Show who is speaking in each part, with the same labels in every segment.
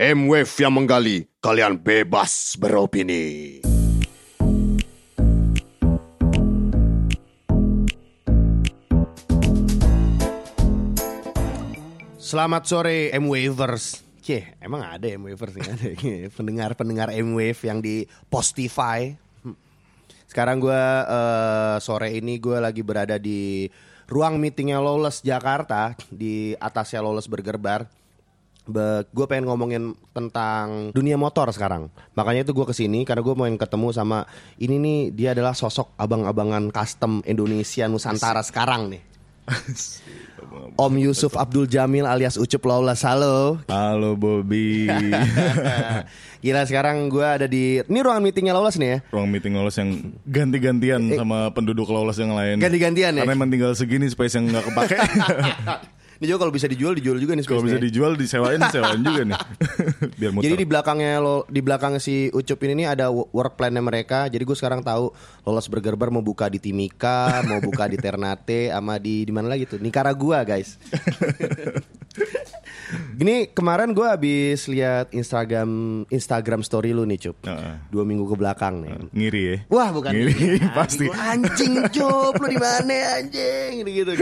Speaker 1: M-Wave yang menggali, kalian bebas beropini.
Speaker 2: Selamat sore M-Wavers. Cie, emang ada M-Wavers nggak ada pendengar-pendengar M-Wave yang di Postify. Hmm. Sekarang gue eh, sore ini gue lagi berada di ruang meetingnya Lawless Jakarta di atasnya Lawless Burger Bar. Be, gue pengen ngomongin tentang dunia motor sekarang. Makanya itu gue ke sini karena gue mau ketemu sama ini nih dia adalah sosok abang-abangan custom Indonesia Nusantara sekarang nih. Om Yusuf Abdul Jamil alias Ucup Lawless. Halo.
Speaker 3: Halo Bobby.
Speaker 2: Gila sekarang gue ada di ini ruangan meetingnya Lawless nih ya.
Speaker 3: Ruang meeting Lawless yang ganti-gantian sama penduduk Lawless yang lain.
Speaker 2: Ganti-gantian ya?
Speaker 3: Karena emang tinggal segini space yang nggak kepake.
Speaker 2: Ini juga kalau bisa dijual dijual juga nih
Speaker 3: Kalau bisa dijual disewain disewain juga nih. Biar muter.
Speaker 2: Jadi di belakangnya lo di belakang si Ucup ini nih ada wo- work plan-nya mereka. Jadi gue sekarang tahu Lolos Burger Bar mau buka di Timika, mau buka di Ternate, sama di di mana lagi tuh? Nicaragua guys. Gini kemarin gue habis lihat Instagram Instagram story lu nih Cup.
Speaker 3: Heeh.
Speaker 2: Dua minggu ke belakang nih.
Speaker 3: ngiri ya.
Speaker 2: Wah bukan
Speaker 3: Ngiri,
Speaker 2: Aduh,
Speaker 3: pasti.
Speaker 2: Anjing Cup Lu di mana anjing gitu, gitu.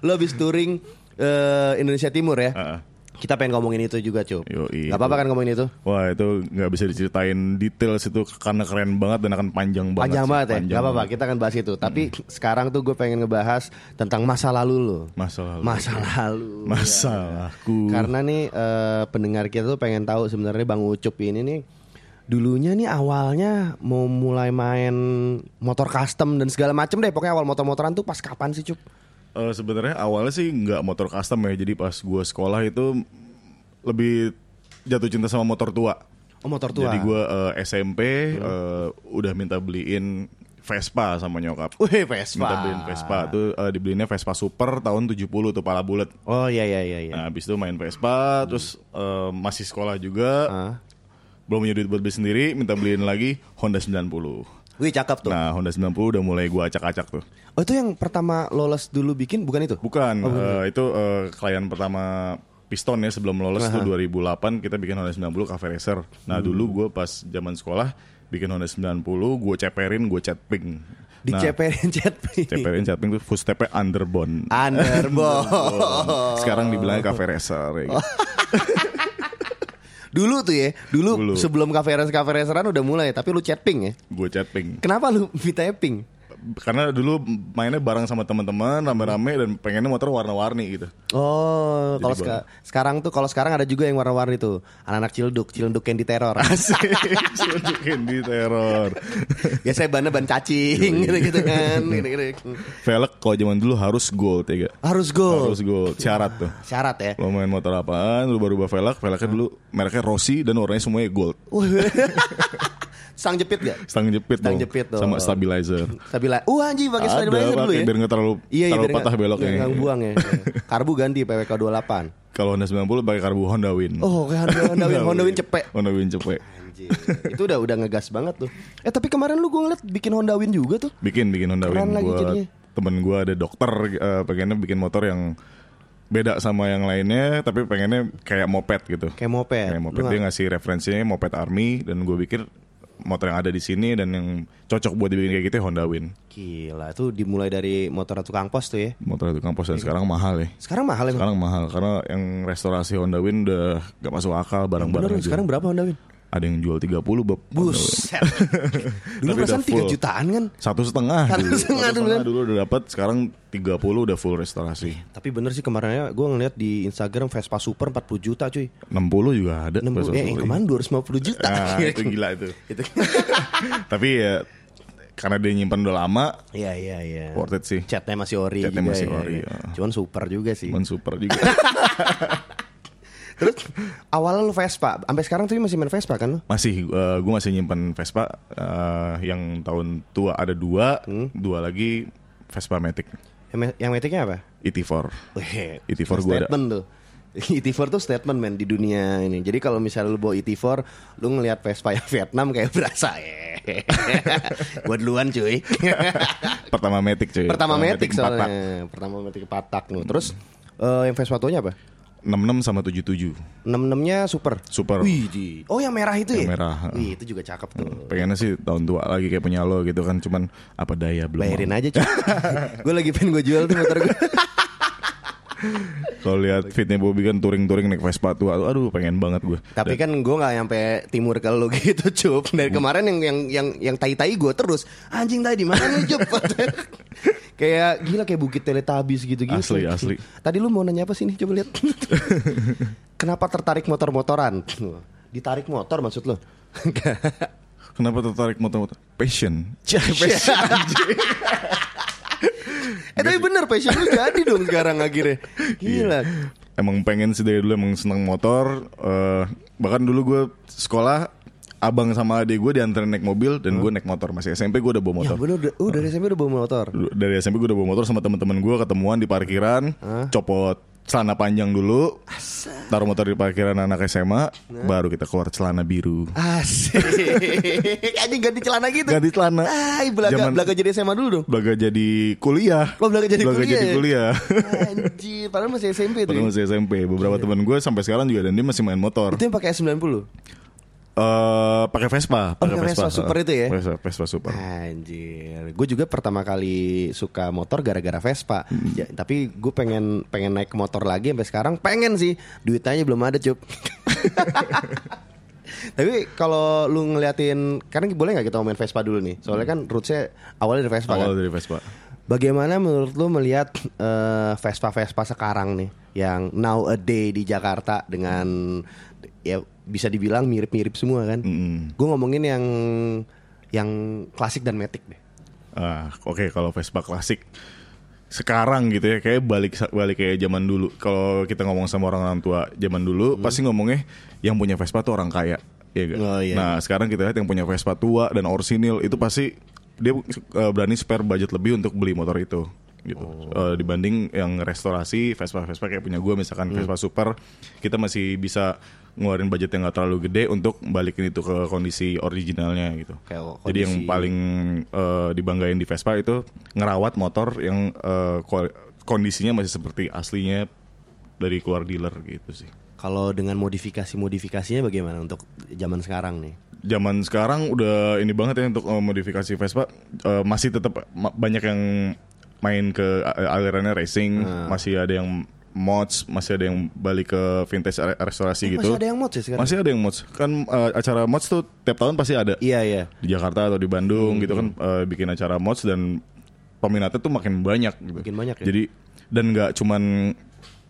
Speaker 2: Lu habis touring eh, Indonesia Timur ya
Speaker 3: Heeh.
Speaker 2: Kita pengen ngomongin itu juga Cup
Speaker 3: Yoi,
Speaker 2: Gak apa-apa kan ngomongin itu
Speaker 3: Wah itu nggak bisa diceritain detail situ karena keren banget dan akan panjang banget.
Speaker 2: Panjang
Speaker 3: sih,
Speaker 2: banget ya
Speaker 3: panjang
Speaker 2: Gak apa-apa kita akan bahas itu Tapi sekarang tuh gue pengen ngebahas Tentang masa lalu lo
Speaker 3: Masa lalu.
Speaker 2: Masa lalu
Speaker 3: Masalahku.
Speaker 2: Karena nih eh, pendengar kita tuh pengen tahu sebenarnya Bang Ucup ini nih Dulunya nih awalnya mau mulai main motor custom dan segala macem deh Pokoknya awal motor-motoran tuh pas kapan sih Cup?
Speaker 3: Eh, sebenarnya awalnya sih nggak motor custom ya. Jadi pas gue sekolah itu lebih jatuh cinta sama motor tua.
Speaker 2: Oh motor tua
Speaker 3: Jadi gue SMP eh, udah minta beliin Vespa sama nyokap.
Speaker 2: Wih Vespa
Speaker 3: Minta beliin Vespa tuh eh, dibeliinnya Vespa Super tahun 70 tuh pala bulat.
Speaker 2: Oh iya iya iya, iya.
Speaker 3: Nah, habis itu main Vespa terus eh, masih sekolah juga.
Speaker 2: Ah.
Speaker 3: Belum punya duit buat beli sendiri, minta beliin lagi Honda 90.
Speaker 2: Wih cakep tuh
Speaker 3: Nah, Honda 90 udah mulai gua acak-acak tuh.
Speaker 2: Oh itu yang pertama lolos dulu bikin bukan itu?
Speaker 3: Bukan, eh, itu eh, klien pertama Piston ya sebelum lolos tuh 2008 kita bikin Honda 90 Cafe Racer. Nah,
Speaker 2: Hmm.
Speaker 3: dulu gue pas zaman sekolah bikin Honda 90, gue ceperin, gue cat pink. Nah,
Speaker 2: Diceperin cat
Speaker 3: ceperin cat pink tuh footstepnya underbone.
Speaker 2: Underbone
Speaker 3: Sekarang dibilangnya Cafe Racer ya gitu.
Speaker 2: Dulu tuh ya Dulu,
Speaker 3: Dulu.
Speaker 2: sebelum cafe racer cafe raceran udah mulai Tapi lu chat pink ya
Speaker 3: Gue cat pink.
Speaker 2: Kenapa lu minta pink?
Speaker 3: Karena dulu mainnya bareng sama teman-teman rame-rame dan pengennya motor warna-warni gitu.
Speaker 2: Oh, kalau seka- sekarang tuh kalau sekarang ada juga yang warna-warni tuh. Anak-anak cilduk, cilduk yang di teror.
Speaker 3: Asik, Sunjukin di teror.
Speaker 2: Biasanya bannya ban cacing gitu-gitu kan. Gitu-gitu.
Speaker 3: Velg kalau zaman dulu harus gold ya gak?
Speaker 2: Harus go.
Speaker 3: Harus gold, syarat tuh.
Speaker 2: Syarat ya.
Speaker 3: Lo main motor apaan, lu baru ubah velg, velgnya dulu mereknya Rossi dan warnanya semuanya gold.
Speaker 2: Sang jepit gak?
Speaker 3: Stang jepit
Speaker 2: Stang
Speaker 3: dong.
Speaker 2: jepit dong.
Speaker 3: Sama stabilizer.
Speaker 2: Stabila. Uh anjing pakai stabilizer dulu ya.
Speaker 3: biar nggak terlalu-
Speaker 2: iya, iya,
Speaker 3: terlalu
Speaker 2: biar
Speaker 3: patah beloknya.
Speaker 2: nggak buang ya. Karbu ganti PWK 28.
Speaker 3: Kalau Honda 90 pakai karbu Honda Win.
Speaker 2: Oh, kayak Honda, Honda Win, Honda Win cepet.
Speaker 3: Honda Win cepet.
Speaker 2: Anjing. Itu udah udah ngegas banget tuh. Eh tapi kemarin lu gue ngeliat bikin Honda Win juga tuh.
Speaker 3: Bikin bikin Honda
Speaker 2: Keren
Speaker 3: Win
Speaker 2: lagi
Speaker 3: buat
Speaker 2: jadinya.
Speaker 3: temen gue ada dokter eh, pengennya bikin motor yang beda sama yang lainnya tapi pengennya kayak moped gitu.
Speaker 2: Kayak moped.
Speaker 3: Kayak moped
Speaker 2: Lu
Speaker 3: dia ngasih referensinya moped army dan gue pikir motor yang ada di sini dan yang cocok buat dibikin kayak gitu ya Honda Win.
Speaker 2: Gila, tuh dimulai dari motor tukang pos tuh ya.
Speaker 3: Motor itu kampus dan sekarang mahal ya.
Speaker 2: Sekarang mahal emang.
Speaker 3: Sekarang mahal karena yang restorasi Honda Win udah gak masuk akal barang-barang
Speaker 2: sekarang berapa Honda Win?
Speaker 3: Ada yang jual 30 bab.
Speaker 2: Buset. Dulu perasaan
Speaker 3: udah full.
Speaker 2: 3 jutaan kan.
Speaker 3: Satu setengah
Speaker 2: Satu
Speaker 3: dulu.
Speaker 2: setengah
Speaker 3: Satu
Speaker 2: kan.
Speaker 3: dulu udah dapat sekarang 30 udah full restorasi.
Speaker 2: Tapi bener sih kemarinnya gue ngeliat di Instagram Vespa Super 40 juta cuy.
Speaker 3: 60 juga ada.
Speaker 2: 60,
Speaker 3: Vespa
Speaker 2: eh, yang kemarin 250 juta.
Speaker 3: Ah, itu gila itu.
Speaker 2: Itu.
Speaker 3: Tapi ya karena dia nyimpan udah lama,
Speaker 2: Iya iya iya.
Speaker 3: worth it sih.
Speaker 2: Catnya masih ori
Speaker 3: Catnya
Speaker 2: juga
Speaker 3: masih
Speaker 2: ya,
Speaker 3: ori,
Speaker 2: ya.
Speaker 3: ya.
Speaker 2: Cuman super juga sih.
Speaker 3: Men super juga.
Speaker 2: Terus awalnya lu Vespa, sampai sekarang tuh masih main Vespa kan lu?
Speaker 3: masih gue masih nyimpan Vespa eh, yang tahun tua ada dua,
Speaker 2: Hmm.
Speaker 3: dua lagi Vespa Matic
Speaker 2: Yang, yang metiknya apa?
Speaker 3: ET4.
Speaker 2: Wih,
Speaker 3: ET4 gua ada.
Speaker 2: statement tuh. ET4 tuh statement men di dunia ini. Jadi kalau misalnya lu bawa ET4, lu ngelihat Vespa yang Vietnam kayak berasa eh. Gua duluan cuy.
Speaker 3: Pertama Matic cuy.
Speaker 2: Pertama Matic
Speaker 3: empat tak.
Speaker 2: soalnya. Pertama Matic patak nu. Terus eh, yang Vespa tuanya apa?
Speaker 3: 66 sama 77.
Speaker 2: 66-nya super.
Speaker 3: Super.
Speaker 2: Wih, di. Oh, yang merah itu
Speaker 3: Yang
Speaker 2: ya?
Speaker 3: merah.
Speaker 2: Wih, itu juga cakep tuh.
Speaker 3: Pengennya sih tahun tua lagi kayak punya lo gitu kan, cuman apa daya belum.
Speaker 2: Bayarin
Speaker 3: mau.
Speaker 2: aja, cuy. gue lagi pengen gue jual tuh motor gue.
Speaker 3: Kalau lihat fitnya Bobby kan touring-touring naik Vespa tua, tuh, aduh pengen banget gue.
Speaker 2: Tapi kan gue nggak nyampe timur ke lo gitu, cup. Dari
Speaker 3: Hmm.
Speaker 2: kemarin yang yang yang yang tai-tai gue terus anjing tadi di mana nih, cup? kayak gila kayak bukit teletabis gitu-gitu.
Speaker 3: Asli, asli.
Speaker 2: Tadi lu mau nanya apa sih nih? Coba lihat. Kenapa tertarik motor-motoran? Ditarik motor maksud lo?
Speaker 3: Kenapa tertarik motor-motor? Passion.
Speaker 2: eh tapi bener passion lu jadi dong sekarang akhirnya. Gila.
Speaker 3: Emang pengen sih dari dulu emang seneng motor. eh, bahkan dulu gue sekolah abang sama adik gue diantarin naik mobil dan gue naik motor masih SMP gue udah bawa
Speaker 2: Ya
Speaker 3: motor.
Speaker 2: bener udah, uh, dari SMP udah bawa motor.
Speaker 3: Dari SMP gue udah bawa motor sama teman-teman gue ketemuan di parkiran, copot celana panjang dulu, taruh motor di parkiran anak SMA, baru kita keluar celana biru.
Speaker 2: Asik. Anjing ganti celana gitu.
Speaker 3: Ganti celana.
Speaker 2: Ay, belaga,
Speaker 3: Zaman-
Speaker 2: belaga jadi SMA dulu dong.
Speaker 3: Belaga jadi kuliah.
Speaker 2: Oh, belaga jadi
Speaker 3: Belaga
Speaker 2: kuliah
Speaker 3: jadi
Speaker 2: ya?
Speaker 3: kuliah.
Speaker 2: Anjir, padahal masih SMP tuh.
Speaker 3: Padahal
Speaker 2: ya.
Speaker 3: masih SMP. Beberapa teman gue sampai sekarang juga dan dia masih main motor.
Speaker 2: Itu yang pakai 90.
Speaker 3: Eh, pakai Vespa,
Speaker 2: Oh,
Speaker 3: pakai
Speaker 2: pakai Vespa Super itu ya?
Speaker 3: Vespa, Vespa Super.
Speaker 2: Anjir, gue juga pertama kali suka motor gara-gara Vespa.
Speaker 3: Hmm.
Speaker 2: Ya, tapi gue pengen pengen naik motor lagi sampai sekarang pengen sih. Duitnya belum ada cup. tapi kalau lu ngeliatin, karena boleh nggak kita ngomongin Vespa dulu nih? Soalnya kan rootsnya awalnya dari Vespa
Speaker 3: Awal
Speaker 2: kan.
Speaker 3: dari Vespa.
Speaker 2: Bagaimana menurut lu melihat eh, Vespa-Vespa sekarang nih yang now a day di Jakarta dengan ya bisa dibilang mirip-mirip semua kan?
Speaker 3: Mm-mm.
Speaker 2: Gue ngomongin yang yang klasik dan metik deh.
Speaker 3: Ah, oke kalau Vespa klasik sekarang gitu ya kayak balik balik kayak zaman dulu. Kalau kita ngomong sama orang orang tua zaman dulu pasti ngomongnya yang punya Vespa tuh orang kaya. Iya gak?
Speaker 2: Oh, iya.
Speaker 3: Nah sekarang kita lihat yang punya Vespa tua dan orsinil itu pasti dia eh, berani spare budget lebih untuk beli motor itu gitu Eh, dibanding yang restorasi Vespa Vespa kayak punya gue misalkan Vespa Super kita masih bisa ngeluarin budget yang gak terlalu gede untuk balikin itu ke kondisi originalnya gitu
Speaker 2: Kayak
Speaker 3: jadi yang
Speaker 2: kondisi-
Speaker 3: paling eh, dibanggain di Vespa itu ngerawat motor yang kual- kondisinya masih seperti aslinya dari keluar dealer gitu sih.
Speaker 2: Kalau dengan modifikasi-modifikasinya bagaimana untuk zaman sekarang nih?
Speaker 3: Zaman sekarang udah ini banget ya untuk eh, modifikasi Vespa Eh, masih tetap ma- banyak yang main ke alirannya racing,
Speaker 2: Hmm.
Speaker 3: masih ada yang mods, masih ada yang balik ke vintage re- restorasi
Speaker 2: Eh,
Speaker 3: gitu.
Speaker 2: Masih ada yang mod sih sekarang?
Speaker 3: Masih ada yang mods. Kan eh, acara mods tuh tiap tahun pasti ada.
Speaker 2: Iya iya.
Speaker 3: di Jakarta atau di Bandung gitu kan eh, bikin acara mods dan peminatnya tuh makin banyak gitu.
Speaker 2: Makin banyak ya?
Speaker 3: Jadi dan nggak cuman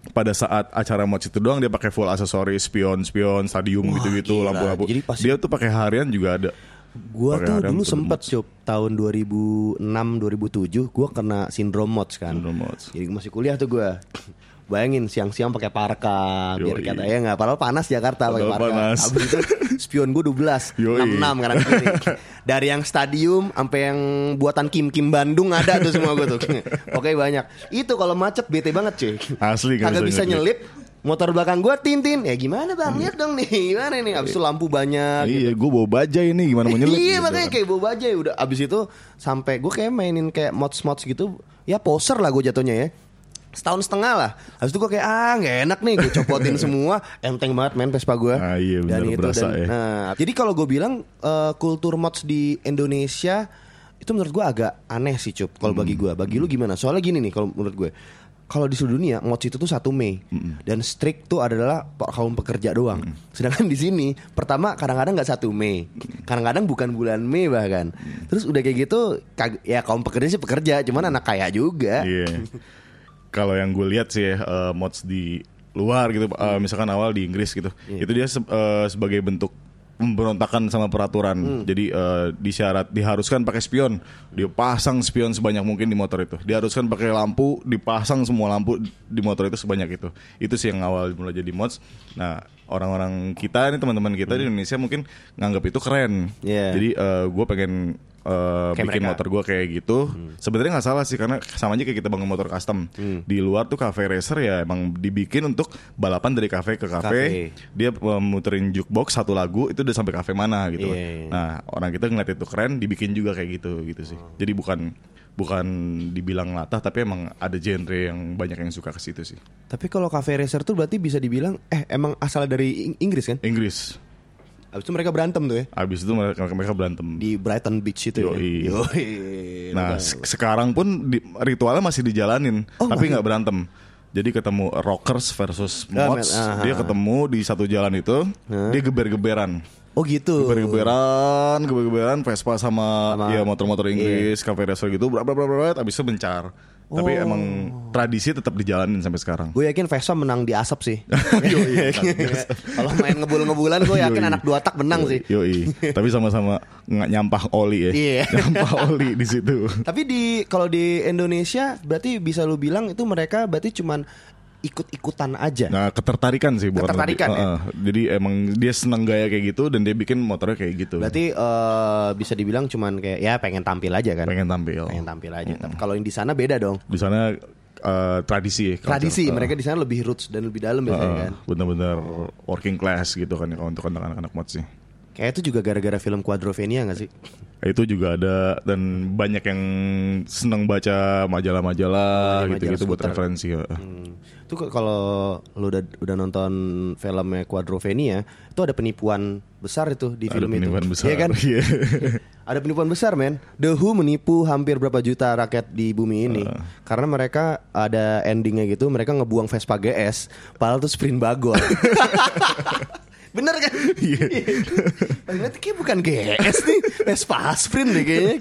Speaker 3: pada saat acara mods itu doang dia pakai full aksesoris, spion, spion, stadium
Speaker 2: Wah,
Speaker 3: gitu-gitu,
Speaker 2: gila.
Speaker 3: lampu-lampu.
Speaker 2: Jadi pas-
Speaker 3: Dia tuh pakai harian juga ada.
Speaker 2: Gua tuh dulu sempet
Speaker 3: mods.
Speaker 2: cup tahun 2006 2007 gua kena sindrom mods kan.
Speaker 3: Sindrom mods.
Speaker 2: Jadi masih kuliah tuh gua. Bayangin siang-siang pakai parka biar
Speaker 3: Yoi.
Speaker 2: kata ya nggak padahal panas Jakarta pakai parka.
Speaker 3: panas.
Speaker 2: Abis itu spion gue 12
Speaker 3: Yoi.
Speaker 2: 66 kanan kiri. Dari yang stadium sampai yang buatan Kim Kim Bandung ada tuh semua gue tuh. Oke banyak. Itu kalau macet bete banget cuy.
Speaker 3: Asli
Speaker 2: Kagak
Speaker 3: bisa
Speaker 2: bisa
Speaker 3: nyelip.
Speaker 2: Motor belakang gua tintin. Ya gimana bang? Lihat dong nih. Gimana nih? Abis itu lampu banyak.
Speaker 3: Iya, gue bawa bajai ini gimana mau nyelip?
Speaker 2: Iya
Speaker 3: gitu
Speaker 2: makanya
Speaker 3: kan.
Speaker 2: kayak bawa bajai udah abis itu sampai gue kayak mainin kayak mods mods gitu ya poser lah gue jatuhnya ya setahun setengah lah. Habis itu gue kayak ah nggak enak nih gue copotin semua. Enteng banget main Vespa gue
Speaker 3: Ah, iya, bener, berasa ya.
Speaker 2: nah jadi kalau gue bilang eh, kultur mods di Indonesia itu menurut gue agak aneh sih cup kalau bagi gue bagi lu gimana? Soalnya gini nih kalau menurut gue kalau di seluruh dunia mods itu tuh satu Mei. Dan strict tuh adalah kaum pekerja doang. Sedangkan di sini pertama kadang-kadang nggak satu Mei, kadang-kadang bukan bulan Mei bahkan. Terus udah kayak gitu ya kaum pekerja sih pekerja, cuman anak kaya juga.
Speaker 3: Iya. Kalau yang gue lihat sih eh, mods di luar gitu, eh, misalkan awal di Inggris gitu, itu dia se- eh, sebagai bentuk pemberontakan sama peraturan. Jadi eh, disyarat diharuskan pakai spion, dia pasang spion sebanyak mungkin di motor itu. Diharuskan pakai lampu, dipasang semua lampu di motor itu sebanyak itu. Itu sih yang awal mulai jadi mods. Nah orang-orang kita ini teman-teman kita di Indonesia mungkin nganggap itu keren.
Speaker 2: Iya.
Speaker 3: Jadi gue pengen eh,
Speaker 2: Kayak
Speaker 3: bikin
Speaker 2: mereka.
Speaker 3: motor gue kayak gitu. Sebenarnya nggak salah sih karena sama aja kayak kita bangun motor custom. Di luar tuh cafe racer ya emang dibikin untuk balapan dari cafe ke cafe.
Speaker 2: Cafe.
Speaker 3: Dia uh, muterin jukebox satu lagu itu udah sampai cafe mana gitu.
Speaker 2: Iya, iya.
Speaker 3: Nah orang kita ngeliat itu keren, dibikin juga kayak gitu gitu sih. Jadi bukan bukan dibilang latah tapi emang ada genre yang banyak yang suka ke situ sih.
Speaker 2: Tapi kalau cafe racer tuh berarti bisa dibilang eh emang asal dari Ing- Inggris kan?
Speaker 3: Inggris.
Speaker 2: Habis itu mereka berantem tuh ya
Speaker 3: Abis itu mereka, mereka berantem.
Speaker 2: di Brighton Beach itu
Speaker 3: Yoi.
Speaker 2: ya. Yoi.
Speaker 3: Nah, se- sekarang pun di- ritualnya masih dijalanin,
Speaker 2: Oh,
Speaker 3: tapi nggak berantem. Jadi ketemu rockers versus
Speaker 2: Ah,
Speaker 3: mods,
Speaker 2: ah,
Speaker 3: dia
Speaker 2: ah.
Speaker 3: ketemu di satu jalan itu, dia geber-geberan.
Speaker 2: Oh gitu.
Speaker 3: Geber-geberan, geber-geberan Vespa sama,
Speaker 2: Sama-
Speaker 3: ya motor-motor Inggris, cafe racer gitu, bla bla bla bla, abis itu bencar. Tapi
Speaker 2: Oh.
Speaker 3: emang tradisi tetap dijalanin sampai sekarang.
Speaker 2: Gue yakin Vespa menang di asap sih.
Speaker 3: Yoi,
Speaker 2: Kalau main ngebul-ngebulan gue yakin
Speaker 3: Yoi.
Speaker 2: anak dua tak menang sih.
Speaker 3: Yoi, tapi sama-sama nggak nyampah oli ya.
Speaker 2: Iya.
Speaker 3: Nyampah oli di situ.
Speaker 2: Tapi di kalau di Indonesia berarti bisa lu bilang itu mereka berarti cuman ikut-ikutan aja.
Speaker 3: Nah, ketertarikan sih bukan
Speaker 2: Ketertarikan,
Speaker 3: lebih-
Speaker 2: ya?
Speaker 3: Heeh. Jadi emang dia seneng gaya kayak gitu dan dia bikin motornya kayak gitu.
Speaker 2: Berarti eh, bisa dibilang cuman kayak ya pengen tampil aja kan.
Speaker 3: pengen tampil.
Speaker 2: Pengen tampil aja. Tapi kalau yang di sana beda dong.
Speaker 3: Di sana eh, tradisi ya.
Speaker 2: Tradisi mereka di sana lebih roots dan lebih dalam biasanya
Speaker 3: Heeh.
Speaker 2: kan.
Speaker 3: Bener-bener working class gitu kan kalau untuk anak-anak mod sih.
Speaker 2: Kayak itu juga gara-gara film Quadrovenia gak sih?
Speaker 3: Itu juga ada dan banyak yang seneng baca majalah-majalah
Speaker 2: Majalah
Speaker 3: gitu-gitu buat referensi.
Speaker 2: Hmm. Itu kok kalau lu udah udah nonton filmnya Quadrovenia, itu ada penipuan besar itu di
Speaker 3: Ada
Speaker 2: film itu.
Speaker 3: penipuan besar.
Speaker 2: Iya kan?
Speaker 3: Iya.
Speaker 2: Ada penipuan besar men The Who menipu hampir berapa juta rakyat di bumi ini Karena mereka ada endingnya gitu Mereka ngebuang Vespa GS Padahal itu sprint bagol Bener kan? Iya Berarti kayak bukan GS nih Vespa sprint deh kayaknya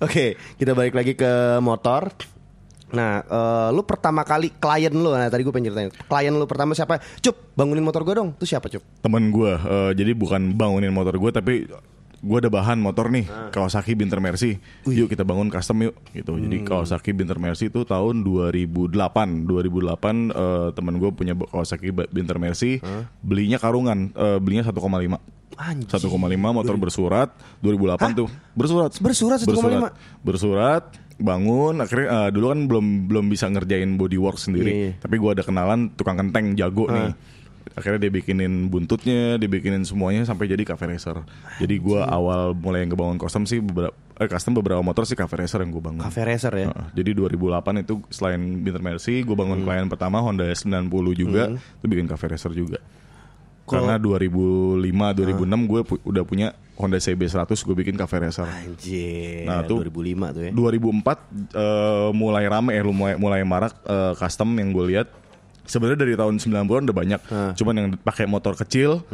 Speaker 2: Oke kita balik lagi ke motor Nah, eh, lu pertama kali klien lu, nah tadi gue pengen ceritain, klien lu pertama siapa? Cup, bangunin motor gue dong. Itu siapa Cup?
Speaker 3: temen gue jadi bukan bangunin motor gue tapi gue ada bahan motor nih. Kawasaki Binter Mercy. Yuk kita bangun custom yuk gitu. Jadi Kawasaki Binter Mercy itu tahun 2008 2008 eh, temen gue punya Kawasaki Binter Mercy. Belinya karungan. Eh, belinya 1,5
Speaker 2: Anjir.
Speaker 3: 1,5 motor bersurat. 2008 tuh. Bersurat.
Speaker 2: Bersurat 1,5?
Speaker 3: bersurat bangun akhirnya eh, dulu kan belum belum bisa ngerjain bodywork sendiri.
Speaker 2: Iya, iya.
Speaker 3: tapi gua ada kenalan tukang kenteng jago nih. Akhirnya dia bikinin buntutnya dia bikinin semuanya sampai jadi cafe racer. Jadi gua awal mulai ngebangun custom sih beberapa eh, custom beberapa motor sih cafe racer yang gua bangun.
Speaker 2: Cafe Racer ya.
Speaker 3: Heeh, jadi 2008 itu selain Binter Mercy gue bangun klien pertama Honda S90 juga. Itu bikin cafe racer juga karena 2005 2006 gue pu- udah punya Honda CB 100 gue bikin cafe racer
Speaker 2: Anjir.
Speaker 3: Nah, tuh-
Speaker 2: 2005 tuh ya.
Speaker 3: 2004 eh, mulai rame ya mulai mulai marak eh, custom yang gue lihat. Sebenarnya dari tahun 90-an udah banyak. Cuman yang pakai motor kecil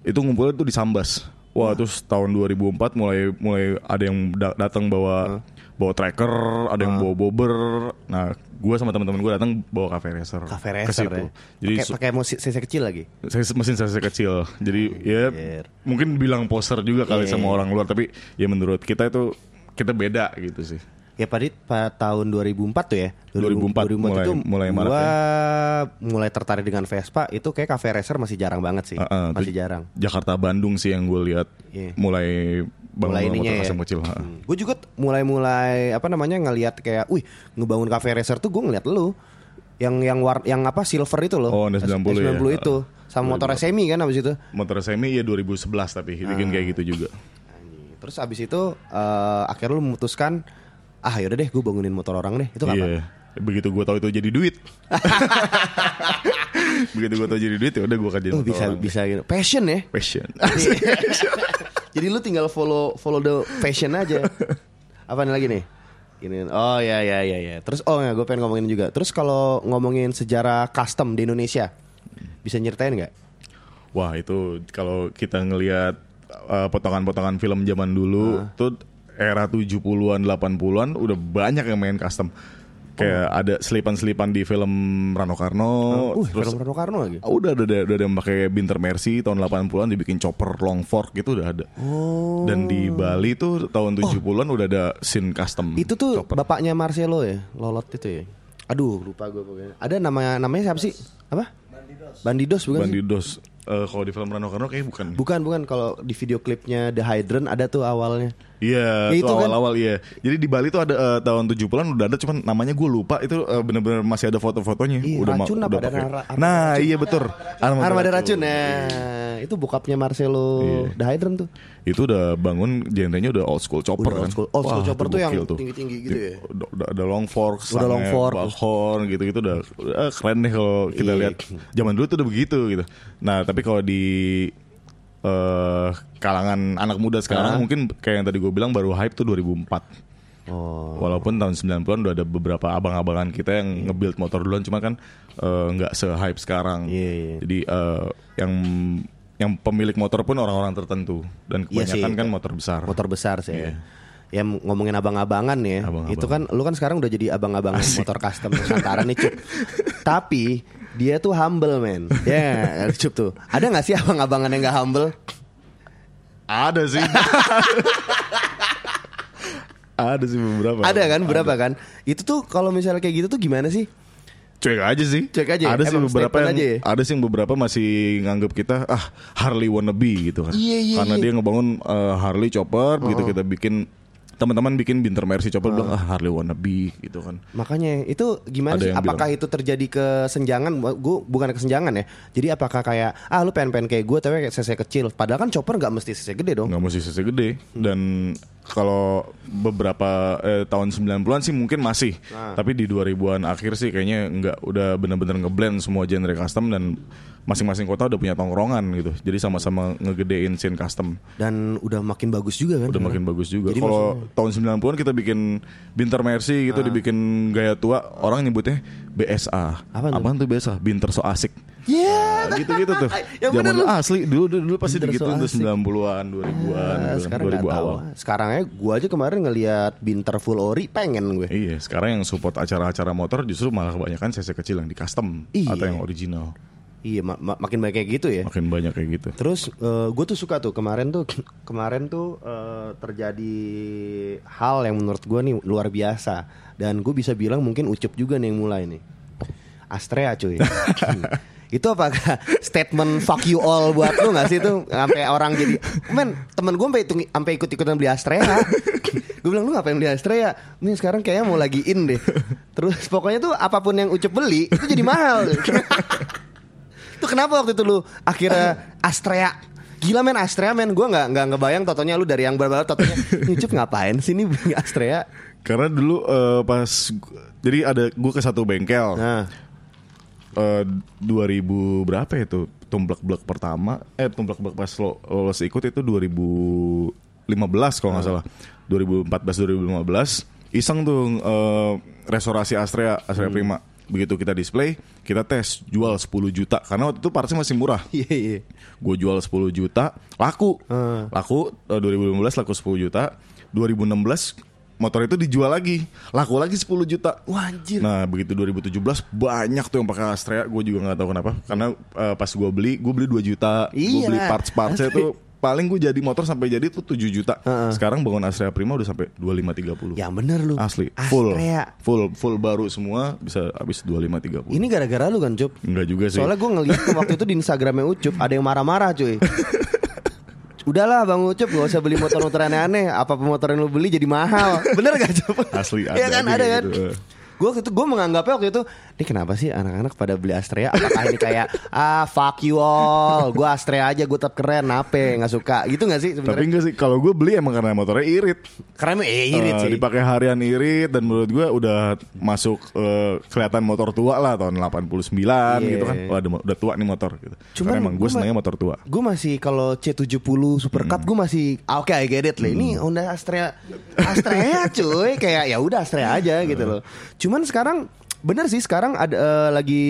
Speaker 3: itu ngumpulnya tuh di Sambas wah terus tahun 2004 mulai mulai ada yang da- datang bawa bawa tracker ada yang bawa bobber nah gue sama teman-teman gue datang bawa cafe racer
Speaker 2: Cafe
Speaker 3: ke
Speaker 2: Racer
Speaker 3: situ.
Speaker 2: ya.
Speaker 3: jadi
Speaker 2: Pakai musik CC kecil lagi.
Speaker 3: saya mesin saya kecil jadi ya
Speaker 2: Anjir.
Speaker 3: mungkin bilang poser juga kali
Speaker 2: Iya.
Speaker 3: sama orang luar tapi ya menurut kita itu kita beda gitu sih
Speaker 2: Ya pada pada tahun 2004 tuh ya.
Speaker 3: 2004 mulai-
Speaker 2: itu
Speaker 3: mulai
Speaker 2: gua
Speaker 3: maraknya.
Speaker 2: mulai tertarik dengan Vespa itu kayak Cafe Racer masih jarang banget sih.
Speaker 3: Heeh,
Speaker 2: masih
Speaker 3: tuh
Speaker 2: jarang.
Speaker 3: Jakarta Bandung sih yang gue lihat
Speaker 2: Iya.
Speaker 3: mulai bangun
Speaker 2: mulai ininya
Speaker 3: motor
Speaker 2: ya.
Speaker 3: kecil. ha.
Speaker 2: Gue juga mulai-mulai apa namanya ngelihat kayak, wih ngebangun cafe racer tuh gue ngeliat lu yang yang war, yang apa silver itu loh.
Speaker 3: Oh, S90 ya.
Speaker 2: itu sama motor semi kan abis itu.
Speaker 3: Motor semi ya 2011 tapi bikin kayak gitu juga.
Speaker 2: Terus abis itu eh, akhirnya lu memutuskan ah yaudah deh gue bangunin motor orang deh itu kapan?
Speaker 3: Iya. Begitu gue tahu itu jadi duit. Begitu gue tahu jadi duit ya udah gue kerjain
Speaker 2: Oh
Speaker 3: motor
Speaker 2: bisa
Speaker 3: orang.
Speaker 2: bisa gitu. Passion ya.
Speaker 3: passion.
Speaker 2: Jadi lu tinggal follow follow the fashion aja. Apa nih lagi nih? Ini oh ya ya ya ya. Terus oh ya gue pengen ngomongin juga. Terus kalau ngomongin sejarah custom di Indonesia, bisa nyeritain nggak?
Speaker 3: Wah itu kalau kita ngelihat uh, potongan-potongan film zaman dulu
Speaker 2: Ah.
Speaker 3: tuh era 70-an 80-an udah banyak yang main custom. Kayak ada selipan-selipan di film Rano Karno,
Speaker 2: Uh,
Speaker 3: terus
Speaker 2: film Rano Karno lagi.
Speaker 3: Ah, udah ada udah, udah ada yang pakai Binter Mercy tahun 80-an dibikin chopper long fork gitu udah ada.
Speaker 2: Oh.
Speaker 3: Dan di Bali tuh tahun 70-an udah ada scene custom.
Speaker 2: Itu tuh
Speaker 3: chopper.
Speaker 2: bapaknya Marcelo ya, Lolot itu ya. Aduh, lupa gue pokoknya. Ada nama namanya siapa sih? Apa? Bandidos bukan? sih?
Speaker 3: Bandidos. Eh, kalau di film Rano Karno kayaknya bukan.
Speaker 2: Bukan, bukan. Kalau di video klipnya The Hydrant ada tuh awalnya.
Speaker 3: Iya,
Speaker 2: Ya,
Speaker 3: itu
Speaker 2: kan.
Speaker 3: awal-awal iya. Jadi di Bali tuh ada eh, tahun 70-an udah ada cuman namanya gue lupa itu eh, bener-bener masih ada foto-fotonya.
Speaker 2: Iya,
Speaker 3: udah ma-
Speaker 2: racun
Speaker 3: udah?
Speaker 2: Ada ra- armada
Speaker 3: Nah, iya betul.
Speaker 2: Armada racun. Nah, itu bokapnya Marcelo
Speaker 3: Iya.
Speaker 2: Dahydron tuh.
Speaker 3: Itu udah bangun genrenya udah old school chopper
Speaker 2: Udah old
Speaker 3: kan.
Speaker 2: school- old school
Speaker 3: Wah,
Speaker 2: chopper tuh yang
Speaker 3: gokil
Speaker 2: tinggi-tinggi gitu ya?
Speaker 3: Udah, udah ada long fork,
Speaker 2: Udah long fork.
Speaker 3: buckhorn gitu-gitu udah, udah keren deh kalau kita
Speaker 2: Iya.
Speaker 3: lihat. Zaman dulu tuh udah begitu gitu. Nah, tapi kalau di eh kalangan anak muda sekarang
Speaker 2: Ah.
Speaker 3: mungkin kayak yang tadi gue bilang baru hype tuh 2004.
Speaker 2: Oh.
Speaker 3: Walaupun tahun 90-an udah ada beberapa abang-abangan kita yang nge-build motor duluan cuma kan eh, nggak se-hype sekarang.
Speaker 2: Iya, iya.
Speaker 3: Jadi eh, yang yang pemilik motor pun orang-orang tertentu dan
Speaker 2: Iya sih,
Speaker 3: kebanyakan kan
Speaker 2: itu.
Speaker 3: motor besar.
Speaker 2: Motor besar sih.
Speaker 3: Iya.
Speaker 2: Ya ngomongin abang-abangan ya.
Speaker 3: Abang-abangan.
Speaker 2: Itu kan lu kan sekarang udah jadi abang-abangan motor custom Nusantara nih, Cup. Tapi dia tuh humble, men. Ya, Cup tuh. Ada nggak sih abang-abangan yang nggak humble?
Speaker 3: Ada sih. ada sih beberapa.
Speaker 2: Ada kan, berapa kan? Itu tuh kalau misalnya kayak gitu tuh gimana sih?
Speaker 3: Cuek aja sih.
Speaker 2: Cuek aja ya?
Speaker 3: Ada sih beberapa yang
Speaker 2: aja ya?
Speaker 3: ada sih yang beberapa masih nganggap kita ah Harley wannabe gitu kan.
Speaker 2: Iya, iya,
Speaker 3: Karena
Speaker 2: iya.
Speaker 3: dia ngebangun eh, Harley chopper gitu kita bikin teman-teman bikin binter Mercy chopper bilang ah Harley wannabe gitu kan.
Speaker 2: Makanya itu gimana
Speaker 3: Ada
Speaker 2: sih? Apakah itu terjadi kesenjangan? Gue bukan kesenjangan ya. Jadi apakah kayak ah lu pengen-pengen kayak gue tapi kayak cc kecil. Padahal kan chopper nggak mesti cc gede dong.
Speaker 3: nggak mesti cc gede dan kalau beberapa eh, tahun 90-an sih mungkin masih
Speaker 2: Nah.
Speaker 3: tapi di 2000-an akhir sih kayaknya nggak udah bener-bener ngeblend semua genre custom dan masing-masing kota udah punya tongkrongan gitu jadi sama-sama ngegedein scene custom
Speaker 2: Dan udah makin bagus juga kan?
Speaker 3: udah makin bagus juga kalau tahun 90-an kita bikin Binter Mercy gitu dibikin gaya tua orang nyebutnya BSA
Speaker 2: Apaan tuh?
Speaker 3: apaan tuh BSA Binter so asik
Speaker 2: Iya.
Speaker 3: Nah, gitu-gitu tuh.
Speaker 2: Yang bener
Speaker 3: Zaman
Speaker 2: lu.
Speaker 3: asli dulu dulu, dulu pasti
Speaker 2: Binter
Speaker 3: gitu tuh
Speaker 2: asik.
Speaker 3: 90-an, 2000-an,
Speaker 2: Nah,
Speaker 3: gitu,
Speaker 2: sekarang
Speaker 3: 2000
Speaker 2: nggak tahu.
Speaker 3: awal.
Speaker 2: Sekarang aja gue aja kemarin ngelihat Binter full ori pengen gue.
Speaker 3: Iya, sekarang yang support acara-acara motor justru malah kebanyakan cc kecil yang di custom
Speaker 2: Iya.
Speaker 3: atau yang original.
Speaker 2: Iya, ma- ma- makin banyak kayak gitu ya.
Speaker 3: Makin banyak kayak gitu.
Speaker 2: Terus gue tuh suka tuh kemarin tuh kemarin tuh eh, terjadi hal yang menurut gue nih luar biasa dan gue bisa bilang mungkin Ucup juga nih yang mulai nih. Astrea cuy. itu apakah statement fuck you all buat lu gak sih tuh sampai orang jadi men temen gue sampai ikut ikutan beli Astrea gue bilang lu ngapain beli Astrea ini sekarang kayaknya mau lagi in deh terus pokoknya tuh apa pun yang Ucup beli itu jadi mahal itu kenapa waktu itu lu akhirnya Astrea? Gila men Astrea men. Gue gak, nggak ngebayang Totonya lu dari yang baru Totonya Ini Cup ngapain sih ini Astrea?
Speaker 3: Karena dulu eh, pas jadi ada gue ke satu bengkel.
Speaker 2: Nah.
Speaker 3: Eh, 2000 berapa itu? Tumblek-blek pertama eh tumblek-blek pas lo lolos ikut itu 2015 kalau nggak salah. 2014 2015 iseng tuh eh, restorasi Astrea Astrea Prima begitu kita display kita tes jual 10 juta. Karena waktu itu partsnya masih murah.
Speaker 2: Iya iya.
Speaker 3: Gue jual 10 juta laku.
Speaker 2: Hmm.
Speaker 3: laku eh, 2015 laku 10 juta. 2016 motor itu dijual lagi. Laku lagi 10 juta.
Speaker 2: Wah anjir.
Speaker 3: Nah begitu 2017 banyak tuh yang pakai Astrea. Gue juga nggak tahu kenapa. Karena eh, pas gue beli Gue beli 2 juta. Gue
Speaker 2: Iya.
Speaker 3: beli parts-partsnya tuh Paling gue jadi motor sampai jadi tuh 7 juta. Sekarang bangun Astrea Prima udah sampai 25-30
Speaker 2: Yang bener lu.
Speaker 3: Asli. Full
Speaker 2: Astrea.
Speaker 3: Full. Full baru semua Bisa habis 25-30
Speaker 2: Ini gara-gara lu kan Cup?
Speaker 3: Enggak juga sih.
Speaker 2: Soalnya gue ngeliat waktu itu di Instagramnya Ucup Ada yang marah-marah cuy. Udahlah Bang Ucup gak usah beli motor-motor aneh-aneh Apa motor yang lu beli jadi mahal. Bener gak Cup?
Speaker 3: Asli,
Speaker 2: Iya
Speaker 3: ada
Speaker 2: kan?
Speaker 3: aja
Speaker 2: ada kan?
Speaker 3: gitu.
Speaker 2: Gue waktu itu gue menganggapnya waktu itu Ini kenapa sih anak-anak pada beli Astrea Apakah ini kayak Ah fuck you all Gue Astrea aja gue tetap keren Nape gak suka Gitu gak sih
Speaker 3: Tapi
Speaker 2: sebenarnya
Speaker 3: enggak sih Kalau gue beli emang karena motornya irit
Speaker 2: Karena eh, irit
Speaker 3: Eh,
Speaker 2: sih
Speaker 3: dipakai harian irit dan menurut gue udah masuk eh, kelihatan motor tua lah tahun 89
Speaker 2: Iya.
Speaker 3: gitu kan. Wah, udah, udah tua nih motor gitu.
Speaker 2: Cuman
Speaker 3: Karena emang gue senangnya motor tua.
Speaker 2: Gue masih kalau C70 Super Cup gue masih ah, oke I get it lah. Ini Honda Astrea Astrea cuy kayak ya udah Astrea aja gitu loh. Cuman sekarang bener sih sekarang ada eh, lagi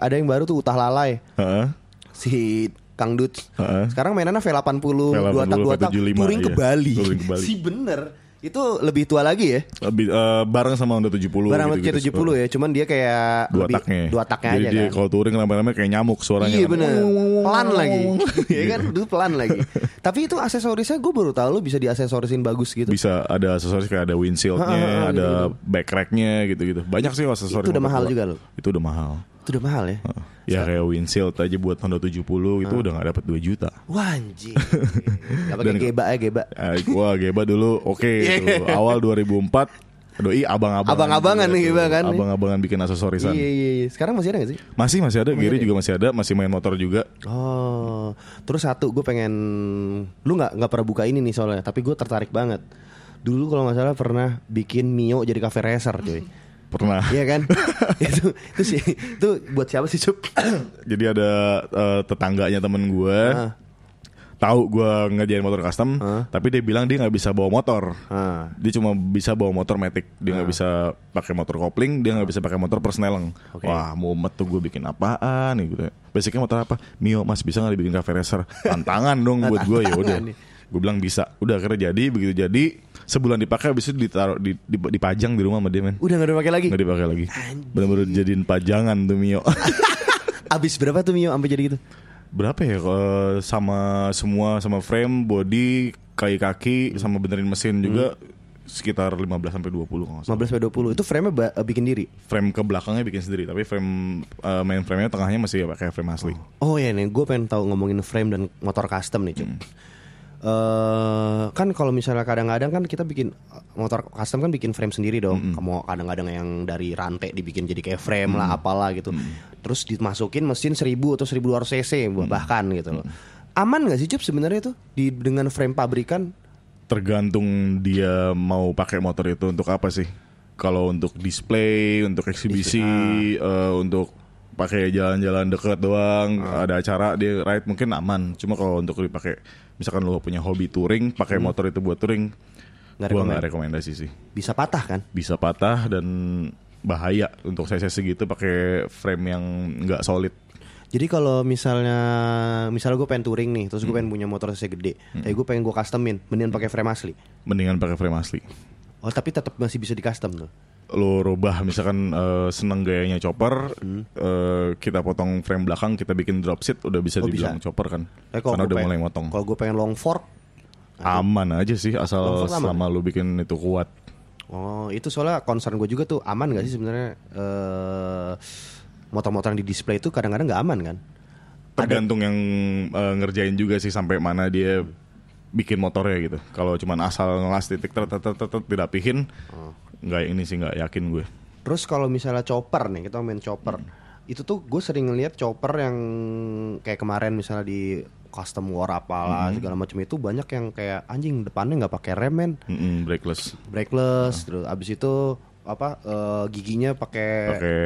Speaker 2: ada yang baru tuh Utah Lalai
Speaker 3: Heeh.
Speaker 2: si Kang Dut.
Speaker 3: Heeh.
Speaker 2: Sekarang mainannya V80
Speaker 3: V80,
Speaker 2: dua tak dua tak
Speaker 3: V75,
Speaker 2: touring ke
Speaker 3: iya.
Speaker 2: Bali.
Speaker 3: Touring ke Bali.
Speaker 2: Si bener itu lebih tua lagi ya.
Speaker 3: Lebih eh, bareng sama Honda 70
Speaker 2: Barang
Speaker 3: gitu,
Speaker 2: C70 ya, cuman dia kayak
Speaker 3: Dua
Speaker 2: lebih
Speaker 3: taknya.
Speaker 2: dua taknya
Speaker 3: Jadi
Speaker 2: aja
Speaker 3: dia
Speaker 2: kan.
Speaker 3: kalau touring lama-lama kayak nyamuk suaranya.
Speaker 2: Iya
Speaker 3: kan.
Speaker 2: bener Pelan lagi Iya kan Itu pelan lagi Tapi itu aksesorisnya gue baru tahu lo bisa diaksesorisin bagus gitu
Speaker 3: Bisa ada aksesoris kayak ada windshield-nya,
Speaker 2: Ha, ha, ha,
Speaker 3: ada backtrack-nya gitu-gitu. Banyak sih aksesoris.
Speaker 2: Itu udah mahal juga loh.
Speaker 3: Itu udah mahal.
Speaker 2: Itu udah mahal ya.
Speaker 3: Ya kayak windshield aja buat Honda 70 itu udah gak dapat 2 juta.
Speaker 2: Wah anjing Gak pakai geba ya geba
Speaker 3: Eh, wah Geba dulu oke
Speaker 2: Iya.
Speaker 3: tuh. awal 2004 Doi abang-abangan.
Speaker 2: Abang-abangan
Speaker 3: juga
Speaker 2: nih. Bang, kan?
Speaker 3: Abang-abangan bikin aksesorisan.
Speaker 2: Iya iya iya. Sekarang masih ada gak sih?
Speaker 3: Masih masih ada, Giri juga masih ada, masih main motor juga.
Speaker 2: Oh, terus satu gue pengen, lu nggak nggak pernah buka ini nih soalnya, tapi gue tertarik banget. Dulu kalau nggak salah pernah bikin Mio jadi cafe racer, cuy.
Speaker 3: Pernah.
Speaker 2: Iya kan? itu itu sih itu buat siapa sih Cup?
Speaker 3: Jadi ada eh, tetangganya temen gue.
Speaker 2: Ah.
Speaker 3: Tahu gue ngerjain motor custom, tapi dia bilang dia nggak bisa bawa motor.
Speaker 2: Ah.
Speaker 3: Dia cuma bisa bawa motor matic, dia nggak bisa pakai motor kopling, dia nggak bisa pakai motor persneleng.
Speaker 2: Oke.
Speaker 3: Wah, mumet tuh gue bikin apaan nih gitu. Basicnya motor apa? Mio, Mas bisa nggak dibikin cafe racer? Tantangan dong buat gue ya udah. Gue bilang bisa. Udah akhirnya jadi, begitu jadi sebulan dipakai habis itu ditaruh di, di- dipajang di rumah sama dia men.
Speaker 2: Udah nggak dipakai lagi.
Speaker 3: Nggak dipakai lagi. Bener-bener jadiin pajangan tuh Mio.
Speaker 2: Abis berapa tuh Mio sampai jadi gitu?
Speaker 3: Berapa ya eh, sama semua sama frame, body, kaki-kaki sama benerin mesin juga sekitar 15 sampai 20 kalau nggak salah.
Speaker 2: 15 sampai 20 itu frame-nya ba- bikin diri.
Speaker 3: Frame ke belakangnya bikin sendiri, tapi frame eh, main frame-nya tengahnya masih pakai frame asli.
Speaker 2: Oh ya nih, gue pengen tahu ngomongin frame dan motor custom nih, Cup. Eh, kan kalau misalnya kadang-kadang kan kita bikin eh, motor custom kan bikin frame sendiri dong. Kamu kadang-kadang yang dari rantai dibikin jadi kayak frame lah apalah gitu. Terus dimasukin mesin 1000 atau 1200 cc bahkan gitu loh. Aman gak sih Cup sebenarnya tuh di dengan frame pabrikan?
Speaker 3: Tergantung dia mau pakai motor itu untuk apa sih? Kalau untuk display, untuk eksibisi, eh, untuk pakai jalan-jalan deket doang, ada acara dia ride mungkin aman. Cuma kalau untuk dipakai, misalkan lu punya hobi touring, pakai motor itu buat touring, gua
Speaker 2: rekomen.
Speaker 3: nggak rekomendasi sih.
Speaker 2: Bisa patah kan?
Speaker 3: Bisa patah dan bahaya untuk saya segitu pakai frame yang nggak solid.
Speaker 2: Jadi kalau misalnya misalnya gue pengen touring nih, terus gue pengen punya motor cc gede, tapi gue pengen gue customin, mendingan pakai frame asli.
Speaker 3: Mendingan pakai frame asli.
Speaker 2: Oh tapi tetap masih bisa di custom tuh.
Speaker 3: lo rubah misalkan eh, seneng gayanya chopper eh, kita potong frame belakang kita bikin drop seat udah bisa
Speaker 2: Oh,
Speaker 3: dibilang
Speaker 2: bisa.
Speaker 3: chopper kan
Speaker 2: kalau
Speaker 3: karena udah
Speaker 2: pengen-
Speaker 3: mulai motong
Speaker 2: Kalau gue pengen long fork,
Speaker 3: aman aja sih asal
Speaker 2: aman?
Speaker 3: selama lu bikin itu kuat
Speaker 2: oh itu soalnya concern gue juga tuh aman gak sih sebenarnya eh, motor-motor yang di display itu kadang-kadang nggak aman kan?
Speaker 3: tergantung yang eh, ngerjain juga sih sampai mana dia bikin motornya gitu kalau cuman asal ngelas titik tet tet tet, dirapihin
Speaker 2: Oh.
Speaker 3: nggak ini sih nggak yakin gue
Speaker 2: Terus kalau misalnya chopper nih, kita main chopper. Itu tuh gue sering ngeliat chopper yang kayak kemarin misalnya di custom war apalah segala macam itu banyak yang kayak anjing depannya nggak pakai rem men,
Speaker 3: Mm-mm, brakeless
Speaker 2: brakeless, terus abis itu apa eh, giginya pakai
Speaker 3: pakai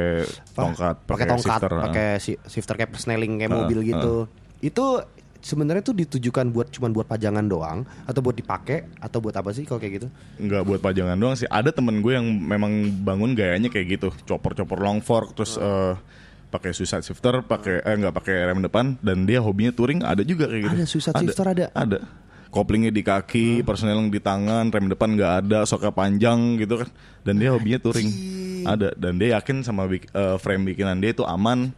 Speaker 3: tongkat
Speaker 2: pakai tongkat,
Speaker 3: shifter, ah.
Speaker 2: pakai shifter kayak persneling kayak
Speaker 3: Ah,
Speaker 2: mobil gitu. Itu sebenarnya tuh ditujukan buat cuman buat pajangan doang atau buat dipakai atau buat apa sih kalau kayak gitu?
Speaker 3: nggak buat pajangan doang sih. Ada temen gue yang memang bangun gayanya kayak gitu, chopper-chopper long fork, terus eh, pakai suicide shifter, pakai eh nggak pakai rem depan, dan dia hobinya touring ada juga kayak gitu.
Speaker 2: Ada suicide shifter ada?
Speaker 3: Ada. Koplingnya di kaki, persneling di tangan, rem depan nggak ada, soknya panjang gitu kan. Dan dia hobinya touring. Ada. Dan dia yakin sama eh, frame bikinan dia itu aman.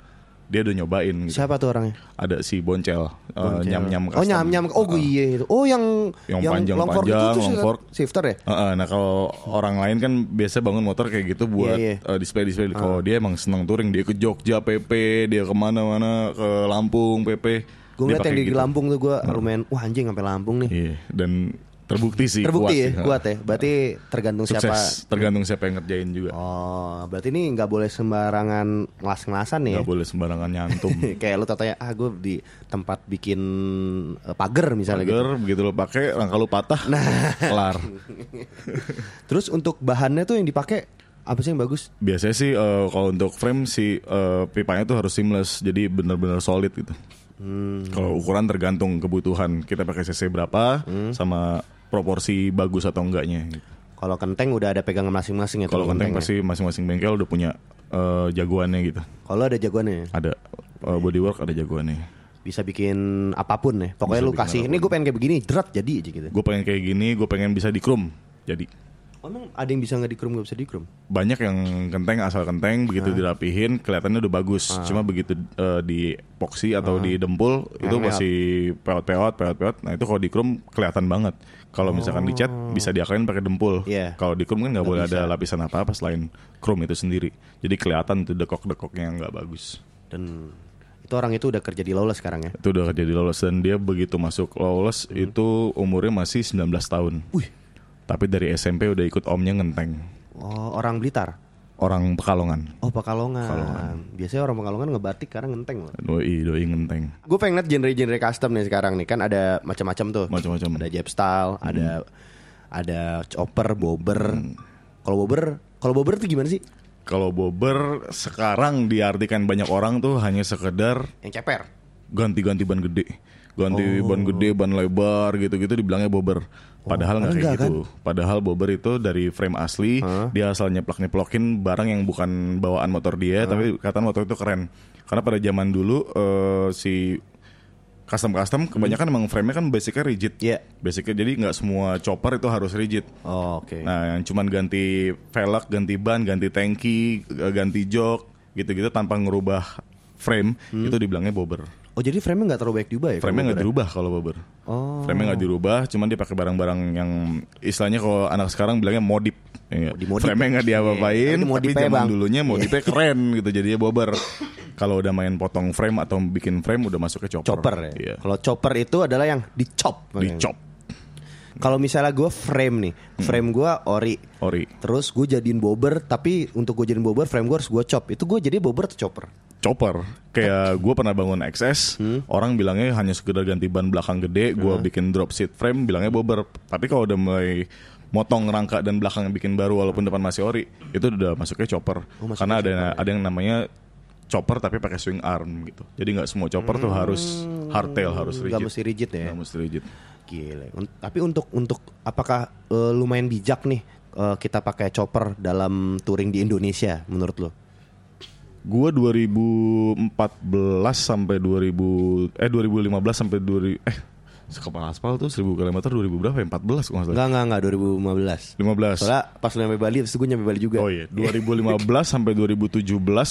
Speaker 3: Dia udah nyobain gitu.
Speaker 2: Siapa tuh orangnya?
Speaker 3: Ada si Boncel, eh, nyam-nyam
Speaker 2: Oh
Speaker 3: custom.
Speaker 2: nyam nyam. Oh gue iya itu. Oh yang
Speaker 3: Yang
Speaker 2: long fork itu
Speaker 3: panjang-panjang,
Speaker 2: tuh
Speaker 3: long fork.
Speaker 2: shifter ya?
Speaker 3: Heeh, nah kalau orang lain kan biasa bangun motor kayak gitu buat
Speaker 2: Iya, iya.
Speaker 3: eh, display-display. Kalau dia emang senang touring, dia ke Jogja PP, dia ke mana-mana ke Lampung PP.
Speaker 2: Gue ngeliat yang di
Speaker 3: gitu.
Speaker 2: Lampung tuh gue lumayan. Wah anjing sampai Lampung nih.
Speaker 3: Iya, dan terbukti sih
Speaker 2: Terbukti
Speaker 3: kuat
Speaker 2: ya,
Speaker 3: sih.
Speaker 2: kuat ya. Berarti tergantung
Speaker 3: Sukses,
Speaker 2: siapa.
Speaker 3: tergantung siapa yang ngerjain juga.
Speaker 2: Oh, berarti ini nggak boleh sembarangan ngelas-ngelasan nih ya?
Speaker 3: Gak boleh sembarangan nyantum.
Speaker 2: Kayak lu tatanya, ah gue di tempat bikin eh, pagar misalnya gitu.
Speaker 3: Pagar begitu lo pakai, rangka lo patah,
Speaker 2: Nah.
Speaker 3: kelar.
Speaker 2: Terus untuk bahannya tuh yang dipakai apa sih yang bagus?
Speaker 3: Biasanya sih eh, kalau untuk frame si eh, pipanya tuh harus seamless, jadi benar-benar solid gitu.
Speaker 2: Hmm.
Speaker 3: Kalau ukuran tergantung kebutuhan kita pakai cc berapa,
Speaker 2: Hmm.
Speaker 3: sama proporsi bagus atau enggaknya. gitu.
Speaker 2: Kalau kenteng udah ada pegangan masing-masing ya.
Speaker 3: Kalau kenteng
Speaker 2: kentengnya.
Speaker 3: pasti masing-masing bengkel udah punya eh, jagoannya gitu.
Speaker 2: Kalau ada jagoannya
Speaker 3: Ada eh, bodywork ada jagoannya.
Speaker 2: bisa bikin apa pun ya. Pokoknya
Speaker 3: Bisa
Speaker 2: lu kasih, ini gue pengen kayak begini, jerat jadi aja gitu.
Speaker 3: Gue pengen kayak gini, gue pengen bisa di chrome. Jadi
Speaker 2: Oh, emang ada yang bisa nggak dikrum nggak bisa dikrum?
Speaker 3: banyak yang kenteng asal kenteng begitu dirapihin kelihatannya udah bagus. Cuma begitu eh, di epoxy atau di dempul itu masih peot-peot, peot-peot. Nah itu kalau di chrome kelihatan banget. Kalau misalkan dicat bisa diakalin pakai dempul.
Speaker 2: Iya.
Speaker 3: Kalau di chrome kan nggak boleh
Speaker 2: bisa.
Speaker 3: ada lapisan apa-apa selain chrome itu sendiri. Jadi kelihatan tuh dekok-dekoknya nggak bagus.
Speaker 2: Dan itu orang itu udah kerja di Lawless sekarang ya.
Speaker 3: Itu udah jadi lolos dan dia begitu masuk lolos itu umurnya masih 19 tahun.
Speaker 2: Wih.
Speaker 3: Tapi dari SMP udah ikut omnya ngenteng.
Speaker 2: Oh, orang Blitar.
Speaker 3: Orang Pekalongan.
Speaker 2: Oh, Pekalongan. Biasanya orang Pekalongan ngebatik karena ngenteng loh.
Speaker 3: Doi, doi ngenteng.
Speaker 2: Gue pengen liat genre-genre custom nih sekarang nih kan ada macam-macam tuh.
Speaker 3: Macam-macam.
Speaker 2: Ada jab style, ada ada chopper, bobber. Kalau bobber, kalau bobber tuh gimana sih?
Speaker 3: Kalau bobber sekarang diartikan banyak orang tuh hanya sekedar
Speaker 2: Yang ceper.
Speaker 3: ganti-ganti ban gede. Ganti
Speaker 2: Oh.
Speaker 3: ban gede, ban lebar gitu-gitu dibilangnya bobber. Padahal nggak kayak
Speaker 2: enggak, kan?
Speaker 3: gitu. Padahal bobber itu dari frame asli, dia asal nyeplak-nyeplokin barang yang bukan bawaan motor dia, tapi kata motor itu keren. Karena pada zaman dulu eh, si custom-custom kebanyakan emang frame-nya kan basicnya rigid.
Speaker 2: Iya.
Speaker 3: Basicnya jadi nggak semua chopper itu harus rigid.
Speaker 2: Oh, oke.
Speaker 3: Nah, yang cuman ganti velg, ganti ban, ganti tangki, eh, ganti jok, gitu-gitu tanpa ngerubah frame, itu dibilangnya bobber.
Speaker 2: Oh, jadi frame-nya nggak terlalu banyak diubah ya?
Speaker 3: Frame-nya nggak dirubah kalau bobber.
Speaker 2: Oh.
Speaker 3: Frame-nya nggak dirubah, cuman dia pakai barang-barang yang istilahnya kalau anak sekarang bilangnya modif. Iya.
Speaker 2: Dimodif.
Speaker 3: Frame-nya nggak diapa-apain,
Speaker 2: Iya, tapi
Speaker 3: tapi zaman
Speaker 2: Bang.
Speaker 3: dulunya modifnya keren gitu, jadinya bobber. kalau udah main potong frame atau bikin frame udah masuknya chopper.
Speaker 2: Chopper ya.
Speaker 3: Iya.
Speaker 2: Kalau chopper itu adalah yang dicop.
Speaker 3: Dicop,
Speaker 2: Kalau misalnya gue frame nih, frame gue ori.
Speaker 3: ori.
Speaker 2: Terus gue jadiin bobber, tapi untuk gue jadiin bobber, frame gue harus gue chop. Itu gue jadi bobber atau chopper?
Speaker 3: Chopper. Kayak gue pernah bangun XS orang bilangnya hanya sekedar ganti ban belakang gede gue bikin drop seat frame bilangnya bobber. Tapi kalau udah mulai motong rangka dan belakang bikin baru walaupun depan masih ori itu udah masuknya chopper. Karena ada ada yang namanya chopper tapi pakai swing arm gitu. Jadi nggak semua chopper tuh harus hardtail harus rigid.
Speaker 2: Gak mesti rigid ya.
Speaker 3: Nggak mesti rigid.
Speaker 2: Gile. Tapi untuk untuk apakah eh, lumayan bijak nih eh, kita pakai chopper dalam touring di Indonesia menurut lo?
Speaker 3: Gue 2014 sampai 2000 eh 2015 sampai 2000 eh sekepal aspal tuh 1000 km 2000 berapa ya 14 kalau nggak salah
Speaker 2: Enggak enggak enggak 2015.
Speaker 3: 15
Speaker 2: Soalnya pas lu nyampe Bali, terus gue nyampe Bali juga.
Speaker 3: Oh iya, 2015 sampai 2017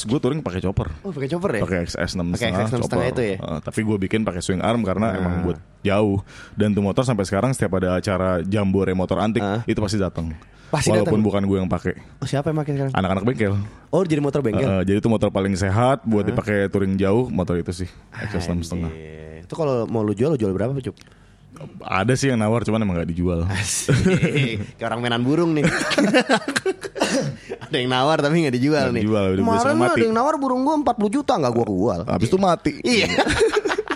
Speaker 3: gue touring pakai chopper.
Speaker 2: Oh, pakai chopper ya?
Speaker 3: Pakai XS 6
Speaker 2: Pakai XS 6 setengah itu ya?
Speaker 3: Eh, tapi gue bikin pakai swing arm karena emang buat jauh. Dan tuh motor sampai sekarang setiap ada acara jambore motor antik
Speaker 2: Ah.
Speaker 3: itu pasti datang.
Speaker 2: Pasti
Speaker 3: Walaupun
Speaker 2: datang?
Speaker 3: bukan gue yang pakai.
Speaker 2: Oh, siapa yang pakai sekarang?
Speaker 3: Anak-anak bengkel.
Speaker 2: Oh, jadi motor bengkel.
Speaker 3: Eh, jadi itu motor paling sehat buat dipakai touring jauh motor itu sih XS 6 setengah.
Speaker 2: Itu kalau mau lu jual, lu jual berapa, Cup?
Speaker 3: Ada sih yang nawar cuman emang gak dijual.
Speaker 2: Kayak orang mainan burung nih. ada yang nawar tapi nggak dijual
Speaker 3: Nggak
Speaker 2: nih.
Speaker 3: dijual, udah
Speaker 2: Kemarin
Speaker 3: mati.
Speaker 2: ada yang nawar burung gua 40 juta nggak gua jual.
Speaker 3: Habis itu mati.
Speaker 2: Iya.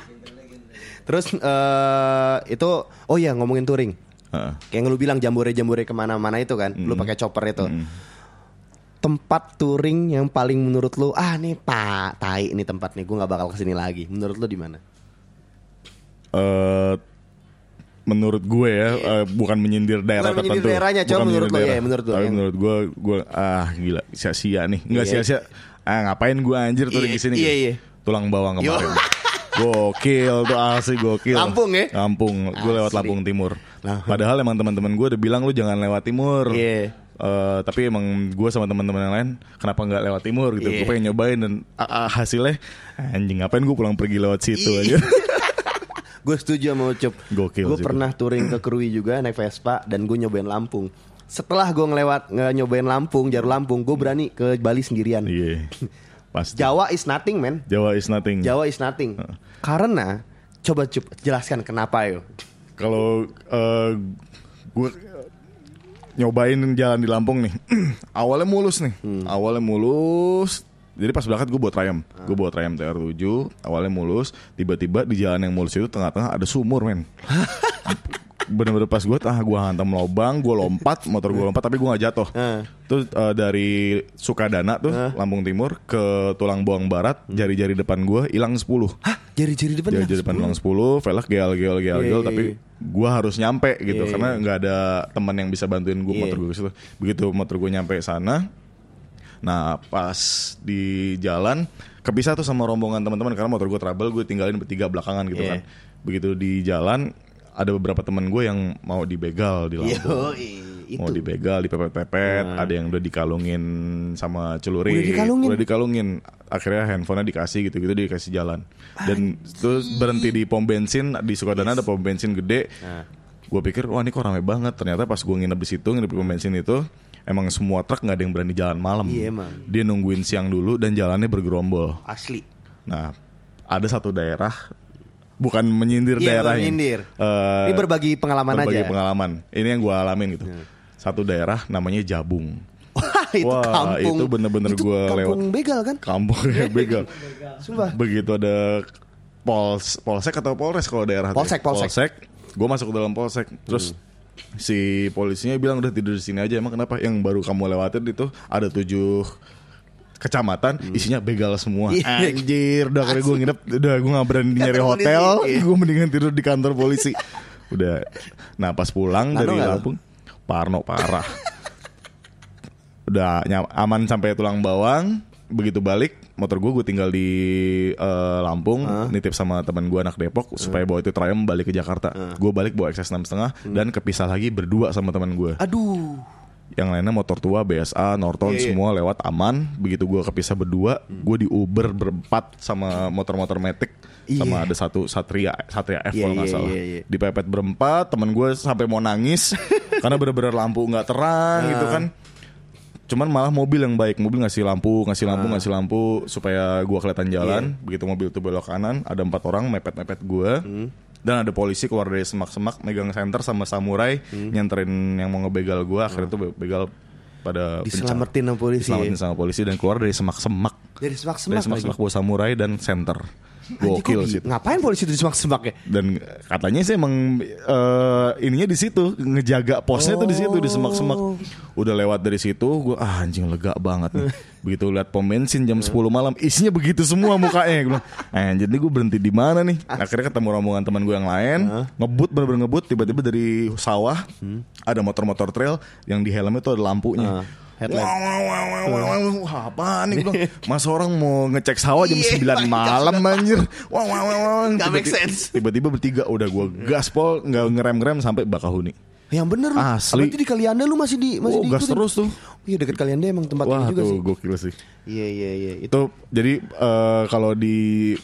Speaker 2: Terus eh itu oh ya ngomongin touring.
Speaker 3: Heeh.
Speaker 2: Kayak yang lu bilang jambore-jambore ke mana-mana itu kan, lu pakai chopper itu.
Speaker 3: Mm.
Speaker 2: Tempat touring yang paling menurut lu ah nih pak tai ini tempat nih gue nggak bakal ke sini lagi. Menurut lu di mana?
Speaker 3: Eh menurut gue ya eh, bukan menyindir daerah
Speaker 2: Bukan menyindir
Speaker 3: tertentu.
Speaker 2: daerahnya,
Speaker 3: Bukan
Speaker 2: menurut lo, ya, menurut.
Speaker 3: Tapi
Speaker 2: Yang-
Speaker 3: menurut gue gue ah gila sia-sia nih. Enggak
Speaker 2: Iya.
Speaker 3: sia-sia. Ah ngapain gue anjir tuh
Speaker 2: Iya,
Speaker 3: di sini
Speaker 2: iya,
Speaker 3: gitu.
Speaker 2: iya.
Speaker 3: Tulang bawang kemarin. Gokil tuh asli gokil.
Speaker 2: Lampung ya?
Speaker 3: Lampung. Gue lewat. Lampung Timur.
Speaker 2: Nah.
Speaker 3: Padahal emang teman-teman gue udah bilang lu jangan lewat timur.
Speaker 2: Iya.
Speaker 3: Eh, tapi emang gue sama teman-teman yang lain kenapa nggak lewat timur gitu
Speaker 2: Iya.
Speaker 3: gue pengen nyobain dan ah, ah, hasilnya anjing ngapain gue pulang pergi lewat situ
Speaker 2: Iya.
Speaker 3: aja
Speaker 2: Gue setuju sama Ucup.
Speaker 3: Gokil
Speaker 2: Gue pernah touring ke Krui juga naik Vespa dan gue nyobain Lampung. Setelah gue ngelewat nge nyobain Lampung, jalur Lampung, gue berani ke Bali sendirian.
Speaker 3: iya pasti
Speaker 2: Jawa is nothing, man.
Speaker 3: Jawa is nothing.
Speaker 2: Jawa is nothing. Karena coba Cup jelaskan kenapa yo.
Speaker 3: Kalau gue nyobain jalan di Lampung nih, awalnya mulus nih, awalnya mulus. Jadi pas berangkat gue bawa Triumph, gue bawa Triumph TR7, awalnya mulus, tiba-tiba di jalan yang mulus itu tengah-tengah ada sumur men. Bener-bener pas gue tah gue hantam lobang, gue lompat, motor gue lompat tapi gue gak jatuh.
Speaker 2: Eh.
Speaker 3: Terus eh, dari Sukadana tuh, Lampung Timur ke Tulang Bawang Barat, jari-jari depan gue hilang 10
Speaker 2: Hah? Jari-jari depan
Speaker 3: Jadi
Speaker 2: ya?
Speaker 3: depan ulang 10, velg geol geol geol
Speaker 2: Iya,
Speaker 3: geol
Speaker 2: iya,
Speaker 3: tapi
Speaker 2: iya.
Speaker 3: gua harus nyampe gitu
Speaker 2: Iya,
Speaker 3: karena nggak ada teman yang bisa bantuin gua
Speaker 2: Iya.
Speaker 3: motor gue situ. Begitu motor gue nyampe sana, nah pas di jalan kepisah tuh sama rombongan teman-teman karena motor gue trouble, gue tinggalin bertiga belakangan gitu
Speaker 2: Iya.
Speaker 3: kan. Begitu di jalan ada beberapa teman gue yang mau dibegal di Lampung.
Speaker 2: Itu.
Speaker 3: Mau dibegal, dipepet-pepet, ada yang udah dikalungin sama celurit.
Speaker 2: Udah dikalungin?
Speaker 3: Udah dikalungin. Akhirnya handphonenya dikasih gitu-gitu dikasih jalan. Dan terus berhenti di pom bensin di Sukadana ada pom bensin gede.
Speaker 2: Nah.
Speaker 3: Gue pikir wah ini kok rame banget. Ternyata pas gue nginep di situ nginep di pom bensin itu emang semua truk nggak ada yang berani jalan malam.
Speaker 2: Iya, emang.
Speaker 3: Dia nungguin siang dulu dan jalannya bergerombol.
Speaker 2: Asli.
Speaker 3: Nah ada satu daerah bukan menyindir
Speaker 2: Iya,
Speaker 3: daerahnya.
Speaker 2: bukan menyindir.
Speaker 3: Eh,
Speaker 2: Ini berbagi pengalaman
Speaker 3: berbagi
Speaker 2: aja.
Speaker 3: pengalaman. Ini yang gue alamin gitu. Satu daerah namanya Jabung.
Speaker 2: itu
Speaker 3: Wah,
Speaker 2: kampung.
Speaker 3: itu bener-bener
Speaker 2: Itu
Speaker 3: gua
Speaker 2: kampung
Speaker 3: lewat.
Speaker 2: begal kan?
Speaker 3: Kampung ya begal.
Speaker 2: Sumpah.
Speaker 3: Begitu ada pols polsek atau polres kalau daerah
Speaker 2: Polsek, polsek.
Speaker 3: Gue masuk ke dalam polsek, terus si polisinya bilang udah tidur di sini aja. Emang kenapa? Yang baru kamu lewatin itu ada tujuh kecamatan isinya begal semua
Speaker 2: Iya.
Speaker 3: anjir udah kali gue nginep udah gue gak berani nyari hotel
Speaker 2: polisi, iya.
Speaker 3: gue mendingan tidur di kantor polisi udah nah pas pulang
Speaker 2: Nano
Speaker 3: dari
Speaker 2: nggak?
Speaker 3: Lampung Parno parah udah aman sampai tulang bawang begitu balik motor gue gue tinggal di eh, Lampung nitip sama teman gue anak Depok supaya bawa itu Triumph balik ke Jakarta. Gue balik bawa XS 6 setengah
Speaker 2: Hmm.
Speaker 3: dan kepisah lagi berdua sama teman gue
Speaker 2: Aduh.
Speaker 3: yang lainnya motor tua BSA Norton
Speaker 2: Iya, iya.
Speaker 3: semua lewat aman. Begitu gue kepisah berdua gue di Uber berempat sama motor-motor Matic sama ada satu Satria Satria F
Speaker 2: Iya,
Speaker 3: kalau nggak
Speaker 2: iya,
Speaker 3: salah.
Speaker 2: iya, iya.
Speaker 3: dipepet berempat temen gue sampai mau nangis karena bener-bener lampu nggak terang gitu kan cuman malah mobil yang baik mobil ngasih lampu ngasih lampu
Speaker 2: Ah.
Speaker 3: ngasih lampu supaya gua kelihatan jalan
Speaker 2: Iya.
Speaker 3: begitu mobil itu belok kanan ada empat orang mepet-mepet gua
Speaker 2: Hmm.
Speaker 3: dan ada polisi keluar dari semak-semak megang senter sama samurai
Speaker 2: Hmm.
Speaker 3: nyenterin yang mau ngebegal gua akhirnya tuh be- begal pada
Speaker 2: Diselamatin sama polisi.
Speaker 3: diselamatin sama polisi dan keluar dari semak-semak
Speaker 2: Dari semak-semak
Speaker 3: dari semak-semak bawa samurai dan senter
Speaker 2: Anjing,
Speaker 3: gokil sih?
Speaker 2: Ngapain polisi itu di semak-semak ya?
Speaker 3: dan katanya sih emang eh, ininya di situ ngejaga posnya tuh di situ di semak-semak udah lewat dari situ gue ah anjing lega banget nih. Begitu lihat pom bensin jam 10 malam isinya begitu semua mukanya. Gue bilang eh jadi gue berhenti di mana nih? Akhirnya ketemu rombongan teman gue yang lain ngebut bener-bener ngebut tiba-tiba dari sawah ada motor-motor trail yang di helmnya tuh ada lampunya
Speaker 2: headlamp.
Speaker 3: Wah, wah, wah, wah, wah, wah, wah, apaan nih bilang, Masa orang mau ngecek sawah jam
Speaker 2: Iya,
Speaker 3: 9 malam anjir Wah wah wah wah
Speaker 2: Nggak make
Speaker 3: Tiba-tiba-
Speaker 2: sense.
Speaker 3: Tiba-tiba bertiga udah gue gaspol nggak ngerem-ngerem sampai Bakahuni.
Speaker 2: Yang bener lu.
Speaker 3: Asli.
Speaker 2: Berarti di Kalianda lu masih di masih
Speaker 3: Oh, gas terus tuh.
Speaker 2: Iya deket Kalianda emang tempat
Speaker 3: Wah
Speaker 2: ini juga
Speaker 3: tuh
Speaker 2: sih.
Speaker 3: gokil sih.
Speaker 2: Iya iya iya. Itu
Speaker 3: Itu jadi eh, kalau di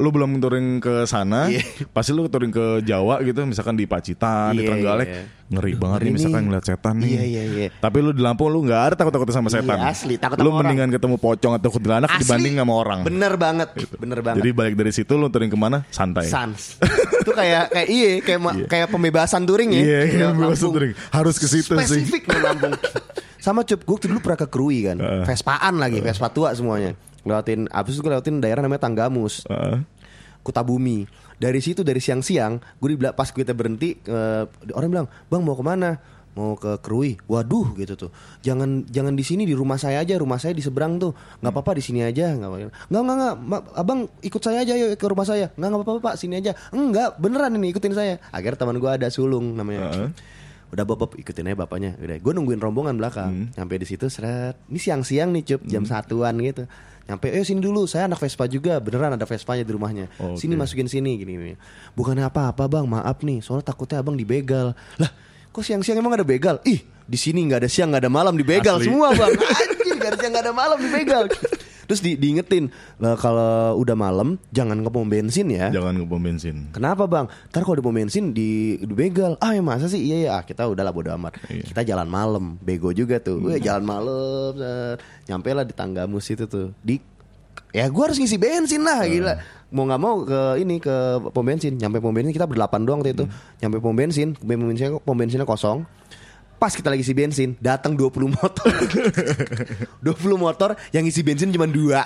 Speaker 3: lu belum touring ke sana,
Speaker 2: Iya.
Speaker 3: pasti lu touring ke Jawa gitu, misalkan di Pacitan, di
Speaker 2: Iya,
Speaker 3: Trenggalek,
Speaker 2: iya.
Speaker 3: ngeri banget
Speaker 2: Ngeri
Speaker 3: nih misalkan ngeliat setan nih.
Speaker 2: Iya, iya, iya.
Speaker 3: Tapi lu di Lampung lu nggak ada takut-takutnya sama setan.
Speaker 2: Iya, asli, takut
Speaker 3: Lu
Speaker 2: sama orang.
Speaker 3: mendingan ketemu pocong atau kuntilanak dibanding sama orang.
Speaker 2: Bener banget. Bener banget.
Speaker 3: Jadi balik dari situ lu touring ke mana? Santai.
Speaker 2: Sans. itu kayak kayak iya kayak ma- kayak pembebasan touring ya.
Speaker 3: Iya,
Speaker 2: Kayak
Speaker 3: iya, pembebasan touring. Harus ke situ sih.
Speaker 2: Spesifik Lampung. Sama cup, gue dulu pernah ke Krui kan. Vespaan lagi, Vespa tua semuanya. Lewatin, abis itu gue lewatin daerah namanya Tanggamus.
Speaker 3: Heeh.
Speaker 2: Kutabumi. Dari situ dari siang-siang, gue dibilang pas kita berhenti, eh, orang bilang, bang mau ke mana? Mau ke Krui. Waduh gitu tuh. Jangan jangan di sini di rumah saya aja. Rumah saya di seberang tuh. Nggak apa-apa di sini aja. Nggak apa-apa. Nggak nggak nggak. Abang ikut saya aja yuk ke rumah saya. Nggak nggak apa-apa pak. Sini aja. Enggak beneran ini ikutin saya. Akhirnya teman gue ada sulung namanya.
Speaker 3: Heeh.
Speaker 2: Udah bapak ikutin aja bapaknya. Udah gue nungguin rombongan belakang. Sampai di situ seret. Ini siang-siang nih cup jam satuan gitu. Nyampe, eh sini dulu, saya anak Vespa juga, beneran ada Vespanya di rumahnya.
Speaker 3: Oke.
Speaker 2: Sini masukin sini gini, gini. Bukannya apa-apa bang, maaf nih, soalnya takutnya abang dibegal. Lah, kok siang-siang emang ada begal? Ih, di sini nggak ada siang nggak ada malam dibegal
Speaker 3: Asli.
Speaker 2: semua bang. Anjir, nggak ada siang nggak ada malam dibegal. Terus di, diingetin, lah kalau udah malam jangan ke pom bensin ya.
Speaker 3: Jangan ke pom bensin.
Speaker 2: Kenapa bang? Ntar kalau di pom bensin di, dibegal Ah ya masa sih? Iya ya kita udahlah bodo amat.
Speaker 3: Iya.
Speaker 2: Kita jalan malam. Bego juga tuh. Weh, Jalan malam. Nyampe lah di Tanggamus itu tuh. Di Ya gue harus ngisi bensin lah. Gila. Mau nggak mau ke ini ke pom bensin. Nyampe pom bensin kita berdelapan doang waktu itu. Nyampe pom bensin Pom bensinnya, pom bensinnya kosong Pas kita lagi isi bensin Datang 20 motor. 20 motor Yang isi bensin cuma dua.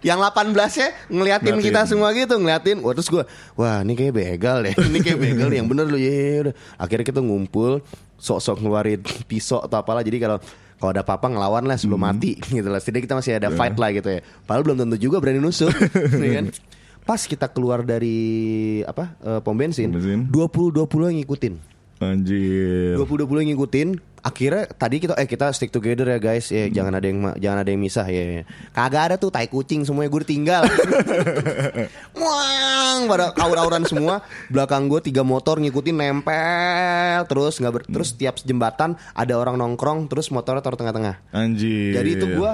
Speaker 2: Yang 18 ya ngeliatin
Speaker 3: Ngeliatin.
Speaker 2: kita semua gitu ngeliatin. Wah terus gue wah ini kayak begal deh. Ini kayak begal yang bener loh ya udah. Akhirnya kita ngumpul sok-sok ngeluarin pisau atau apalah. Jadi kalau kalau ada apa-apa ngelawan lah sebelum mati gitu lah. Setidaknya kita masih ada fight lah gitu ya. Padahal belum tentu juga berani nusuk ya kan? Pas kita keluar dari apa eh, pom bensin,
Speaker 3: Pom bensin.
Speaker 2: 20 20 yang ngikutin
Speaker 3: Anjir.
Speaker 2: 20 20 yang ngikutin akhirnya tadi kita eh kita stick together ya guys ya jangan ada yang jangan ada yang misah ya, ya. kagak ada tuh tai kucing semuanya gue ditinggal Wang pada aur-auran semua belakang gue tiga motor ngikutin nempel terus nggak ber- terus tiap jembatan ada orang nongkrong terus motornya taruh tengah-tengah
Speaker 3: Anjir.
Speaker 2: jadi itu gue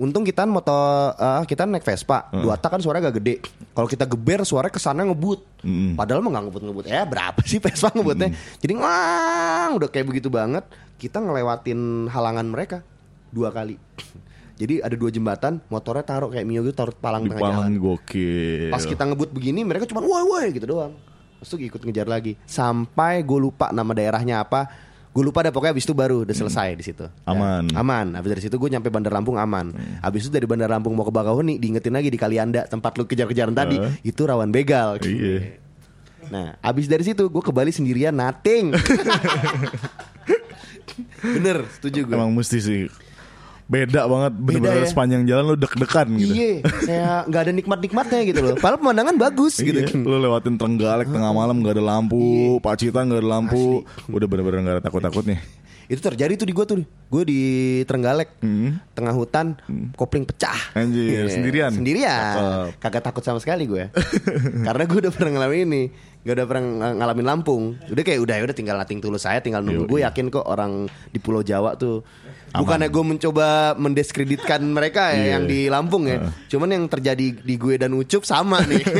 Speaker 2: Untung kita motor eh, kita naik Vespa, dua tak kan suaranya agak gede. Kalau kita geber suaranya ke sana ngebut.
Speaker 3: Mm-mm.
Speaker 2: Padahal mah nggak ngebut-ngebut. Ya berapa sih Vespa ngebutnya? Jadi wang udah kayak begitu banget. Kita ngelewatin halangan mereka dua kali. Jadi ada dua jembatan, motornya taruh kayak Mio gitu taruh palang
Speaker 3: di
Speaker 2: tengah jalan.
Speaker 3: gokil.
Speaker 2: Pas kita ngebut begini mereka cuma woi woi gitu doang. Terus tuh ikut ngejar lagi. Sampai gue lupa nama daerahnya apa. Gue lupa dah pokoknya abis itu baru udah selesai di situ. Ya,
Speaker 3: Aman.
Speaker 2: aman. Abis dari situ gue nyampe Bandar Lampung aman. Abis itu dari Bandar Lampung mau ke Bakauheni diingetin lagi di Kalianda tempat lu kejar-kejaran tadi
Speaker 3: Eh.
Speaker 2: itu rawan begal.
Speaker 3: Iya.
Speaker 2: Nah, abis dari situ gue ke Bali sendirian nothing. Bener, setuju gue.
Speaker 3: Emang mesti sih beda banget bener-bener
Speaker 2: ya.
Speaker 3: sepanjang jalan lu deg-degan gitu.
Speaker 2: Iya, kayak nggak ada nikmat-nikmatnya gitu loh. Padahal pemandangan bagus gitu.
Speaker 3: Iya, lu lewatin Trenggalek tengah malam gak ada lampu, Pacitan gak ada lampu, udah bener-bener gak ada takut-takutnya.
Speaker 2: Itu terjadi tuh di gue tuh. Gue di Trenggalek, tengah hutan, kopling pecah.
Speaker 3: Anjir,
Speaker 2: Iya,
Speaker 3: sendirian?
Speaker 2: Sendirian.
Speaker 3: Cakep.
Speaker 2: Kagak takut sama sekali gue. Karena gue udah pernah ngalamin ini. Gak udah pernah ng- ngalamin Lampung. Udah kayak udah udah tinggal nating tulus saya, tinggal nunggu. Gue yakin kok orang di Pulau Jawa tuh Bukannya gue mencoba mendiskreditkan mereka ya
Speaker 3: Iya.
Speaker 2: yang di Lampung ya. Cuman yang terjadi di gue dan Ucup sama nih.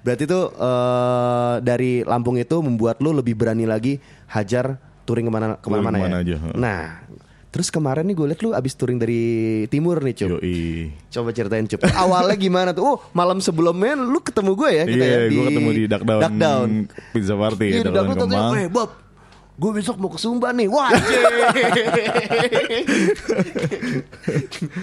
Speaker 2: Berarti tuh eh, dari Lampung itu membuat lu lebih berani lagi hajar touring ke mana
Speaker 3: ke mana-mana Ke mana
Speaker 2: ya.
Speaker 3: aja.
Speaker 2: Nah, terus kemarin nih gue liat lu abis touring dari timur nih cup.
Speaker 3: Yoi.
Speaker 2: Coba ceritain cup. Awalnya gimana tuh? Oh malam sebelumnya lu ketemu gue ya kita
Speaker 3: Iya,
Speaker 2: ya
Speaker 3: gue ketemu di Duck Down,
Speaker 2: Duck Down.
Speaker 3: Pizza Party
Speaker 2: Iya
Speaker 3: ya,
Speaker 2: di
Speaker 3: Duck
Speaker 2: Duck
Speaker 3: Down
Speaker 2: Down katanya,
Speaker 3: Kemang.
Speaker 2: "Eh Bob, gue besok mau ke Sumba nih." Wah,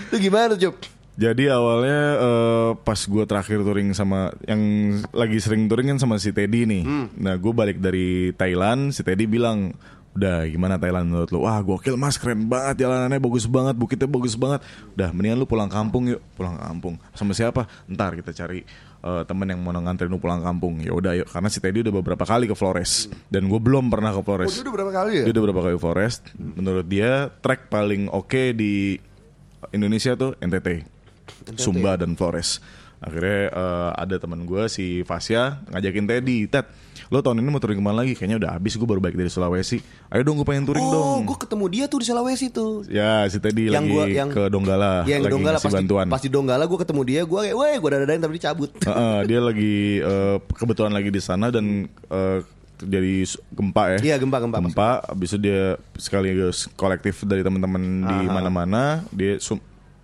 Speaker 2: Itu gimana cup?
Speaker 3: Jadi awalnya eh, pas gue terakhir touring sama yang lagi sering touring kan sama si Teddy nih.
Speaker 2: Hmm.
Speaker 3: Nah gue balik dari Thailand, si Teddy bilang, udah gimana Thailand menurut lu? Wah gokil mas, keren banget jalanannya bagus banget, bukitnya bagus banget. Udah mendingan lu pulang kampung yuk, pulang kampung. Sama siapa? Ntar kita cari eh, temen yang mau nganterin lu pulang kampung. Ya udah yuk, karena si Teddy udah beberapa kali ke Flores dan gue belum pernah ke Flores.
Speaker 2: Oh, udah berapa kali ya?
Speaker 3: Dia udah berapa kali ke Flores. Menurut dia track paling oke di Indonesia tuh NTT, Sumba dan Flores. Akhirnya eh, ada teman gue si Fasya ngajakin Teddy, Ted, lo tahun ini mau touring ke mana lagi? Kayaknya udah habis gue baru balik dari Sulawesi. Ayo dong gue pengen touring
Speaker 2: Oh,
Speaker 3: dong.
Speaker 2: gue ketemu dia tuh di Sulawesi tuh.
Speaker 3: Ya si Teddy
Speaker 2: yang
Speaker 3: lagi
Speaker 2: gua yang
Speaker 3: ke Donggala,
Speaker 2: yang
Speaker 3: lagi
Speaker 2: Donggala
Speaker 3: ngasih
Speaker 2: pas
Speaker 3: bantuan.
Speaker 2: Di, pas di Donggala gue ketemu dia, gue kayak, weh gue dadain tapi dicabut.
Speaker 3: Heeh, dia lagi eh, kebetulan lagi di sana dan eh, terjadi s- gempa ya.
Speaker 2: Iya, gempa, gempa.
Speaker 3: Gempa, habis itu dia sekaligus kolektif dari teman-teman di mana-mana, dia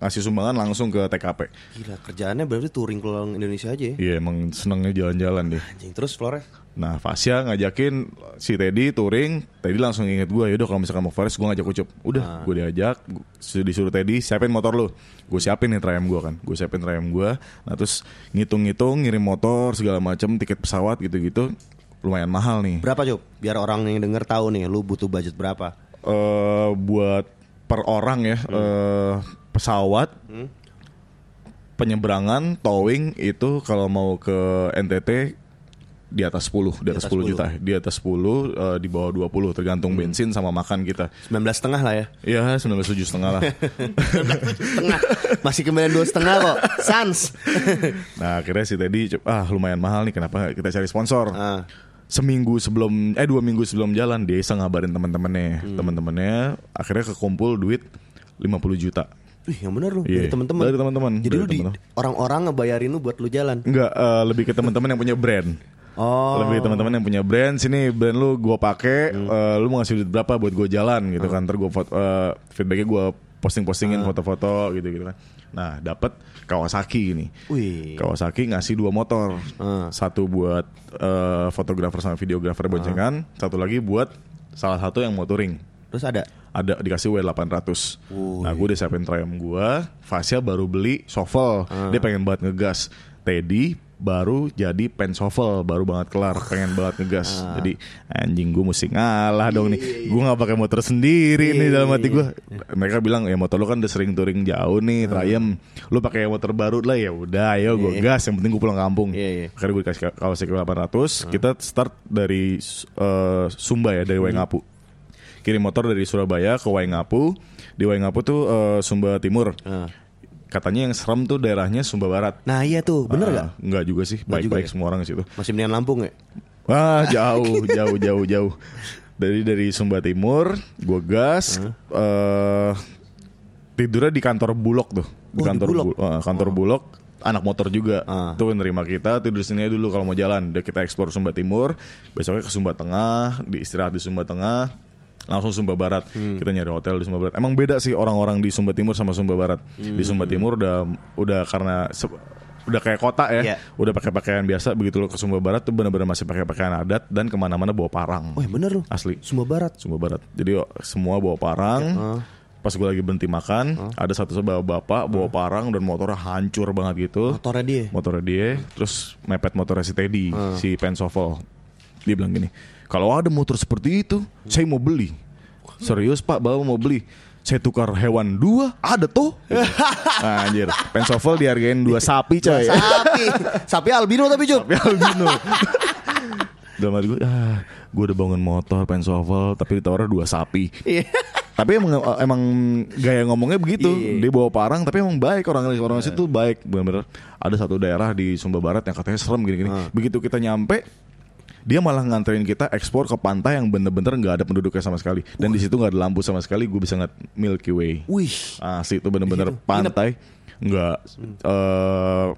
Speaker 3: ngasih sumbangan langsung ke TKP.
Speaker 2: Gila kerjaannya berarti touring keliling Indonesia aja ya.
Speaker 3: Iya emang senengnya jalan-jalan deh.
Speaker 2: Anjing terus Flores.
Speaker 3: Nah Fasya ngajakin si Teddy touring, Teddy langsung inget gue, yaudah kalau misalkan mau Forest gue ngajak Ucup. Udah, gue diajak, gua- disuruh Teddy siapin motor lu. Gue siapin nih trayam gue kan, gue siapin trayam gue. Nah terus ngitung-ngitung, ngirim motor segala macem, tiket pesawat gitu-gitu, lumayan mahal nih.
Speaker 2: Berapa Cup? Biar orang yang denger tahu nih, lu butuh budget berapa?
Speaker 3: eh buat per orang ya eh, pesawat penyeberangan towing itu kalau mau ke NTT di atas 10 di atas 10 juta di atas 10 eh, di bawah 20 tergantung bensin sama makan kita
Speaker 2: 19 setengah lah ya.
Speaker 3: Iya 19 tujuh setengah lah
Speaker 2: setengah. Masih kembalian dua setengah kok. Sans.
Speaker 3: Nah akhirnya si Teddy "Cep, ah lumayan mahal nih kenapa kita cari sponsor
Speaker 2: Ah.
Speaker 3: Seminggu sebelum eh dua minggu sebelum jalan dia iseng ngabarin teman-temannya teman-temannya akhirnya kekumpul duit 50 juta
Speaker 2: Wih, yang bener lu
Speaker 3: Iya,
Speaker 2: dari teman-teman.
Speaker 3: dari teman-teman,
Speaker 2: Jadi
Speaker 3: dari
Speaker 2: lu di
Speaker 3: teman-teman.
Speaker 2: orang-orang ngebayarin lu buat lu jalan.
Speaker 3: Enggak, eh, lebih ke teman-teman yang punya brand.
Speaker 2: Oh.
Speaker 3: Lebih teman-teman yang punya brand sini brand lu gua pakai, eh, lu mau ngasih duit berapa buat gue jalan gitu kan. Ntar gue feedbacknya gue posting-postingin foto-foto gitu gitu kan. Nah, dapat Kawasaki ini.
Speaker 2: Wih.
Speaker 3: Kawasaki ngasih dua motor,
Speaker 2: Ah.
Speaker 3: satu buat eh, fotografer sama videografer boncengan, satu lagi buat salah satu yang mau touring.
Speaker 2: Terus ada
Speaker 3: Ada dikasih W800 Nah gue udah siapin triumph gue Fasya baru beli shovel Dia pengen banget ngegas Teddy baru jadi pen shovel Baru banget kelar Pengen banget ngegas. Jadi anjing gue mesti ngalah dong nih. Gue gak pakai motor sendiri nih dalam hati gue Mereka bilang ya motor lu kan udah sering touring jauh nih Triumph Lu pakai motor baru lah ya udah ayo gue gas Yang penting gue pulang kampung.
Speaker 2: Iya, iya.
Speaker 3: Akhirnya gue dikasih Kawasaki 800 Kita start dari eh, Sumba ya Dari Waingapu. Kirim motor dari Surabaya ke Waingapu. Di Waingapu tuh eh, Sumba Timur.
Speaker 2: Ah.
Speaker 3: Katanya yang serem tuh daerahnya Sumba Barat.
Speaker 2: Nah iya tuh, bener
Speaker 3: Ah,
Speaker 2: gak?
Speaker 3: Enggak juga sih, baik-baik
Speaker 2: ya?
Speaker 3: semua orang di situ.
Speaker 2: Masih mendingan Lampung ya?
Speaker 3: Wah, jauh, jauh, jauh, jauh. Dari dari Sumba Timur, gue gas. eh tidurnya di kantor Bulog tuh, di
Speaker 2: Oh, di
Speaker 3: kantor
Speaker 2: Bulog?
Speaker 3: Bu- eh, kantor Bulog. Anak motor juga
Speaker 2: Ah.
Speaker 3: tuh nerima kita tidur sini aja dulu kalau mau jalan. Udah kita eksplor Sumba Timur, besoknya ke Sumba Tengah, di istirahat di Sumba Tengah, langsung Sumba Barat.
Speaker 2: Hmm.
Speaker 3: Kita nyari hotel di Sumba Barat. Emang beda sih orang-orang di Sumba Timur sama Sumba Barat.
Speaker 2: Hmm.
Speaker 3: Di Sumba Timur udah udah karena udah kayak kota ya,
Speaker 2: Iya.
Speaker 3: udah pakai pakaian biasa. Begitu lo ke Sumba Barat tuh benar-benar masih pakai pakaian adat dan ke mana-mana bawa parang.
Speaker 2: Wah bener loh.
Speaker 3: Asli.
Speaker 2: Sumba Barat.
Speaker 3: Sumba Barat. Jadi oh, semua bawa parang. Pas gue lagi berhenti makan, ada satu bawa bapak bawa parang dan motornya hancur banget gitu.
Speaker 2: Motornya dia.
Speaker 3: Motornya dia, terus mepet motornya si Teddy, si Pensovel. Dia bilang gini, kalau ada motor seperti itu, saya mau beli. Serius pak, bawa mau beli. Saya tukar hewan dua, ada tuh. Nah, anjir, Pensovel dihargain dua sapi coy.
Speaker 2: Sapi. Sapi albino tapi Jun.
Speaker 3: Sapi albino. Dalam hati gue, ah, gue udah bangun motor Pensovel, tapi ditawarin dua sapi.
Speaker 2: Iya.
Speaker 3: Tapi emang emang gaya ngomongnya begitu.
Speaker 2: Iya.
Speaker 3: Dia bawa parang tapi emang baik orang orang situ baik benar-benar. Ada satu daerah di Sumba Barat yang katanya serem gini-gini. Begitu kita nyampe dia malah nganterin kita ekspor ke pantai yang bener-bener nggak ada penduduknya sama sekali. Dan di situ nggak ada lampu sama sekali gue bisa ngeliat Milky Way.
Speaker 2: Wih.
Speaker 3: asli itu bener-bener pantai. Nggak eh,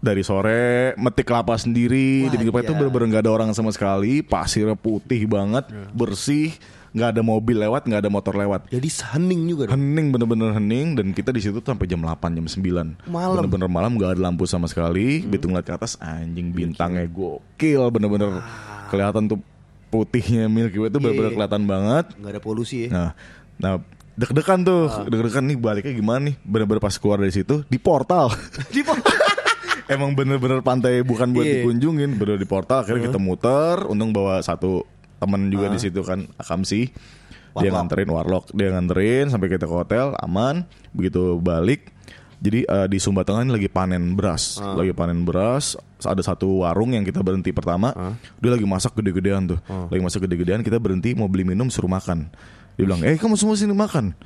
Speaker 3: dari sore metik kelapa sendiri di pinggir pantai itu
Speaker 2: Wajar.
Speaker 3: bener-bener nggak ada orang sama sekali pasirnya putih banget bersih nggak ada mobil lewat nggak ada motor lewat.
Speaker 2: Jadi hening juga dong.
Speaker 3: hening bener-bener hening. Dan kita di situ sampai jam 8 jam 9
Speaker 2: Malam.
Speaker 3: bener-bener malam nggak ada lampu sama sekali. Begitu ngeliat ke atas anjing bintangnya gokil. Bener-bener kelihatan tuh putihnya Milky Way tuh bener-bener
Speaker 2: Iya.
Speaker 3: kelihatan banget.
Speaker 2: Gak ada polusi ya.
Speaker 3: nah nah deg-degan tuh. Deg-degan nih baliknya gimana nih? Bener-bener pas keluar dari situ di portal.
Speaker 2: Di po-
Speaker 3: Emang bener-bener pantai bukan buat
Speaker 2: Iya.
Speaker 3: dikunjungin, bener di portal. Akhirnya kita muter, untung bawa satu temen juga di situ kan, Akamsi. Dia
Speaker 2: Warlock.
Speaker 3: nganterin warlock, dia nganterin sampai kita ke hotel aman. Begitu balik, jadi eh, di Sumba Tengah ini lagi panen beras, lagi panen beras. Ada satu warung yang kita berhenti pertama, dia lagi masak gede-gedean tuh, lagi masak gede-gedean. Kita berhenti mau beli minum suruh makan. Dia bilang, eh kamu semua sini makan.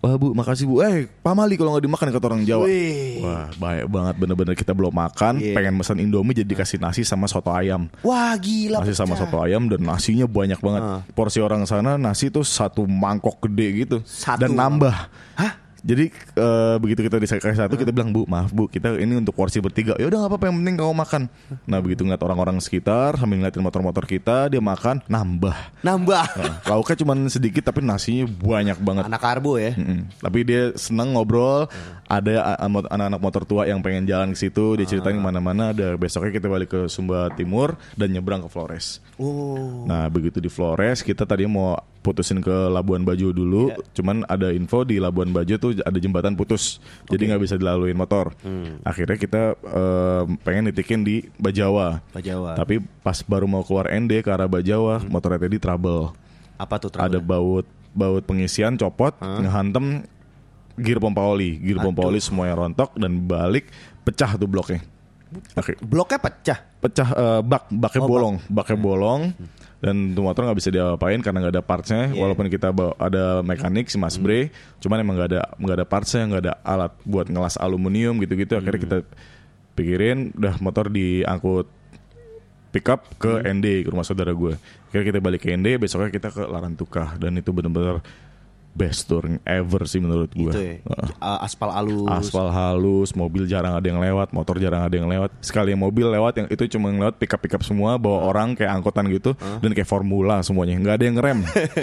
Speaker 3: Wah bu, makasih bu. Eh, pamali kalau nggak dimakan kata orang Jawa.
Speaker 2: Wih.
Speaker 3: Wah, baik banget bener-bener kita belum makan,
Speaker 2: Iya.
Speaker 3: pengen pesan Indomie jadi dikasih nasi sama soto ayam.
Speaker 2: Wah gila.
Speaker 3: Nasi sama soto ayam dan nasinya banyak banget. Porsi orang sana nasi tuh satu mangkok gede gitu
Speaker 2: Satu
Speaker 3: dan nambah.
Speaker 2: Hah?
Speaker 3: Jadi eh, begitu kita dikasih satu kita bilang bu maaf bu kita ini untuk porsi bertiga ya udah nggak apa-apa yang penting kamu makan. Nah begitu ngeliat orang-orang sekitar sambil ngeliatin motor-motor kita dia makan nambah.
Speaker 2: Nambah.
Speaker 3: Nah, lauknya cuma sedikit tapi nasinya banyak banget.
Speaker 2: Anak karbo ya.
Speaker 3: Mm-mm. Tapi dia seneng ngobrol. Ada a- a- mot- anak-anak motor tua yang pengen jalan ke situ. Dia ceritain ke mana-mana. Ada besoknya kita balik ke Sumba Timur dan nyebrang ke Flores.
Speaker 2: Oh.
Speaker 3: Nah begitu di Flores kita tadi mau putusin ke Labuan Bajo dulu. Cuman ada info di Labuan Bajo tuh ada jembatan putus. Jadi nggak bisa dilaluin motor. Akhirnya kita eh, pengen nitikin di Bajawa.
Speaker 2: Bajawa.
Speaker 3: Tapi pas baru mau keluar ND ke arah Bajawa, motornya tadi trouble.
Speaker 2: Apa tuh
Speaker 3: ada baut baut pengisian copot ngehantem gear pompa oli gear pompa oli semuanya rontok dan balik pecah tuh bloknya. Oke
Speaker 2: Bloknya pecah.
Speaker 3: pecah eh, bak baknya
Speaker 2: Oh,
Speaker 3: bolong baknya bolong dan tuh motor nggak bisa diapain karena nggak ada partsnya.
Speaker 2: Iya.
Speaker 3: walaupun kita bawa, ada mekanik si Mas Bre. Cuman emang nggak ada nggak ada partsnya nggak ada alat buat ngelas aluminium gitu-gitu. Akhirnya kita pikirin udah motor diangkut pick up ke ND ke rumah saudara gue. Akhirnya kita balik ke ND, besoknya kita ke Larantuka. Dan itu benar-benar best touring ever sih menurut gue.
Speaker 2: Gitu ya. A- Aspal halus.
Speaker 3: Aspal halus, mobil jarang ada yang lewat, motor jarang ada yang lewat. Sekali yang mobil lewat yang itu cuma yang lewat pick up pick up semua, bawa orang kayak angkutan gitu dan kayak formula semuanya, nggak ada yang ngerem.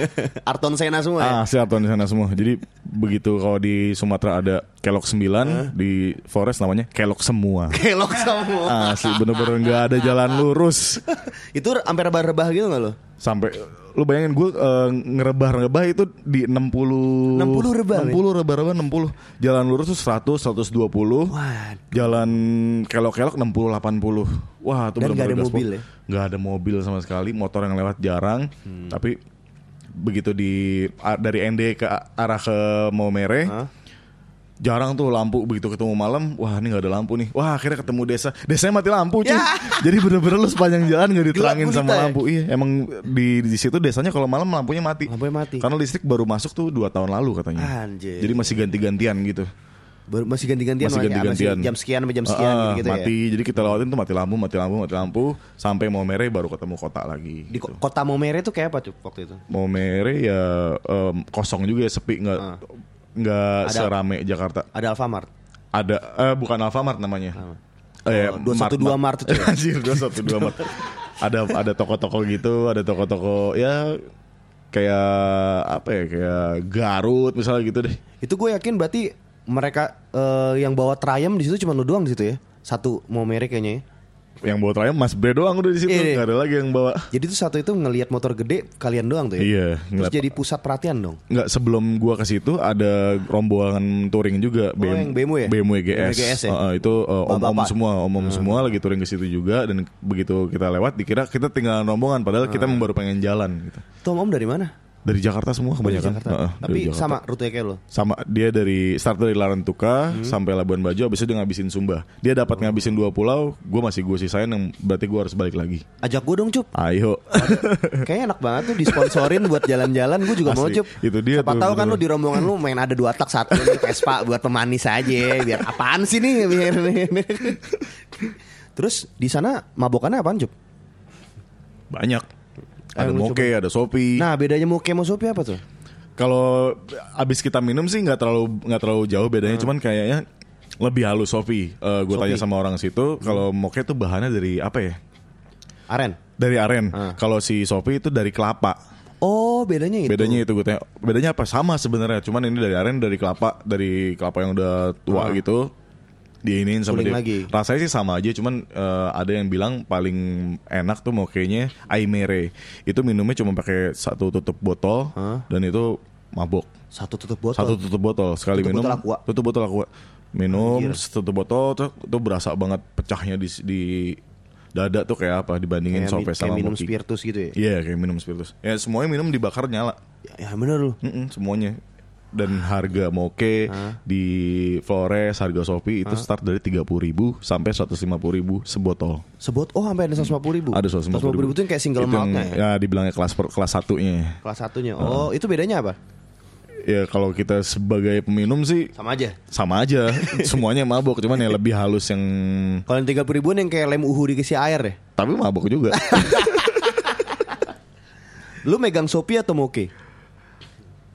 Speaker 2: Arton Sena semua ya.
Speaker 3: ah, siap di sana semua. Jadi begitu kalau di Sumatera ada kelok 9, di Forest namanya kelok semua.
Speaker 2: Kelok semua.
Speaker 3: Asli bener-bener nggak ada jalan lurus.
Speaker 2: Itu hampir rebah-rebah gitu gak lo?
Speaker 3: Sampai lu bayangin gue eh, ngerebah-rebah itu di 60
Speaker 2: 60 rebah,
Speaker 3: 60 rebah-rebah 60 jalan lurus tuh 100 120
Speaker 2: Wah.
Speaker 3: jalan kelok-kelok 60 80 wah tuh
Speaker 2: Dan nggak ada mobil ya?
Speaker 3: nggak ada mobil sama sekali motor yang lewat jarang
Speaker 2: Hmm.
Speaker 3: tapi begitu di dari ND ke arah ke Maumere
Speaker 2: Hah?
Speaker 3: Jarang tuh lampu begitu ketemu malam wah ini nggak ada lampu nih wah akhirnya ketemu desa desanya mati lampu cuy
Speaker 2: Ya.
Speaker 3: jadi bener-bener lu sepanjang jalan nggak diterangin sama
Speaker 2: ya?
Speaker 3: lampu iya emang di di situ desanya kalau malam lampunya mati
Speaker 2: Lampunya mati.
Speaker 3: karena listrik baru masuk tuh dua tahun lalu katanya
Speaker 2: Anjir.
Speaker 3: jadi masih ganti-gantian gitu
Speaker 2: Baru- Masih ganti-gantian
Speaker 3: masih
Speaker 2: ya,
Speaker 3: ganti-gantian
Speaker 2: jam sekian sampai jam sekian
Speaker 3: Ah,
Speaker 2: gitu, ya.
Speaker 3: mati jadi kita lewatin tuh mati lampu mati lampu mati lampu sampai mau mere baru ketemu kota lagi
Speaker 2: Di
Speaker 3: gitu.
Speaker 2: ko- kota Momere itu kayak apa tuh waktu itu?
Speaker 3: mau mere ya em, kosong juga ya sepi nggak nggak serame Jakarta
Speaker 2: Ada Alfamart.
Speaker 3: ada eh, bukan Alfamart namanya Eh,
Speaker 2: Oh, 212 Mart itu ya?
Speaker 3: Anjir 212 Mart ada ada toko-toko gitu ada toko-toko ya kayak apa ya kayak Garut misalnya gitu deh
Speaker 2: Itu gue yakin berarti mereka eh, yang bawa Triumph di situ cuma lu doang di situ ya. Satu mau merek kayaknya ya.
Speaker 3: Yang bawa terakhir Mas Bre doang udah di situ,
Speaker 2: Iya, iya.
Speaker 3: nggak ada lagi yang bawa.
Speaker 2: Jadi tuh satu itu ngelihat motor gede kalian doang tuh ya.
Speaker 3: Iya,
Speaker 2: Terus jadi pusat perhatian dong.
Speaker 3: Nggak sebelum gua ke situ ada rombongan touring juga
Speaker 2: Oh, yang BMW ya?
Speaker 3: BMW GS.
Speaker 2: BMW GS ya?
Speaker 3: Heeh, itu uh, om-om
Speaker 2: Bapak-bapak.
Speaker 3: semua, om-om semua lagi touring ke situ juga dan begitu kita lewat dikira kita tinggal rombongan padahal kita baru pengen jalan gitu.
Speaker 2: Tuh om dari mana?
Speaker 3: Dari Jakarta semua
Speaker 2: Dari
Speaker 3: kebanyakan.
Speaker 2: Jakarta.
Speaker 3: Heeh,
Speaker 2: Tapi
Speaker 3: dari Jakarta.
Speaker 2: sama rute kayak lo.
Speaker 3: sama dia dari start dari Larantuka
Speaker 2: Hmm.
Speaker 3: sampai Labuan Bajo habis itu dia ngabisin Sumba. Dia dapat ngabisin dua pulau, gue masih gue sisain yang berarti gue harus balik lagi.
Speaker 2: Ajak gue dong cup.
Speaker 3: Ayo.
Speaker 2: Kayaknya enak banget tuh disponsorin buat jalan-jalan. Gue juga mau
Speaker 3: Asli.
Speaker 2: cup.
Speaker 3: Itu dia
Speaker 2: Siapa
Speaker 3: tuh,
Speaker 2: tahu kan lu di rombongan lu main ada dua tak satu nih Vespa buat pemanis aja. Biar apaan sih nih? Biar Terus di sana mabokannya apaan cup?
Speaker 3: Banyak. Ada
Speaker 2: Ayo,
Speaker 3: Moke, ada Sopi.
Speaker 2: Nah bedanya mau kemo sopi apa tuh?
Speaker 3: Kalau abis kita minum sih nggak terlalu nggak terlalu jauh bedanya, cuman kayaknya lebih halus Sopi. gue
Speaker 2: Sopi.
Speaker 3: tanya sama orang situ, kalau Moke tuh bahannya dari apa ya?
Speaker 2: Aren.
Speaker 3: Dari aren.
Speaker 2: Ah.
Speaker 3: Kalau si Sopi itu dari kelapa.
Speaker 2: Oh bedanya itu.
Speaker 3: Bedanya itu gue tanya, bedanya apa? Sama sebenarnya, cuman ini dari aren dari kelapa, dari kelapa yang udah tua
Speaker 2: Ah.
Speaker 3: gitu. Diinin sama dia.
Speaker 2: lagi.
Speaker 3: Rasanya sih sama aja, cuman eh, ada yang bilang paling enak tuh mokenya Aimere. Itu minumnya cuma pakai satu tutup botol
Speaker 2: Hah?
Speaker 3: dan itu mabok.
Speaker 2: Satu tutup botol.
Speaker 3: Satu tutup botol sekali
Speaker 2: Tutup
Speaker 3: minum.
Speaker 2: botol Aqua.
Speaker 3: Tutup botol aqua. Minum
Speaker 2: Anjir.
Speaker 3: tutup botol tuh, tuh berasa banget pecahnya di di dada tuh kayak apa dibandingin
Speaker 2: Kayak,
Speaker 3: sope
Speaker 2: kayak
Speaker 3: sama
Speaker 2: minum
Speaker 3: moki.
Speaker 2: spiritus gitu ya.
Speaker 3: Iya kayak minum spiritus. Ya semuanya minum dibakar nyala.
Speaker 2: Ya, ya bener lu.
Speaker 3: Mm-mm, semuanya. Dan harga moke di Flores, harga Shopee itu start dari 30.000 ribu sampai 150.000 ribu sebotol.
Speaker 2: Sebut oh sampai ada 150 ribu.
Speaker 3: Ada 150
Speaker 2: ribu itu yang kayak single
Speaker 3: yang-
Speaker 2: maltnya ya.
Speaker 3: Ya dibilangnya kelas per, kelas satunya.
Speaker 2: Kelas satunya. Oh itu bedanya apa?
Speaker 3: Ya kalau kita sebagai peminum sih
Speaker 2: Sama aja.
Speaker 3: sama aja. Semuanya mabok, cuman ya lebih halus yang
Speaker 2: Kalau yang 30 ribuan yang kayak lem uhu dikasih air deh.
Speaker 3: tapi mabok juga.
Speaker 2: Lu megang Shopee atau Moke?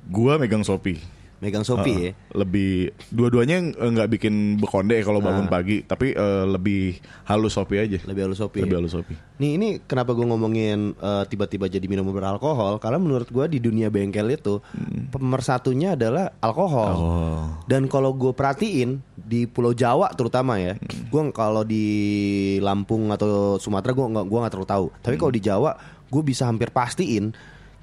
Speaker 3: Gua megang Shopee.
Speaker 2: Megang Shopee
Speaker 3: Uh,
Speaker 2: ya.
Speaker 3: Lebih dua-duanya nggak bikin bekonde kalau bangun
Speaker 2: Ah.
Speaker 3: pagi, tapi eh, lebih halus Shopee aja.
Speaker 2: Lebih halus Shopee.
Speaker 3: Lebih
Speaker 2: ya?
Speaker 3: halus Shopee.
Speaker 2: Nih ini kenapa gue ngomongin eh, tiba-tiba jadi minum beralkohol? Karena menurut gue di dunia bengkel itu pemersatunya adalah alkohol.
Speaker 3: Hmm. Oh.
Speaker 2: Dan kalau gue perhatiin di Pulau Jawa terutama ya,
Speaker 3: Hmm.
Speaker 2: gue kalau di Lampung atau Sumatera gue nggak gua nggak terlalu tahu. Tapi
Speaker 3: Hmm.
Speaker 2: kalau di Jawa gue bisa hampir pastiin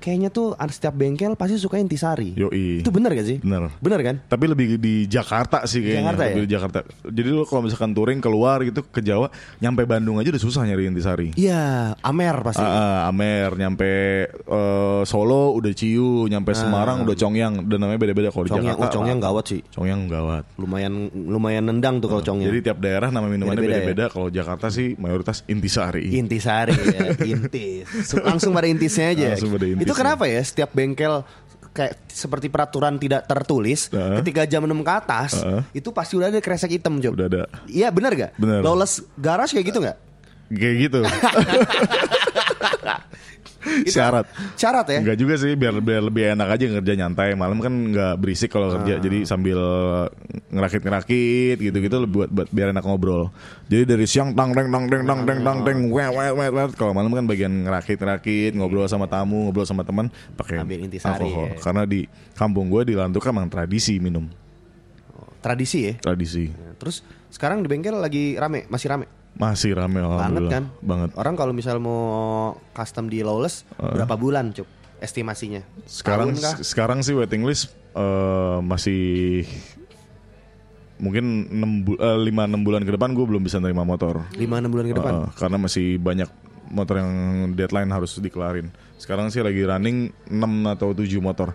Speaker 2: kayaknya tuh setiap bengkel pasti suka intisari.
Speaker 3: Yoi.
Speaker 2: Itu benar gak sih?
Speaker 3: Bener.
Speaker 2: Bener kan?
Speaker 3: Tapi lebih di Jakarta sih kayaknya.
Speaker 2: Jakarta ya?
Speaker 3: Di Jakarta. Jadi lu kalau misalkan touring keluar gitu ke Jawa, nyampe Bandung aja udah susah nyari intisari.
Speaker 2: Iya, Amer pasti.
Speaker 3: Ah, Amer, nyampe eh, Solo udah Ciu, nyampe Semarang udah Congyang dan namanya beda-beda kalau di.
Speaker 2: Congyang,
Speaker 3: Jakarta.
Speaker 2: oh Congyang gawat sih.
Speaker 3: Congyang gawat.
Speaker 2: Lumayan lumayan nendang tuh kalau Congyang.
Speaker 3: Jadi tiap daerah nama minumannya
Speaker 2: Beda-beda ya?
Speaker 3: Kalau Jakarta sih mayoritas intisari.
Speaker 2: Intisari ya, intis. Su- Langsung pada intisnya aja.
Speaker 3: Langsung pada
Speaker 2: Itu
Speaker 3: intisnya.
Speaker 2: Kenapa ya setiap bengkel kayak seperti peraturan tidak tertulis
Speaker 3: Heeh.
Speaker 2: ketika jam 6 ke atas
Speaker 3: Heeh.
Speaker 2: itu pasti udah ada kresek hitam Job.
Speaker 3: Udah ada.
Speaker 2: Iya benar gak?
Speaker 3: Bener.
Speaker 2: Lawless garage kayak gitu gak?
Speaker 3: Kayak gitu. Syarat.
Speaker 2: Syarat ya?
Speaker 3: Enggak juga sih biar biar lebih enak aja ngerja nyantai malam kan nggak berisik kalau
Speaker 2: Ah.
Speaker 3: kerja jadi sambil ngerakit ngerakit gitu gitu buat buat biar enak ngobrol jadi dari siang tang teng tang teng tang teng tang teng wet wet wet wet kalau malam kan bagian ngerakit ngerakit ngobrol sama tamu ngobrol sama teman pakai alkohol
Speaker 2: ya.
Speaker 3: karena di kampung gue di Lantuk kan emang tradisi minum
Speaker 2: Tradisi ya.
Speaker 3: tradisi
Speaker 2: Terus sekarang di bengkel lagi rame, masih rame.
Speaker 3: Masih rame
Speaker 2: Banget kan?
Speaker 3: banget
Speaker 2: Orang kalau misal mau custom di Lawless berapa bulan, Cuk? Estimasinya.
Speaker 3: sekarang sekarang sih waiting list eh, masih mungkin 6 5 6 bulan ke depan gue belum bisa nerima motor.
Speaker 2: 5 6 bulan ke depan.
Speaker 3: Eh, karena masih banyak motor yang deadline harus dikelarin. Sekarang sih lagi running 6 atau 7 motor.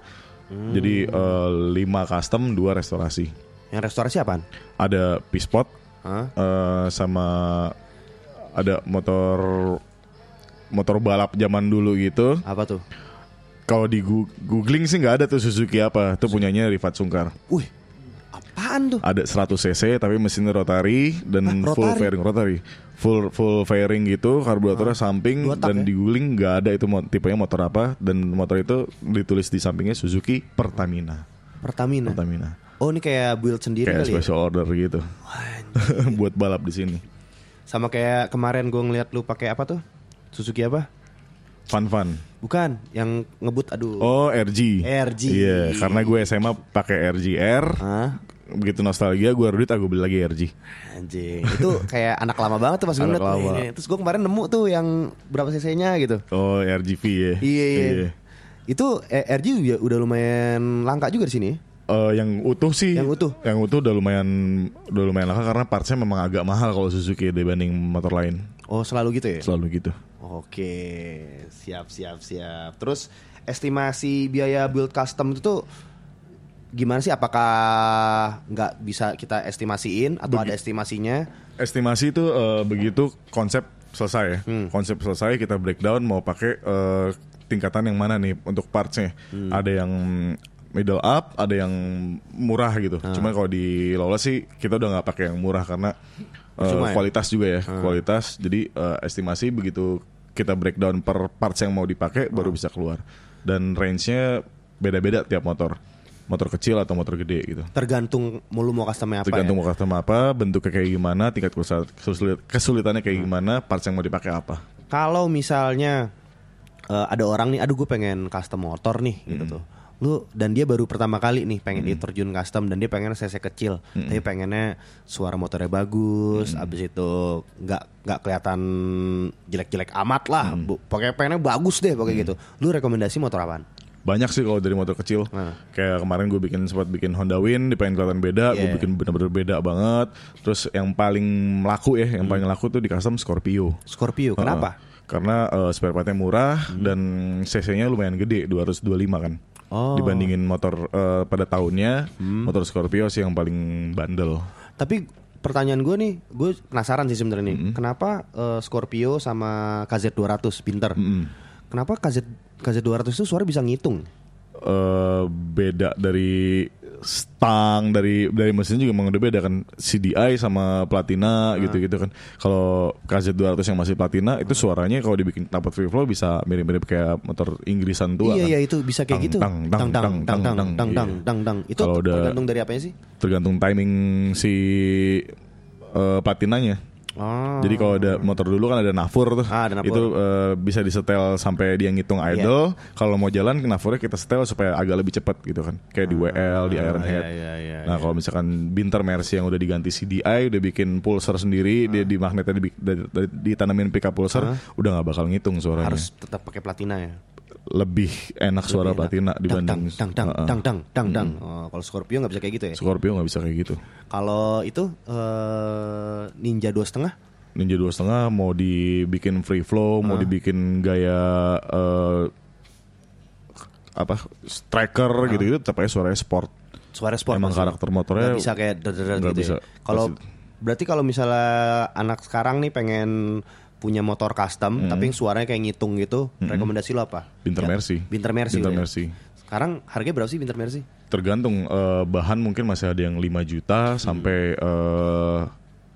Speaker 2: Hmm.
Speaker 3: Jadi 5 custom, 2 restorasi.
Speaker 2: Yang restorasi apaan?
Speaker 3: Ada P-Spot
Speaker 2: Hah?
Speaker 3: eh, sama ada motor motor balap zaman dulu gitu.
Speaker 2: Apa tuh?
Speaker 3: Kalau di googling sih nggak ada tuh Suzuki apa. Itu punyanya Rifat Sungkar.
Speaker 2: Wih, apaan tuh?
Speaker 3: Ada 100 cc tapi mesinnya rotary dan
Speaker 2: Hah,
Speaker 3: full
Speaker 2: rotary?
Speaker 3: fairing rotary. Full full fairing gitu, karburatornya samping dan
Speaker 2: ya?
Speaker 3: di googling nggak ada itu tipenya motor apa dan motor itu ditulis di sampingnya Suzuki Pertamina.
Speaker 2: Pertamina.
Speaker 3: Pertamina.
Speaker 2: Oh, ini kayak build sendiri
Speaker 3: Kayak
Speaker 2: kali ya?
Speaker 3: special order gitu. Buat balap di sini.
Speaker 2: Sama kayak kemarin gue ngeliat lu pakai apa tuh? Suzuki apa?
Speaker 3: Fun fun.
Speaker 2: Bukan, yang ngebut aduh.
Speaker 3: Oh RG.
Speaker 2: RG.
Speaker 3: Iya, karena gue SMA pakai RGR.
Speaker 2: Hah?
Speaker 3: begitu nostalgia gue duit aku beli lagi RG.
Speaker 2: Anjing, itu kayak anak lama banget tuh pas gue ngeliat
Speaker 3: lama.
Speaker 2: ini. Terus gue kemarin nemu tuh yang berapa cc-nya gitu.
Speaker 3: Oh RGV ya.
Speaker 2: Iya, iya. Itu eh, RG ya udah lumayan langka juga di sini.
Speaker 3: Eh, yang utuh sih.
Speaker 2: Yang utuh.
Speaker 3: Yang utuh udah lumayan udah lumayan langka karena partsnya memang agak mahal kalau Suzuki dibanding motor lain.
Speaker 2: Oh, selalu gitu ya?
Speaker 3: Selalu gitu.
Speaker 2: Oke, siap siap siap. Terus estimasi biaya build custom itu tuh gimana sih? Apakah nggak bisa kita estimasiin atau ada estimasinya?
Speaker 3: Estimasi itu eh, begitu konsep selesai ya.
Speaker 2: Hmm.
Speaker 3: Konsep selesai kita breakdown mau pakai eh, tingkatan yang mana nih untuk partsnya.
Speaker 2: Hmm.
Speaker 3: Ada yang middle up, ada yang murah gitu.
Speaker 2: Ah.
Speaker 3: Cuma kalau di Lola sih kita udah nggak pakai yang murah karena
Speaker 2: Cuma ya?
Speaker 3: kualitas juga ya, kualitas. Jadi eh, estimasi begitu kita breakdown per parts yang mau dipakai
Speaker 2: Ah.
Speaker 3: baru bisa keluar. Dan range-nya beda-beda tiap motor. Motor kecil atau motor gede gitu.
Speaker 2: Tergantung mau lu mau customnya apa
Speaker 3: Tergantung
Speaker 2: ya?
Speaker 3: mau custom apa, bentuknya kayak gimana, tingkat kesulit- kesulit- kesulitannya kayak gimana, parts yang mau dipakai apa.
Speaker 2: Kalau misalnya eh, ada orang nih, aduh gue pengen custom motor nih gitu tuh. Lu dan dia baru pertama kali nih pengen diterjun custom dan dia pengen cc kecil, tapi pengennya suara motornya bagus, abis itu nggak nggak kelihatan jelek-jelek amat lah, bu, pokoknya pengennya bagus deh pokoknya gitu. Lu rekomendasi motor apaan?
Speaker 3: Banyak sih kalau dari motor kecil.
Speaker 2: Nah.
Speaker 3: Kayak kemarin gue bikin sempat bikin Honda Win, dipengen kelihatan beda, gue
Speaker 2: Yeah.
Speaker 3: bikin bener-bener beda banget. Terus yang paling laku ya, yang paling laku tuh di custom Scorpio.
Speaker 2: Scorpio, kenapa?
Speaker 3: Heeh. Karena eh, spare partnya murah dan cc-nya lumayan gede, 225 kan.
Speaker 2: Oh.
Speaker 3: Dibandingin motor eh, pada tahunnya, motor Scorpio sih yang paling bandel.
Speaker 2: Tapi pertanyaan gue nih, gue penasaran sih sebenarnya nih, kenapa eh, Scorpio sama KZ 200 pinter? Kenapa KZ KZ 200 itu suara bisa ngitung?
Speaker 3: eh beda dari stang dari dari mesin juga emang udah beda kan CDI sama platina gitu-gitu kan kalau KZ200 yang masih platina itu suaranya kalau dibikin knalpot free flow bisa mirip-mirip kayak motor Inggrisan tua
Speaker 2: iya
Speaker 3: kan
Speaker 2: iya itu bisa kayak
Speaker 3: Tang,
Speaker 2: gitu.
Speaker 3: tang, tang, tang, tang,
Speaker 2: tang
Speaker 3: tang,
Speaker 2: tang tang
Speaker 3: iya.
Speaker 2: tang tang. Itu tergantung dari apanya sih?
Speaker 3: tergantung timing si eh, platinanya
Speaker 2: Oh.
Speaker 3: Jadi kalau ada motor dulu kan ada nafur tuh.
Speaker 2: Ah, ada nafur.
Speaker 3: Itu eh, bisa disetel sampai dia ngitung
Speaker 2: Iya.
Speaker 3: idle. Kalau mau jalan nafurnya kita setel supaya agak lebih cepat gitu kan. Kayak di WL, di Ironhead.
Speaker 2: iya, iya, iya,
Speaker 3: nah, kalau misalkan Binter Mercy yang udah diganti CDI, udah bikin pulser sendiri, dia di magnetnya dibi- di- di- ditanamin pickup pulser, udah nggak bakal ngitung suaranya.
Speaker 2: harus tetap pakai platina ya.
Speaker 3: Lebih enak suara
Speaker 2: Lebih enak.
Speaker 3: platina
Speaker 2: Dang,
Speaker 3: dibanding
Speaker 2: dang dang
Speaker 3: Heeh.
Speaker 2: dang dang dang dang. Oh, kalau Scorpio nggak bisa kayak gitu ya.
Speaker 3: Scorpio nggak bisa kayak gitu.
Speaker 2: Kalau itu eh, Ninja dua setengah
Speaker 3: Ninja dua setengah mau dibikin free flow, mau dibikin gaya eh, apa striker gitu-gitu, tapi suaranya sport.
Speaker 2: suara sport
Speaker 3: Emang
Speaker 2: maksudnya.
Speaker 3: karakter motornya
Speaker 2: Nggak bisa kayak
Speaker 3: nggak
Speaker 2: gitu
Speaker 3: bisa.
Speaker 2: ya. Kalau berarti kalau misalnya anak sekarang nih pengen punya motor custom tapi yang suaranya kayak ngitung gitu, rekomendasi lo apa?
Speaker 3: Binter
Speaker 2: Ya,
Speaker 3: Mercy.
Speaker 2: Binter Mercy.
Speaker 3: Binter
Speaker 2: ya? Sekarang harganya berapa sih Binter Mercy?
Speaker 3: Tergantung eh, bahan mungkin masih ada yang 5 juta sampai eh,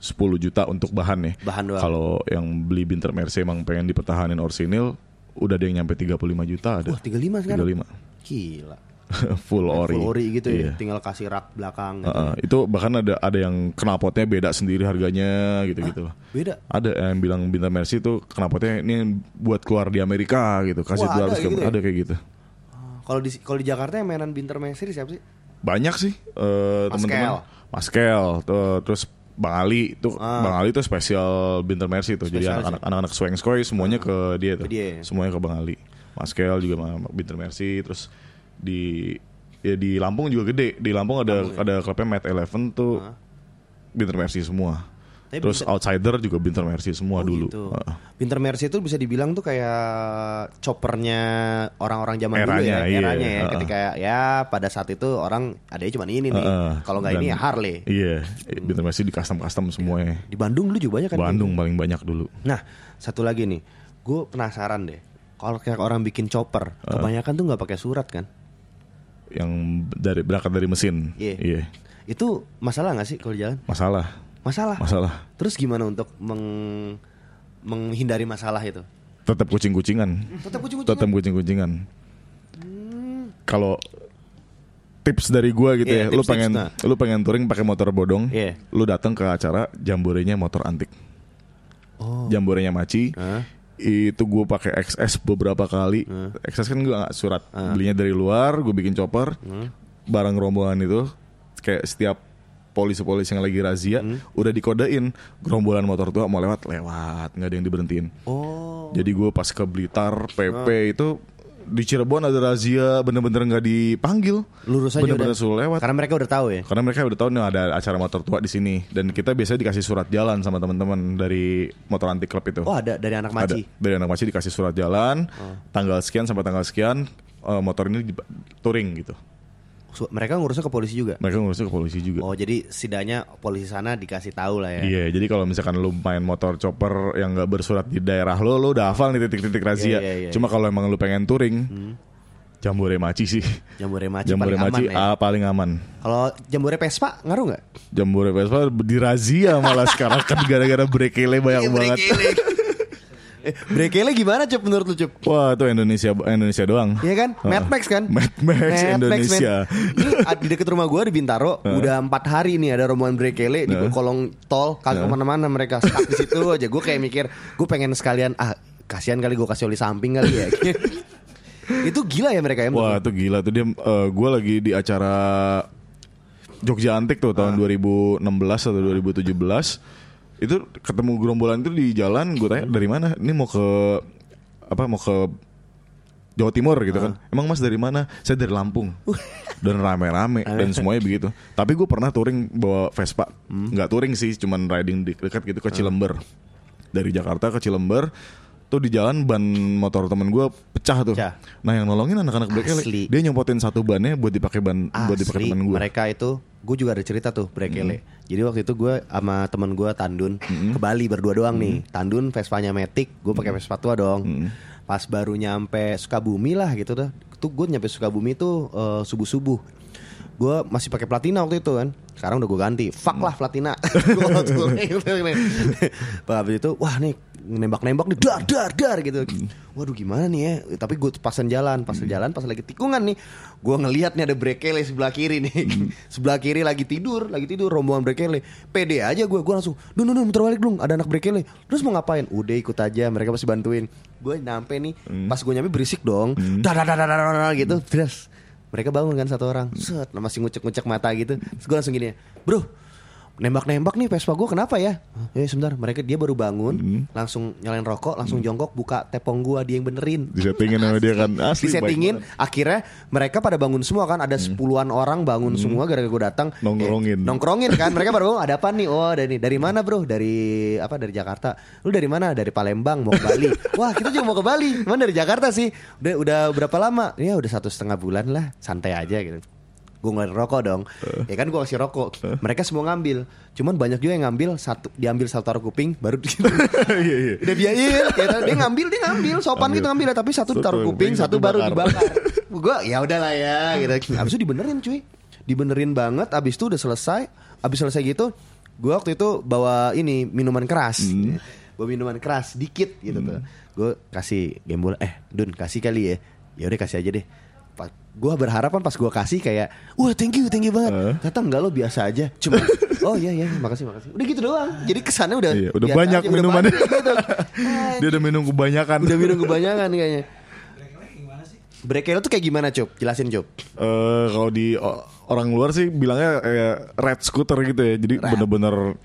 Speaker 3: 10 juta untuk bahan ya.
Speaker 2: Bahan doang.
Speaker 3: Kalau yang beli Binter Mercy emang pengen dipertahanin orsinil, udah ada yang nyampe 35 juta ada.
Speaker 2: Wah, 35 sekarang.
Speaker 3: 35.
Speaker 2: Gila.
Speaker 3: Full ori.
Speaker 2: Full ori gitu
Speaker 3: Iya.
Speaker 2: ya. Tinggal kasih rak belakang gitu.
Speaker 3: Heeh, itu bahkan ada ada yang knalpotnya beda sendiri harganya gitu-gitu.
Speaker 2: Beda.
Speaker 3: Ada yang bilang Bintar Mercy itu knalpotnya ini buat keluar di Amerika gitu. Kasih
Speaker 2: Wah, ada
Speaker 3: 200
Speaker 2: gitu
Speaker 3: km.
Speaker 2: ya?
Speaker 3: Ada kayak gitu.
Speaker 2: Kalau di kalau di Jakarta yang mainan Binter Mercy siapa sih?
Speaker 3: Banyak sih eh, teman-teman. Maskel, tuh, terus Bang Ali tuh
Speaker 2: Ah.
Speaker 3: Bang Ali tuh spesial Binter Mercy tuh. Jadi
Speaker 2: Spesial
Speaker 3: anak-anak anak-anak swing skoy semuanya ke dia tuh.
Speaker 2: Ke dia ya?
Speaker 3: Semuanya ke Bang Ali. Maskel juga Binter Mercy terus di ya di Lampung juga gede. Di Lampung ada
Speaker 2: ya?
Speaker 3: ada klubnya Mad Eleven tuh Binter Mercy semua.
Speaker 2: Tapi
Speaker 3: Terus outsider juga Binter Mercy semua
Speaker 2: Oh,
Speaker 3: dulu.
Speaker 2: gitu.
Speaker 3: Heeh.
Speaker 2: Binter Mercy itu bisa dibilang tuh kayak choppernya orang-orang zaman dulu ya,
Speaker 3: Eranya, iya.
Speaker 2: eranya ya.
Speaker 3: Heeh.
Speaker 2: Ketika ya pada saat itu orang adanya cuma ini nih.
Speaker 3: Heeh.
Speaker 2: Kalau nggak ini ya Harley.
Speaker 3: Iya, Binter Mercy di custom-custom semuanya.
Speaker 2: Di Bandung dulu juga banyak kan.
Speaker 3: Bandung paling banyak dulu.
Speaker 2: Nah, satu lagi nih, gue penasaran deh. Kalau kayak orang bikin chopper,
Speaker 3: Ah.
Speaker 2: kebanyakan tuh nggak pakai surat kan?
Speaker 3: Yang dari berangkat dari mesin.
Speaker 2: Iya.
Speaker 3: Iya.
Speaker 2: Itu masalah nggak sih kalau jalan?
Speaker 3: Masalah.
Speaker 2: Masalah.
Speaker 3: Masalah.
Speaker 2: Terus gimana untuk meng- menghindari masalah itu?
Speaker 3: Tetap kucing-kucingan.
Speaker 2: Tetap kucing
Speaker 3: Tetap kucing-kucingan. Kalau tips dari gua gitu
Speaker 2: Iya,
Speaker 3: ya, lu pengen
Speaker 2: nah.
Speaker 3: lu pengen touring pakai motor bodong,
Speaker 2: Iya.
Speaker 3: lu datang ke acara jamborenya motor antik.
Speaker 2: Oh.
Speaker 3: Jamborenya Maci.
Speaker 2: Hah?
Speaker 3: Itu gue pakai XS beberapa kali. XS kan gue nggak surat, belinya dari luar, gue bikin chopper, barang rombongan itu kayak setiap polisi-polisi yang lagi razia
Speaker 2: Hmm.
Speaker 3: udah dikodein gerombolan motor tua mau lewat lewat nggak ada yang diberhentiin.
Speaker 2: Oh.
Speaker 3: Jadi gue pas ke Blitar PP itu di Cirebon ada razia bener-bener nggak dipanggil.
Speaker 2: Lurus aja
Speaker 3: bener-bener suruh lewat.
Speaker 2: Karena mereka udah tahu ya.
Speaker 3: Karena mereka udah tahu nih ada acara motor tua di sini dan kita biasanya dikasih surat jalan sama teman-teman dari motor anti club itu.
Speaker 2: Oh ada dari anak
Speaker 3: Ada
Speaker 2: maci.
Speaker 3: dari anak maci dikasih surat jalan tanggal sekian sampai tanggal sekian eh, motor ini touring gitu.
Speaker 2: Mereka ngurusnya ke polisi juga.
Speaker 3: Mereka ngurusnya ke polisi juga.
Speaker 2: Oh jadi setidaknya polisi sana dikasih tahu lah ya.
Speaker 3: Iya, jadi kalau misalkan lu main motor chopper yang nggak bersurat di daerah lo, lo udah hafal nih titik-titik razia.
Speaker 2: Iya, iya, iya,
Speaker 3: Cuma kalau emang lu pengen touring, Jambore Maci sih.
Speaker 2: Jambore maci
Speaker 3: Jambore
Speaker 2: paling aman
Speaker 3: Maci
Speaker 2: ya.
Speaker 3: ah, paling aman.
Speaker 2: Kalau jambore Vespa ngaruh nggak?
Speaker 3: Jambore Vespa dirazia malah sekarang kan gara-gara brekele banyak banget.
Speaker 2: eh, brekele gimana Cup menurut lu Cup?
Speaker 3: Wah, itu Indonesia Indonesia doang.
Speaker 2: Iya kan?
Speaker 3: Ah.
Speaker 2: Mad Max kan?
Speaker 3: Mad Max Indonesia.
Speaker 2: men. Ini di deket rumah gue di Bintaro udah empat hari nih ada rombongan brekele di kolong tol kagak ke mana-mana mereka stuck di situ aja. Gue kayak mikir gue pengen sekalian ah kasihan kali gue kasih oli samping kali ya. itu gila ya mereka ya.
Speaker 3: Wah, itu gila tuh dia gue lagi di acara Jogja Antik tuh
Speaker 2: Ah.
Speaker 3: tahun 2016 atau 2017. Itu ketemu gerombolan itu di jalan, gue tanya dari mana? Ini mau ke apa? Mau ke Jawa Timur gitu kan.
Speaker 2: Ah.
Speaker 3: Emang Mas dari mana? Saya dari Lampung. dan rame-rame dan semuanya begitu. Tapi gue pernah touring bawa Vespa.
Speaker 2: Hmm.
Speaker 3: Nggak touring sih, cuman riding di- dekat gitu ke
Speaker 2: Ah.
Speaker 3: Cilember. Dari Jakarta ke Cilember tuh di jalan ban motor temen gue pecah tuh.
Speaker 2: Pecah.
Speaker 3: Nah yang nolongin anak-anak brekele
Speaker 2: Asli.
Speaker 3: dia nyempotin satu bannya buat dipakai ban buat dipakai
Speaker 2: Asli,
Speaker 3: teman gue.
Speaker 2: mereka itu gue juga ada cerita tuh brekele. Jadi waktu itu gue sama temen gue Tandun ke Bali berdua doang nih. Tandun Vespanya Matic, gue pakai Vespa tua dong. Pas baru nyampe Sukabumi lah gitu dah. Tuh gue nyampe Sukabumi tuh eh, subuh-subuh. Gue masih pakai platina waktu itu kan. Sekarang udah gue ganti. Fuck lah platina. Pas habis itu wah nih nembak-nembak nih dar dar dar gitu. Waduh gimana nih ya? Tapi gue pasan jalan, pasan jalan pas lagi tikungan nih. Gue ngelihat nih ada brekele sebelah kiri nih. sebelah kiri lagi tidur, lagi tidur rombongan brekele. Pede aja gue, gue langsung, "Dun, dun, dun, muter balik dong, ada anak brekele." Terus mau ngapain? Udah ikut aja, mereka pasti bantuin. Gue nyampe nih, pas gue nyampe berisik dong. Dar dar dar dar dar, dar, gitu. Terus mereka bangun kan satu orang, set, masih ngucek-ngucek mata gitu. Terus gue langsung gini ya, bro, nembak-nembak nih Vespa gue kenapa ya? Eh sebentar, mereka dia baru bangun, langsung nyalain rokok, langsung jongkok buka tepong gua dia yang benerin.
Speaker 3: Disettingin sama dia kan asli.
Speaker 2: Disettingin, akhirnya mereka pada bangun semua kan, ada sepuluhan orang bangun semua gara-gara gue datang.
Speaker 3: Nongkrongin.
Speaker 2: Eh, nongkrongin kan, mereka baru bangun, ada apa nih? Oh dari dari mana bro? Dari apa? Dari Jakarta. Lu dari mana? Dari Palembang mau ke Bali. Wah kita juga mau ke Bali. Mana dari Jakarta sih? Udah udah berapa lama? Ya udah satu setengah bulan lah, santai aja gitu gue ngeluarin rokok dong. Ya kan gue kasih rokok. Mereka semua ngambil. Cuman banyak juga yang ngambil satu diambil satu taruh kuping baru di
Speaker 3: Iya, iya.
Speaker 2: udah biayain ya, dia ngambil dia ngambil. Sopan
Speaker 3: Ambil.
Speaker 2: gitu ngambil. Tapi satu taruh
Speaker 3: kuping, satu
Speaker 2: satu, baru
Speaker 3: bakar.
Speaker 2: dibakar. Gue ya udahlah ya gitu. Abis itu dibenerin cuy. Dibenerin banget. Abis itu udah selesai. Abis selesai gitu gue waktu itu bawa ini minuman keras. Bawa minuman keras dikit gitu tuh. Gue kasih gembul eh dun kasih kali ya. Ya udah kasih aja deh Pa- gue berharap kan pas gue kasih kayak wah thank you thank you banget
Speaker 3: Eh.
Speaker 2: kata enggak lo biasa aja cuma oh iya iya makasih makasih udah gitu doang jadi kesannya udah
Speaker 3: Iya, udah banyak
Speaker 2: aja, udah
Speaker 3: minumannya.
Speaker 2: banyak gitu.
Speaker 3: Dia udah minum kebanyakan.
Speaker 2: udah minum kebanyakan kayaknya Brekele tuh kayak gimana Cup? Jelasin Cup
Speaker 3: Eh, kalau di o- orang luar sih bilangnya kayak red scooter gitu ya. Jadi bener-bener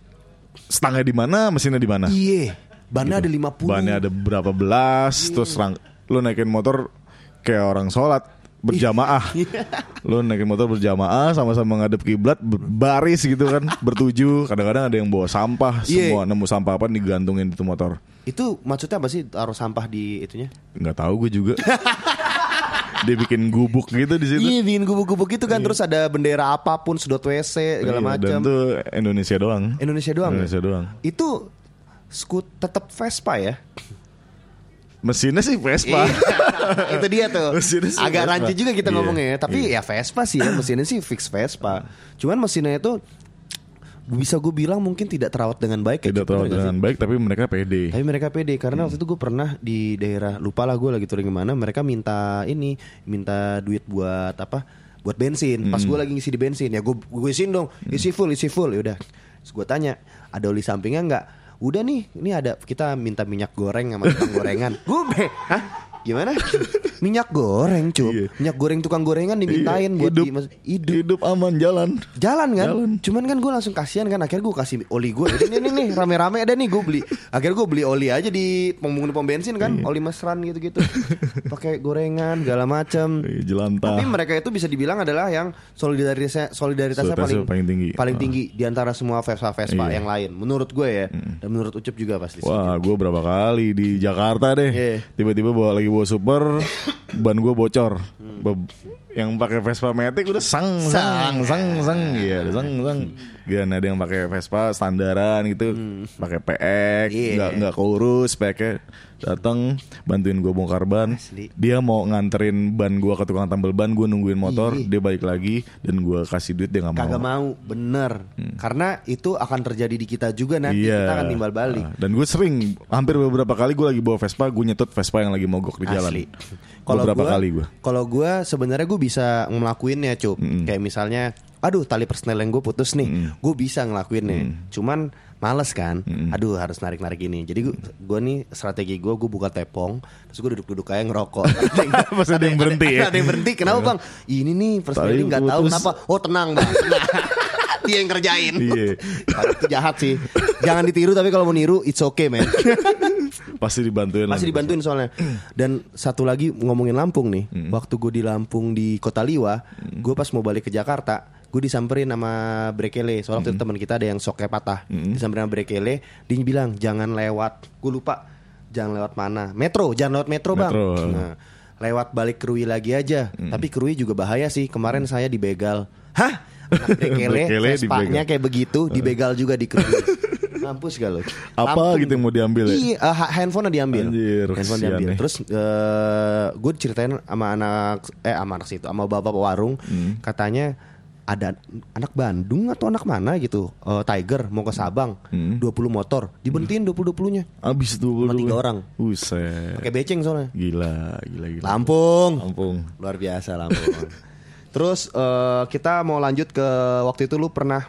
Speaker 3: stangnya di mana, mesinnya di mana.
Speaker 2: Iya Bannya ada 50
Speaker 3: Bannya ada berapa belas, terus rang, lu naikin motor kayak orang sholat berjamaah. lu naikin motor berjamaah sama-sama ngadep kiblat baris gitu kan bertuju. Kadang-kadang ada yang bawa sampah,
Speaker 2: Iya.
Speaker 3: semua nemu sampah apa digantungin itu motor.
Speaker 2: Itu maksudnya apa sih taruh sampah di itunya?
Speaker 3: nggak tahu gue juga. Dia bikin gubuk gitu di situ.
Speaker 2: Iya bikin gubuk-gubuk gitu kan Terus ada bendera apa pun Sedot WC segala
Speaker 3: Iya,
Speaker 2: macam
Speaker 3: Dan tuh Indonesia doang.
Speaker 2: Indonesia doang ya?
Speaker 3: Indonesia doang.
Speaker 2: Itu skut tetap Vespa ya
Speaker 3: Mesinnya sih Vespa.
Speaker 2: Iya. itu dia tuh.
Speaker 3: Mesinnya sih
Speaker 2: agak
Speaker 3: Vespa.
Speaker 2: rancu juga kita
Speaker 3: Iya,
Speaker 2: ngomongnya ya. tapi ya Vespa sih ya. Mesinnya sih fix Vespa. Cuman mesinnya itu bisa gue bilang mungkin tidak terawat dengan baik ya,
Speaker 3: Tidak
Speaker 2: nggak
Speaker 3: dengan
Speaker 2: sih?
Speaker 3: baik tapi mereka pede.
Speaker 2: tapi mereka pede karena waktu itu gue pernah di daerah lupa lah gue lagi touring ke mana mereka minta ini minta duit buat apa buat bensin. Pas gue lagi ngisi di bensin ya gue gue isiin dong isi full isi full. Ya udah. Terus gue tanya ada oli sampingnya nggak udah nih ini ada kita minta minyak goreng sama tukang gorengan. Gue be hah Gimana? Minyak goreng, Cup.
Speaker 3: Iya.
Speaker 2: Minyak goreng tukang gorengan dimintain buat
Speaker 3: hidup,
Speaker 2: di- hidup.
Speaker 3: hidup aman jalan.
Speaker 2: Jalan kan?
Speaker 3: Jalan.
Speaker 2: Cuman kan gue langsung kasihan kan Akhirnya gue kasih oli gue Ini nih nih rame-rame ada nih gue beli Akhirnya gue beli oli aja di pom pom bensin kan
Speaker 3: Iya.
Speaker 2: Oli mesran gitu-gitu pakai gorengan segala macam
Speaker 3: Iya, jelantah.
Speaker 2: Tapi mereka itu bisa dibilang adalah yang solidaritasnya solidaritasnya paling
Speaker 3: paling tinggi.
Speaker 2: paling
Speaker 3: Ah.
Speaker 2: tinggi di antara semua Vespa Vespa
Speaker 3: Iya.
Speaker 2: yang lain. Menurut gue ya dan menurut Ucup juga pasti.
Speaker 3: Wah, gue berapa kali di Jakarta deh.
Speaker 2: Iya.
Speaker 3: Tiba-tiba bawa lagi bawa super, ban gue bocor.
Speaker 2: Hmm.
Speaker 3: Be- yang pakai Vespa Matic udah sang sang sang sang, iya, udah sang sang. Gak ada yang pakai Vespa standaran gitu, pakai PX,
Speaker 2: Hmm. Iya.
Speaker 3: nggak nggak keurus, PX datang bantuin gue bongkar ban.
Speaker 2: Asli.
Speaker 3: Dia mau nganterin ban gue ke tukang tambal ban, gue nungguin motor,
Speaker 2: Iya.
Speaker 3: dia balik lagi dan gue kasih duit dia nggak mau.
Speaker 2: Kagak mau, bener. Karena itu akan terjadi di kita juga nanti
Speaker 3: Iya.
Speaker 2: kita akan timbal balik.
Speaker 3: Ah, Dan gue sering hampir beberapa kali gue lagi bawa Vespa, gue nyetut Vespa yang lagi mogok di jalan.
Speaker 2: Asli. Kalau
Speaker 3: beberapa
Speaker 2: gua,
Speaker 3: kali gue.
Speaker 2: Kalau gue sebenarnya gue bisa ngelakuinnya, cup. Kayak misalnya, aduh tali persnel yang gue putus nih, gue bisa ngelakuinnya. Cuman males kan, aduh harus narik narik ini. Jadi gue, gue nih strategi gue, gue buka tepong, terus gue duduk duduk kayak ngerokok.
Speaker 3: Pas ada yang berhenti ya?
Speaker 2: Ada yang berhenti. Kenapa bang? Ini nih persnel
Speaker 3: Tali
Speaker 2: ini nggak tahu
Speaker 3: putus.
Speaker 2: kenapa. Oh tenang bang. Tenang. Dia yang kerjain.
Speaker 3: Iya.
Speaker 2: Itu jahat sih. Jangan ditiru tapi kalau mau niru it's okay man.
Speaker 3: Pasti dibantuin. lah.
Speaker 2: Masih dibantuin soalnya. Dan satu lagi ngomongin Lampung nih. Waktu gue di Lampung di Kota Liwa, gue pas mau balik ke Jakarta, gue disamperin sama Brekele. Soalnya waktu itu teman kita ada yang soknya patah. Disamperin sama Brekele, dia bilang jangan lewat. Gue lupa jangan lewat mana. Metro, jangan lewat metro, bang.
Speaker 3: Metro.
Speaker 2: Nah, lewat balik Krui lagi aja. Tapi Krui juga bahaya sih. Kemarin saya dibegal. Hah? Anak Brekele,
Speaker 3: Brekele
Speaker 2: Vespanya
Speaker 3: dibegal.
Speaker 2: kayak begitu, dibegal juga di Krui. Mampus gak lo?
Speaker 3: Apa gitu yang mau diambil ya?
Speaker 2: Iya, eh, ha- handphone diambil.
Speaker 3: Anjir,
Speaker 2: handphone diambil.
Speaker 3: nih.
Speaker 2: Terus gue ceritain sama anak eh sama anak situ, sama bapak warung,
Speaker 3: Hmm.
Speaker 2: katanya ada anak Bandung atau anak mana gitu, eh, Tiger mau ke Sabang,
Speaker 3: Hmm.
Speaker 2: 20 motor, dibentiin 20-20-nya.
Speaker 3: Abis tuh
Speaker 2: Sama tiga orang.
Speaker 3: Buset.
Speaker 2: Pakai beceng soalnya.
Speaker 3: Gila, gila, gila.
Speaker 2: Lampung.
Speaker 3: Lampung.
Speaker 2: Luar biasa Lampung. Terus eh, kita mau lanjut ke waktu itu lu pernah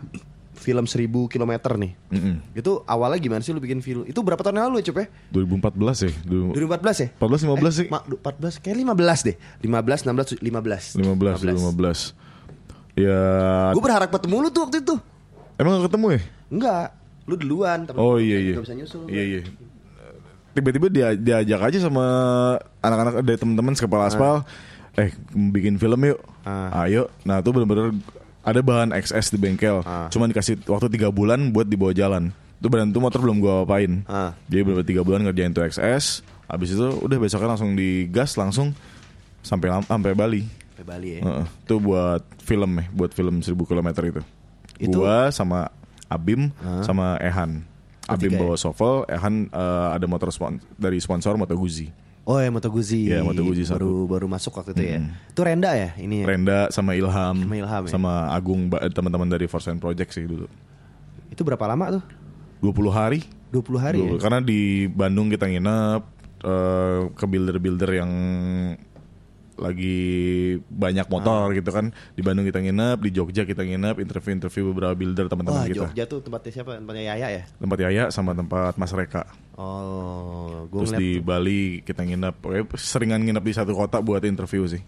Speaker 2: film 1000 km nih.
Speaker 3: Mm-mm.
Speaker 2: Itu awalnya gimana sih lu bikin film? Itu berapa tahun yang lalu ya, Cup ya?
Speaker 3: 2014 ya? Du-
Speaker 2: 2014 ya?
Speaker 3: 14 15 sih?
Speaker 2: Ma, 14 kayak 15 deh. 15 16 15.
Speaker 3: 15, 15. Ya,
Speaker 2: Gue berharap ketemu lu tuh waktu itu.
Speaker 3: emang gak ketemu ya?
Speaker 2: Enggak. Lu duluan tapi
Speaker 3: Oh iya
Speaker 2: nggak
Speaker 3: iya.
Speaker 2: bisa nyusul.
Speaker 3: Iya iya. Tiba-tiba dia diajak aja sama anak-anak dari teman-teman sekepala aspal, eh bikin film yuk.
Speaker 2: Ah.
Speaker 3: Ayo. Nah, itu bener-bener ada bahan XS di bengkel.
Speaker 2: Ah.
Speaker 3: Cuman dikasih waktu tiga bulan buat dibawa jalan. Itu badan itu motor belum gua apain.
Speaker 2: Ah.
Speaker 3: Jadi bener tiga bulan ngerjain tuh XS. Habis itu udah besoknya langsung digas langsung sampai sampai Bali.
Speaker 2: Sampai Bali ya.
Speaker 3: Heeh. Itu buat film ya, buat film 1000 km itu.
Speaker 2: Itu-
Speaker 3: Gua sama Abim sama Ehan. Abim
Speaker 2: Bertiga ya?
Speaker 3: bawa Sovel, Ehan eh, ada motor spon dari sponsor Moto Guzzi.
Speaker 2: Oh ya Moto Guzzi.
Speaker 3: Iya, Moto Guzzi satu.
Speaker 2: baru baru masuk waktu itu ya. Itu Renda ya ini. ya?
Speaker 3: Renda sama Ilham,
Speaker 2: Sama Ilham ya?
Speaker 3: sama Agung teman-teman dari Force and Project sih dulu.
Speaker 2: Itu berapa lama tuh?
Speaker 3: 20 hari.
Speaker 2: 20 hari ya.
Speaker 3: 20 Karena di Bandung kita nginep eh, ke builder-builder yang lagi banyak
Speaker 2: Ah.
Speaker 3: motor gitu kan. Di Bandung kita nginep, di Jogja kita nginep, interview-interview beberapa builder teman-teman kita.
Speaker 2: Jogja tuh tempatnya siapa? Tempatnya Yaya ya?
Speaker 3: tempat Yaya sama tempat Mas Reka.
Speaker 2: Oh, gue
Speaker 3: Terus di Bali kita nginep, seringan nginep di satu kota buat interview sih.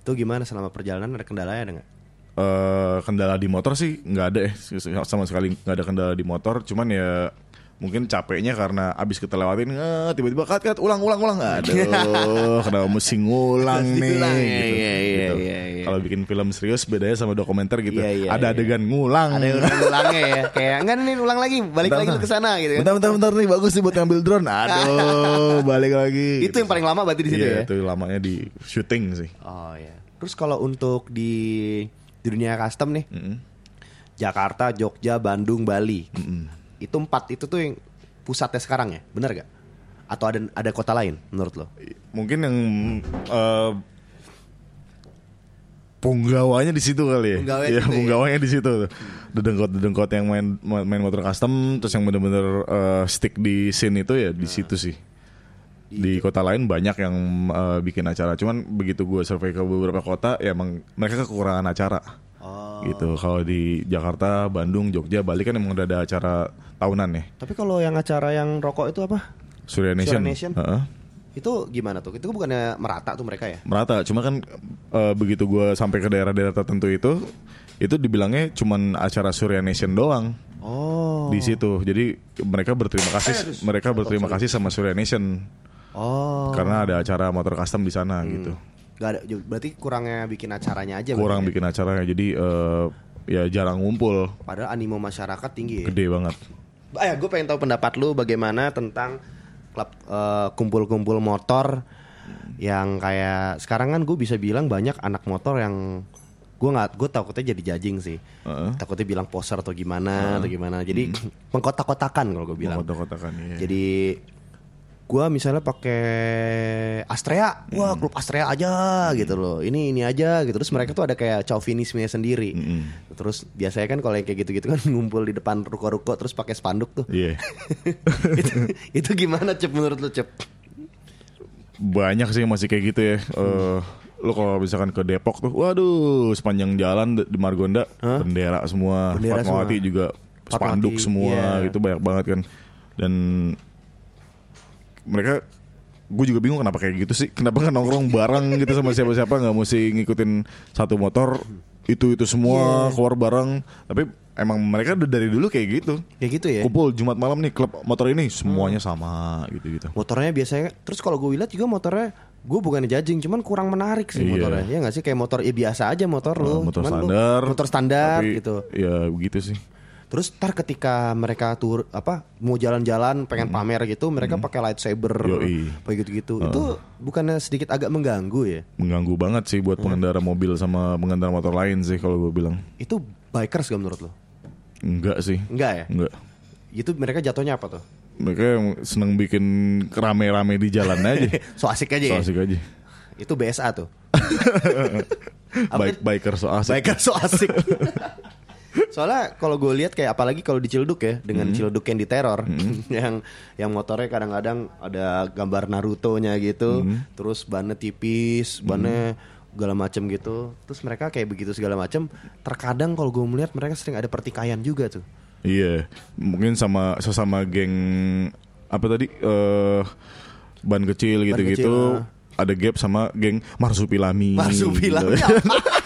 Speaker 2: tuh gimana selama perjalanan ada kendalanya ada nggak?
Speaker 3: eh kendala di motor sih nggak ada eh sama sekali nggak ada kendala di motor, cuman ya mungkin capeknya karena abis kita lewatin eh, tiba-tiba kat kat ulang ulang ulang aduh kenapa mesti ngulang nih
Speaker 2: ulang,
Speaker 3: gitu.
Speaker 2: iya, iya,
Speaker 3: Gitu.
Speaker 2: iya, iya.
Speaker 3: kalau bikin film serius bedanya sama dokumenter gitu
Speaker 2: Iya, iya,
Speaker 3: ada
Speaker 2: iya.
Speaker 3: adegan ngulang
Speaker 2: Ada yang ulang-ulangnya ya. Kayak enggak nih ulang lagi, balik
Speaker 3: Bentar,
Speaker 2: lagi ke sana gitu kan.
Speaker 3: bentar bentar bentar nih bagus nih buat ngambil drone aduh balik lagi
Speaker 2: Itu yang paling lama berarti di situ
Speaker 3: Iya,
Speaker 2: ya.
Speaker 3: itu lamanya di syuting sih
Speaker 2: Oh ya. Terus kalau untuk di di dunia custom nih,
Speaker 3: Mm-mm.
Speaker 2: Jakarta, Jogja, Bandung, Bali. Itu empat itu tuh yang pusatnya sekarang ya, benar gak? Atau ada ada kota lain menurut lo?
Speaker 3: mungkin yang eh, punggawanya di situ kali ya.
Speaker 2: Punggawanya
Speaker 3: Iya,
Speaker 2: gitu ya.
Speaker 3: punggawanya di situ tuh. Dedengkot-dedengkot yang main main motor custom terus yang bener-bener eh, stick di scene itu ya di situ sih. Di kota lain banyak yang eh, bikin acara. Cuman begitu gue survei ke beberapa kota ya emang mereka kekurangan acara.
Speaker 2: Oh.
Speaker 3: Gitu. Kalau di Jakarta, Bandung, Jogja, Bali kan emang udah ada acara tahunan ya.
Speaker 2: Tapi kalau yang acara yang rokok itu apa?
Speaker 3: Surya Nation.
Speaker 2: Surya Nation?
Speaker 3: Heeh.
Speaker 2: Itu gimana tuh? Itu bukannya merata tuh mereka ya?
Speaker 3: merata cuma kan eh, begitu gue sampai ke daerah-daerah tertentu itu itu dibilangnya cuman acara Surya Nation doang
Speaker 2: Oh.
Speaker 3: di situ jadi mereka berterima kasih mereka berterima kasih sama Surya Nation
Speaker 2: Oh.
Speaker 3: karena ada acara motor custom di sana gitu
Speaker 2: Gak ada, berarti kurangnya bikin acaranya aja.
Speaker 3: kurang
Speaker 2: berarti ya?
Speaker 3: bikin acaranya jadi eh, ya jarang ngumpul
Speaker 2: Padahal animo masyarakat tinggi ya.
Speaker 3: gede banget
Speaker 2: Eh, gue pengen tahu pendapat lu bagaimana tentang klub eh, kumpul-kumpul motor yang kayak sekarang kan gue bisa bilang banyak anak motor yang gue nggak gue takutnya jadi judging sih
Speaker 3: Heeh.
Speaker 2: takutnya bilang poser atau gimana atau gimana jadi mengkotak-kotakan kalau gue bilang
Speaker 3: kotak-kotakan ya
Speaker 2: jadi gue misalnya pakai Astrea, wah
Speaker 3: Hmm.
Speaker 2: klub Astrea aja gitu loh. Ini ini aja gitu. Terus mereka tuh ada kayak chauvinisme sendiri.
Speaker 3: Hmm.
Speaker 2: Terus biasanya kan kalau yang kayak gitu-gitu kan ngumpul di depan ruko-ruko terus pakai spanduk tuh.
Speaker 3: Iya.
Speaker 2: itu, itu gimana cep menurut lu cep?
Speaker 3: banyak sih masih kayak gitu ya. Eh lo kalau misalkan ke Depok tuh, waduh sepanjang jalan di Margonda bendera semua,
Speaker 2: Bendera
Speaker 3: Fatmawati
Speaker 2: semua.
Speaker 3: juga spanduk
Speaker 2: Fatmawati,
Speaker 3: semua,
Speaker 2: iya.
Speaker 3: gitu banyak banget kan. Dan mereka gue juga bingung kenapa kayak gitu sih. Kenapa kan nongkrong bareng gitu sama siapa-siapa nggak mesti ngikutin satu motor itu itu semua keluar bareng. Tapi emang mereka udah dari dulu kayak gitu.
Speaker 2: Ya gitu ya.
Speaker 3: kumpul Jumat malam nih klub motor ini semuanya sama gitu gitu
Speaker 2: Motornya biasanya terus kalau gue lihat juga motornya gue bukan judging cuman kurang menarik sih
Speaker 3: Iya.
Speaker 2: motornya. Ya nggak sih? Kayak motor ya biasa aja motor lu.
Speaker 3: motor
Speaker 2: Cuman
Speaker 3: standar
Speaker 2: motor standar
Speaker 3: tapi
Speaker 2: gitu.
Speaker 3: ya begitu sih
Speaker 2: Terus ntar ketika mereka tur apa mau jalan-jalan pengen pamer gitu, mereka pakai lightsaber,
Speaker 3: Hmm.
Speaker 2: Kayak gitu-gitu. Itu bukannya sedikit agak mengganggu ya?
Speaker 3: mengganggu banget sih buat pengendara mobil sama pengendara motor lain sih kalau gue bilang
Speaker 2: Itu bikers gak menurut lo?
Speaker 3: enggak sih
Speaker 2: Enggak ya?
Speaker 3: enggak
Speaker 2: Itu mereka jatuhnya apa tuh?
Speaker 3: mereka seneng bikin rame-rame di jalan aja
Speaker 2: so asik aja
Speaker 3: so
Speaker 2: ya?
Speaker 3: asik aja
Speaker 2: Itu BSA tuh.
Speaker 3: Baik biker so asik
Speaker 2: Biker so asik. Soalnya kalau gue lihat kayak apalagi kalau di Ciledug ya dengan
Speaker 3: Hmm.
Speaker 2: Ciledug yang diteror yang yang motornya kadang-kadang ada gambar Naruto-nya gitu,
Speaker 3: Hmm.
Speaker 2: terus bannya tipis, bannya segala macem gitu. Terus mereka kayak begitu segala macem. Terkadang kalau gue melihat mereka sering ada pertikaian juga tuh.
Speaker 3: iya mungkin sama sesama geng apa tadi eh ban kecil gitu-gitu
Speaker 2: ah.
Speaker 3: ada gap sama geng marsupilami
Speaker 2: Marsupilami
Speaker 3: gitu.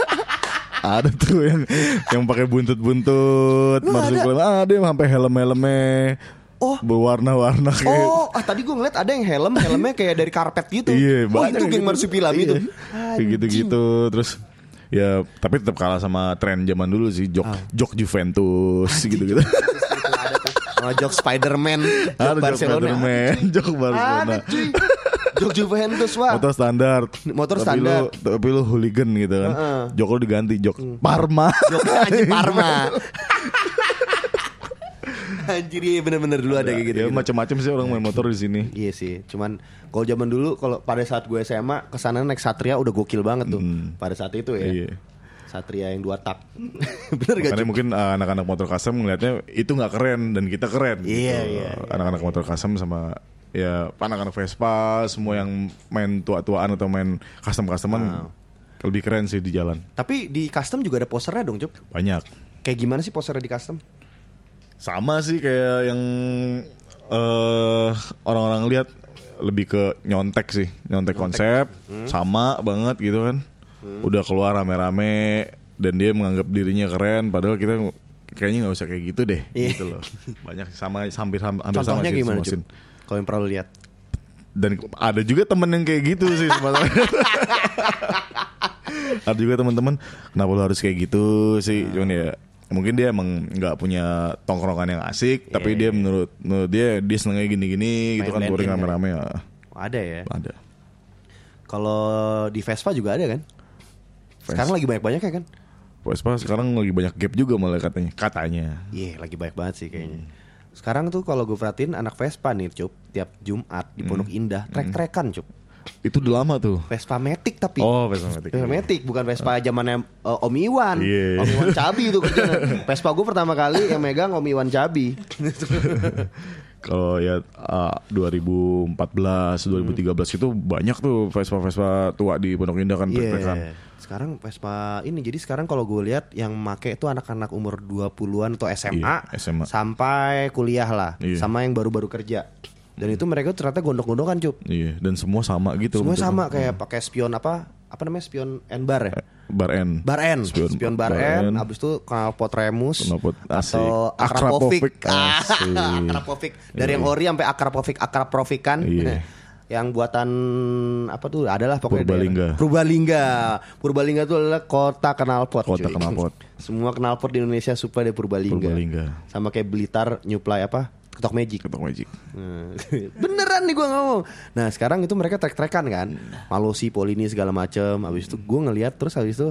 Speaker 3: ada tuh yang yang pakai buntut-buntut
Speaker 2: Lu
Speaker 3: marsupilami ada yang sampai helm-helmnya
Speaker 2: Oh.
Speaker 3: berwarna-warna kayak
Speaker 2: Oh, ah tadi gue ngeliat ada yang helm, helmnya kayak dari karpet gitu.
Speaker 3: Iya,
Speaker 2: oh
Speaker 3: banyak
Speaker 2: itu geng
Speaker 3: gitu.
Speaker 2: marsupilami
Speaker 3: Iya.
Speaker 2: tuh.
Speaker 3: Kayak gitu-gitu terus ya tapi tetap kalah sama tren zaman dulu sih jok
Speaker 2: Ah.
Speaker 3: jok Juventus gitu-gitu.
Speaker 2: Oh, jok Spiderman, jok
Speaker 3: Ada
Speaker 2: Barcelona.
Speaker 3: Spiderman, jok Barcelona.
Speaker 2: Ada cuy. Jok Juventus wah.
Speaker 3: Motor standar.
Speaker 2: Motor
Speaker 3: tapi
Speaker 2: standar.
Speaker 3: Lu, tapi lu hooligan gitu kan. Jok lu diganti jok Parma.
Speaker 2: Jok anjir Parma. Anjir iya bener-bener dulu ada kayak gitu.
Speaker 3: ya
Speaker 2: gitu.
Speaker 3: macam-macam sih orang main motor di sini.
Speaker 2: Iya sih, cuman kalau zaman dulu kalau pada saat gue SMA ke sana naik Satria udah gokil banget tuh. Pada saat itu ya.
Speaker 3: Iya.
Speaker 2: Satria yang dua tak. Bener gak?
Speaker 3: Makanya
Speaker 2: Cuk?
Speaker 3: mungkin uh, anak-anak motor custom ngelihatnya itu nggak keren dan kita keren.
Speaker 2: Iya,
Speaker 3: gitu.
Speaker 2: iya, iya.
Speaker 3: Anak-anak motor custom sama ya anak-anak Vespa semua yang main tua-tuaan atau main custom-customan lebih keren sih di jalan.
Speaker 2: Tapi di custom juga ada posternya dong, Cuk.
Speaker 3: Banyak.
Speaker 2: Kayak gimana sih posternya di custom?
Speaker 3: Sama sih kayak yang eh orang-orang lihat lebih ke nyontek sih, nyontek, konsep,
Speaker 2: Hmm.
Speaker 3: sama banget gitu kan. Udah keluar rame-rame dan dia menganggap dirinya keren, padahal kita kayaknya nggak usah kayak gitu deh,
Speaker 2: Iya.
Speaker 3: gitu loh. Banyak sama hampir hampir sama
Speaker 2: Contohnya
Speaker 3: sih
Speaker 2: gimana,
Speaker 3: semua scene.
Speaker 2: Kalau yang pernah lu lihat.
Speaker 3: Dan ada juga temen yang kayak gitu sih sebenarnya. ada juga teman-teman kenapa lu harus kayak gitu sih
Speaker 2: Nah.
Speaker 3: cuman ya mungkin dia emang nggak punya tongkrongan yang asik tapi dia menurut menurut dia dia senengnya gini-gini gitu
Speaker 2: Iya,
Speaker 3: kan touring
Speaker 2: band-in
Speaker 3: rame-rame ya
Speaker 2: ada ya.
Speaker 3: ada
Speaker 2: Kalau di Vespa juga ada kan? Sekarang lagi banyak-banyak ya kan?
Speaker 3: Vespa sekarang lagi banyak gap juga malah katanya katanya
Speaker 2: Iya, lagi banyak banget sih kayaknya.
Speaker 3: Hmm.
Speaker 2: Sekarang tuh kalau gue perhatiin anak Vespa nih, Cup, tiap Jumat di
Speaker 3: Hmm.
Speaker 2: Pondok Indah, trek-trekan, Cup.
Speaker 3: itu udah lama tuh
Speaker 2: Vespa Matic tapi.
Speaker 3: oh Vespa Matic
Speaker 2: Vespa Matic bukan Vespa zamannya uh, Om Iwan.
Speaker 3: Iya.
Speaker 2: Om Iwan Cabi itu kerjanya. Vespa gue pertama kali yang megang Om Iwan Cabi.
Speaker 3: kalau ya ah, 2014 2013 itu banyak tuh Vespa Vespa tua di Pondok Indah kan
Speaker 2: Iya.
Speaker 3: trek-trekan
Speaker 2: Sekarang Vespa ini jadi sekarang kalau gue lihat yang make itu anak-anak umur 20-an atau SMA,
Speaker 3: Iya, SMA.
Speaker 2: sampai kuliah lah,
Speaker 3: Iya.
Speaker 2: sama yang baru-baru kerja. Dan itu mereka ternyata gondok-gondokan cup.
Speaker 3: Iya, dan semua sama gitu.
Speaker 2: Semua sama kayak pakai spion apa? Apa namanya spion N bar ya?
Speaker 3: Bar N.
Speaker 2: Bar N, spion,
Speaker 3: Spion
Speaker 2: bar,
Speaker 3: bar
Speaker 2: N,
Speaker 3: N.
Speaker 2: abis itu knalpot Remus
Speaker 3: Knalpot,
Speaker 2: atau Akrapovic.
Speaker 3: Akrapovic.
Speaker 2: Dari yang ori sampai Akrapovic, Akrapovic kan.
Speaker 3: Iya.
Speaker 2: yang buatan apa tuh adalah pokoknya
Speaker 3: Purbalingga.
Speaker 2: daerah- Purbalingga. Purbalingga itu adalah kota knalpot.
Speaker 3: Kota
Speaker 2: cuy.
Speaker 3: knalpot.
Speaker 2: Semua knalpot di Indonesia supaya di Purbalingga.
Speaker 3: Purbalingga.
Speaker 2: Sama kayak Blitar nyuplai apa? Ketok Magic.
Speaker 3: Ketok Magic.
Speaker 2: Nah, Beneran nih gue ngomong. Nah sekarang itu mereka trek-trekan kan, Malosi, Polini segala macem. Habis itu gue ngeliat terus habis itu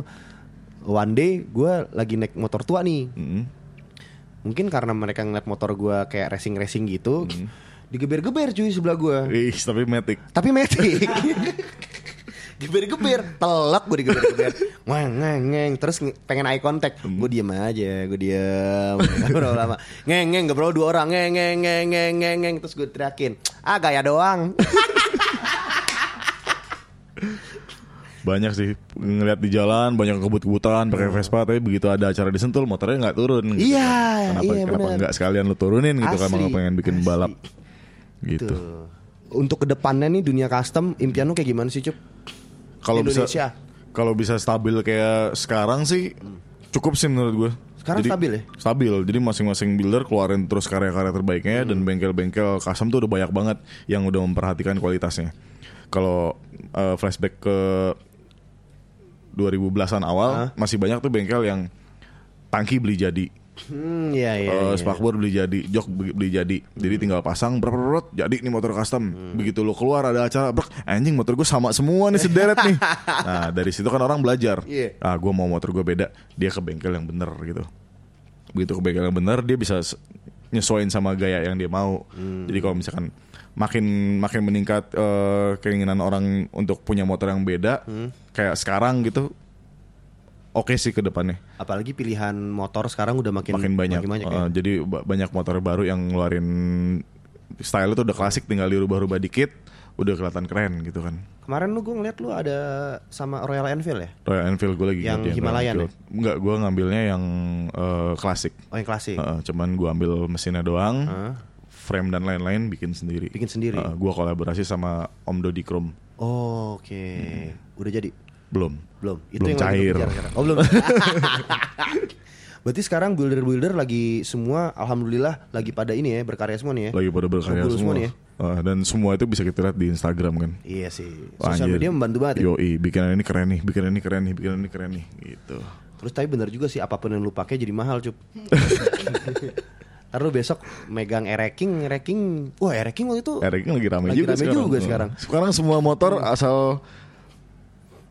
Speaker 2: one day gue lagi naik motor tua nih.
Speaker 3: Mm.
Speaker 2: Mungkin karena mereka ngeliat motor gue kayak racing-racing gitu, digeber-geber cuy sebelah gue.
Speaker 3: Ih, tapi Matic.
Speaker 2: Tapi metik. geber-geber, telak gue digeber-geber, ngeng ngeng ngeng, terus nge- pengen eye contact, gue diem aja, gue diem, berapa lama, ngeng ngeng, gak perlu dua orang, ngeng ngeng ngeng ngeng ngeng, ngeng. terus gue teriakin, ah gaya doang,
Speaker 3: Banyak sih ngeliat di jalan banyak kebut-kebutan pakai Vespa tapi begitu ada acara di Sentul motornya nggak turun. gitu
Speaker 2: Iya,
Speaker 3: kan. Kenapa
Speaker 2: iya,
Speaker 3: kenapa nggak sekalian lu turunin gitu kan emang pengen bikin
Speaker 2: asli.
Speaker 3: balap. Gitu.
Speaker 2: Untuk ke depannya nih dunia custom, impian lu kayak gimana sih cup?
Speaker 3: Kalau bisa kalau bisa stabil kayak sekarang sih cukup sih menurut gue.
Speaker 2: Sekarang stabil ya?
Speaker 3: Stabil. Jadi masing-masing builder keluarin terus karya-karya terbaiknya dan
Speaker 2: Hmm.
Speaker 3: bengkel-bengkel custom tuh udah banyak banget yang udah memperhatikan kualitasnya. Kalau eh, flashback ke 2010-an awal masih banyak tuh bengkel yang tangki beli jadi.
Speaker 2: Hmm, iya iya.
Speaker 3: Eh,
Speaker 2: iya.
Speaker 3: spakbor beli jadi, jok beli jadi. Jadi tinggal pasang brok, jadi nih motor custom. Begitu lo keluar ada acara, brok, anjing motor gue sama semua nih sederet nih. Nah, dari situ kan orang belajar.
Speaker 2: Iya.
Speaker 3: Ah, gue mau motor gue beda, dia ke bengkel yang bener gitu. Begitu ke bengkel yang bener, dia bisa nyesuaiin sama gaya yang dia mau. Jadi kalau misalkan makin makin meningkat eh, keinginan orang untuk punya motor yang beda, kayak sekarang gitu, oke sih ke depannya
Speaker 2: Apalagi pilihan motor sekarang udah makin
Speaker 3: makin banyak.
Speaker 2: makin banyak ya.
Speaker 3: Uh, Jadi ba- banyak motor baru yang ngeluarin style itu udah klasik, tinggal dirubah-rubah dikit, udah kelihatan keren gitu kan.
Speaker 2: Kemarin lu gue ngeliat lu ada sama Royal Enfield ya?
Speaker 3: Royal Enfield gue lagi
Speaker 2: Yang Himalayan
Speaker 3: Enfield. Enggak, gue ngambilnya yang uh, klasik.
Speaker 2: Oh yang klasik.
Speaker 3: Uh, cuman gue ambil mesinnya doang,
Speaker 2: Heeh.
Speaker 3: frame dan lain-lain bikin sendiri.
Speaker 2: Bikin sendiri?
Speaker 3: Uh, gue kolaborasi sama Om Dodi Krom.
Speaker 2: Oh, oke. Udah jadi?
Speaker 3: Belum.
Speaker 2: Belum.
Speaker 3: Belum
Speaker 2: yang
Speaker 3: cair.
Speaker 2: Oh, belum. Berarti sekarang builder-builder lagi semua alhamdulillah lagi pada ini ya berkarya semua nih ya.
Speaker 3: Lagi pada berkarya
Speaker 2: Ngebul
Speaker 3: semua.
Speaker 2: nih ya.
Speaker 3: Uh, dan semua itu bisa kita lihat di Instagram kan.
Speaker 2: Iya sih. Sosial
Speaker 3: anjir.
Speaker 2: media membantu banget ya.
Speaker 3: Yoi, bikinan ini keren nih, bikinan ini keren nih, bikinan ini keren nih, gitu.
Speaker 2: Terus tapi benar juga sih apa pun yang lu pakai jadi mahal, Cup. Ntar lu besok megang ereking, ereking. Wah, ereking waktu itu
Speaker 3: Eric lagi rame
Speaker 2: Lagi
Speaker 3: juga
Speaker 2: rame
Speaker 3: sekarang.
Speaker 2: juga sekarang.
Speaker 3: Sekarang semua motor asal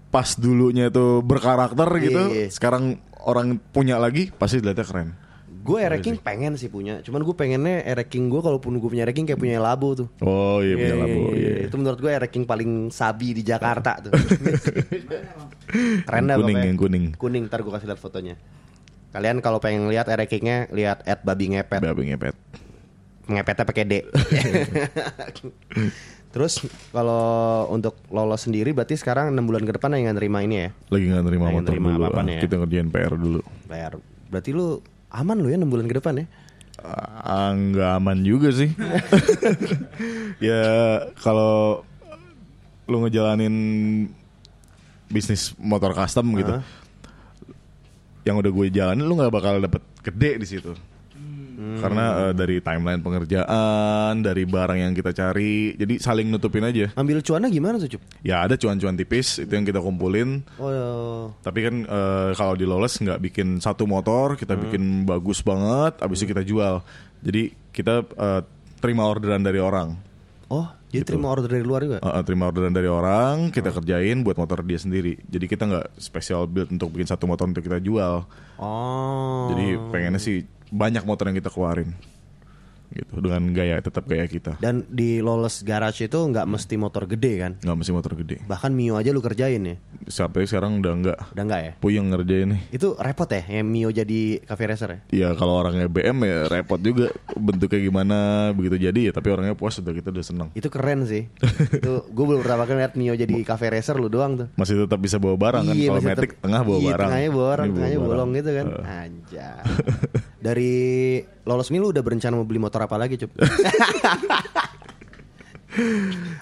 Speaker 3: pas dulunya itu berkarakter gitu,
Speaker 2: Iya.
Speaker 3: sekarang orang punya lagi pasti dilihatnya keren.
Speaker 2: gue ereking pengen sih punya. Cuman gue pengennya ereking gue kalaupun gue punya ereking kayak punya labo tuh.
Speaker 3: Oh iya punya
Speaker 2: Iya,
Speaker 3: Labo,
Speaker 2: iya,
Speaker 3: iya.
Speaker 2: iya. Itu menurut gue ereking paling sabi di Jakarta tuh. Keren dah
Speaker 3: Kuning, yang kuning.
Speaker 2: Kuning ntar gue kasih lihat fotonya. Kalian kalau pengen lihat erekingnya lihat at babi ngepet.
Speaker 3: Babi ngepet.
Speaker 2: Ngepetnya pakai D. Terus kalau untuk lolos sendiri berarti sekarang 6 bulan ke depan yang nerima ini ya.
Speaker 3: Lagi nggak nerima motor
Speaker 2: nerima
Speaker 3: dulu.
Speaker 2: apa-apaan
Speaker 3: ah.
Speaker 2: ya.
Speaker 3: Kita ngerjain PR dulu.
Speaker 2: Bayar. Berarti lu aman lu ya 6 bulan ke depan ya.
Speaker 3: Ah, nggak aman juga sih. ya kalau lu ngejalanin bisnis motor custom gitu,
Speaker 2: Hah?
Speaker 3: yang udah gue jalanin lu nggak bakal dapet gede di situ.
Speaker 2: Hmm.
Speaker 3: Karena eh, dari timeline pengerjaan, dari barang yang kita cari, jadi saling nutupin aja.
Speaker 2: Ambil cuannya gimana tuh, Cup?
Speaker 3: Ya ada cuan-cuan tipis itu yang kita kumpulin.
Speaker 2: Oh,
Speaker 3: Tapi kan eh, kalau di Lawless nggak bikin satu motor, kita
Speaker 2: Hmm.
Speaker 3: bikin bagus banget, abis itu kita jual. Jadi kita eh, terima orderan dari orang.
Speaker 2: oh, jadi
Speaker 3: Gitu.
Speaker 2: terima order dari luar juga?
Speaker 3: Eh, terima orderan dari orang, kita kerjain buat motor dia sendiri. Jadi kita nggak special build untuk bikin satu motor untuk kita jual.
Speaker 2: Oh.
Speaker 3: Jadi pengennya sih banyak motor yang kita keluarin. Gitu dengan gaya tetap gaya kita.
Speaker 2: Dan di Lawless Garage itu nggak mesti motor gede kan?
Speaker 3: Nggak mesti motor gede.
Speaker 2: Bahkan Mio aja lu kerjain ya?
Speaker 3: Sampai sekarang udah nggak
Speaker 2: Udah nggak ya?
Speaker 3: puyeng ngerjain nih.
Speaker 2: Itu repot ya, yang Mio jadi cafe racer ya?
Speaker 3: Ya kalau orangnya BM ya repot juga bentuknya gimana begitu jadi ya tapi orangnya puas udah kita udah seneng
Speaker 2: Itu keren sih. itu gue belum pertama kali lihat Mio jadi cafe racer lu doang tuh.
Speaker 3: masih tetap bisa bawa barang kan
Speaker 2: Iya,
Speaker 3: kalau Matic
Speaker 2: tetep-
Speaker 3: tengah bawa
Speaker 2: iya,
Speaker 3: barang
Speaker 2: Tengahnya bawa barang, tengahnya bolong gitu kan.
Speaker 3: Eh.
Speaker 2: Anjay. Dari lolos Mio lu udah berencana mau beli motor apa lagi, Cup?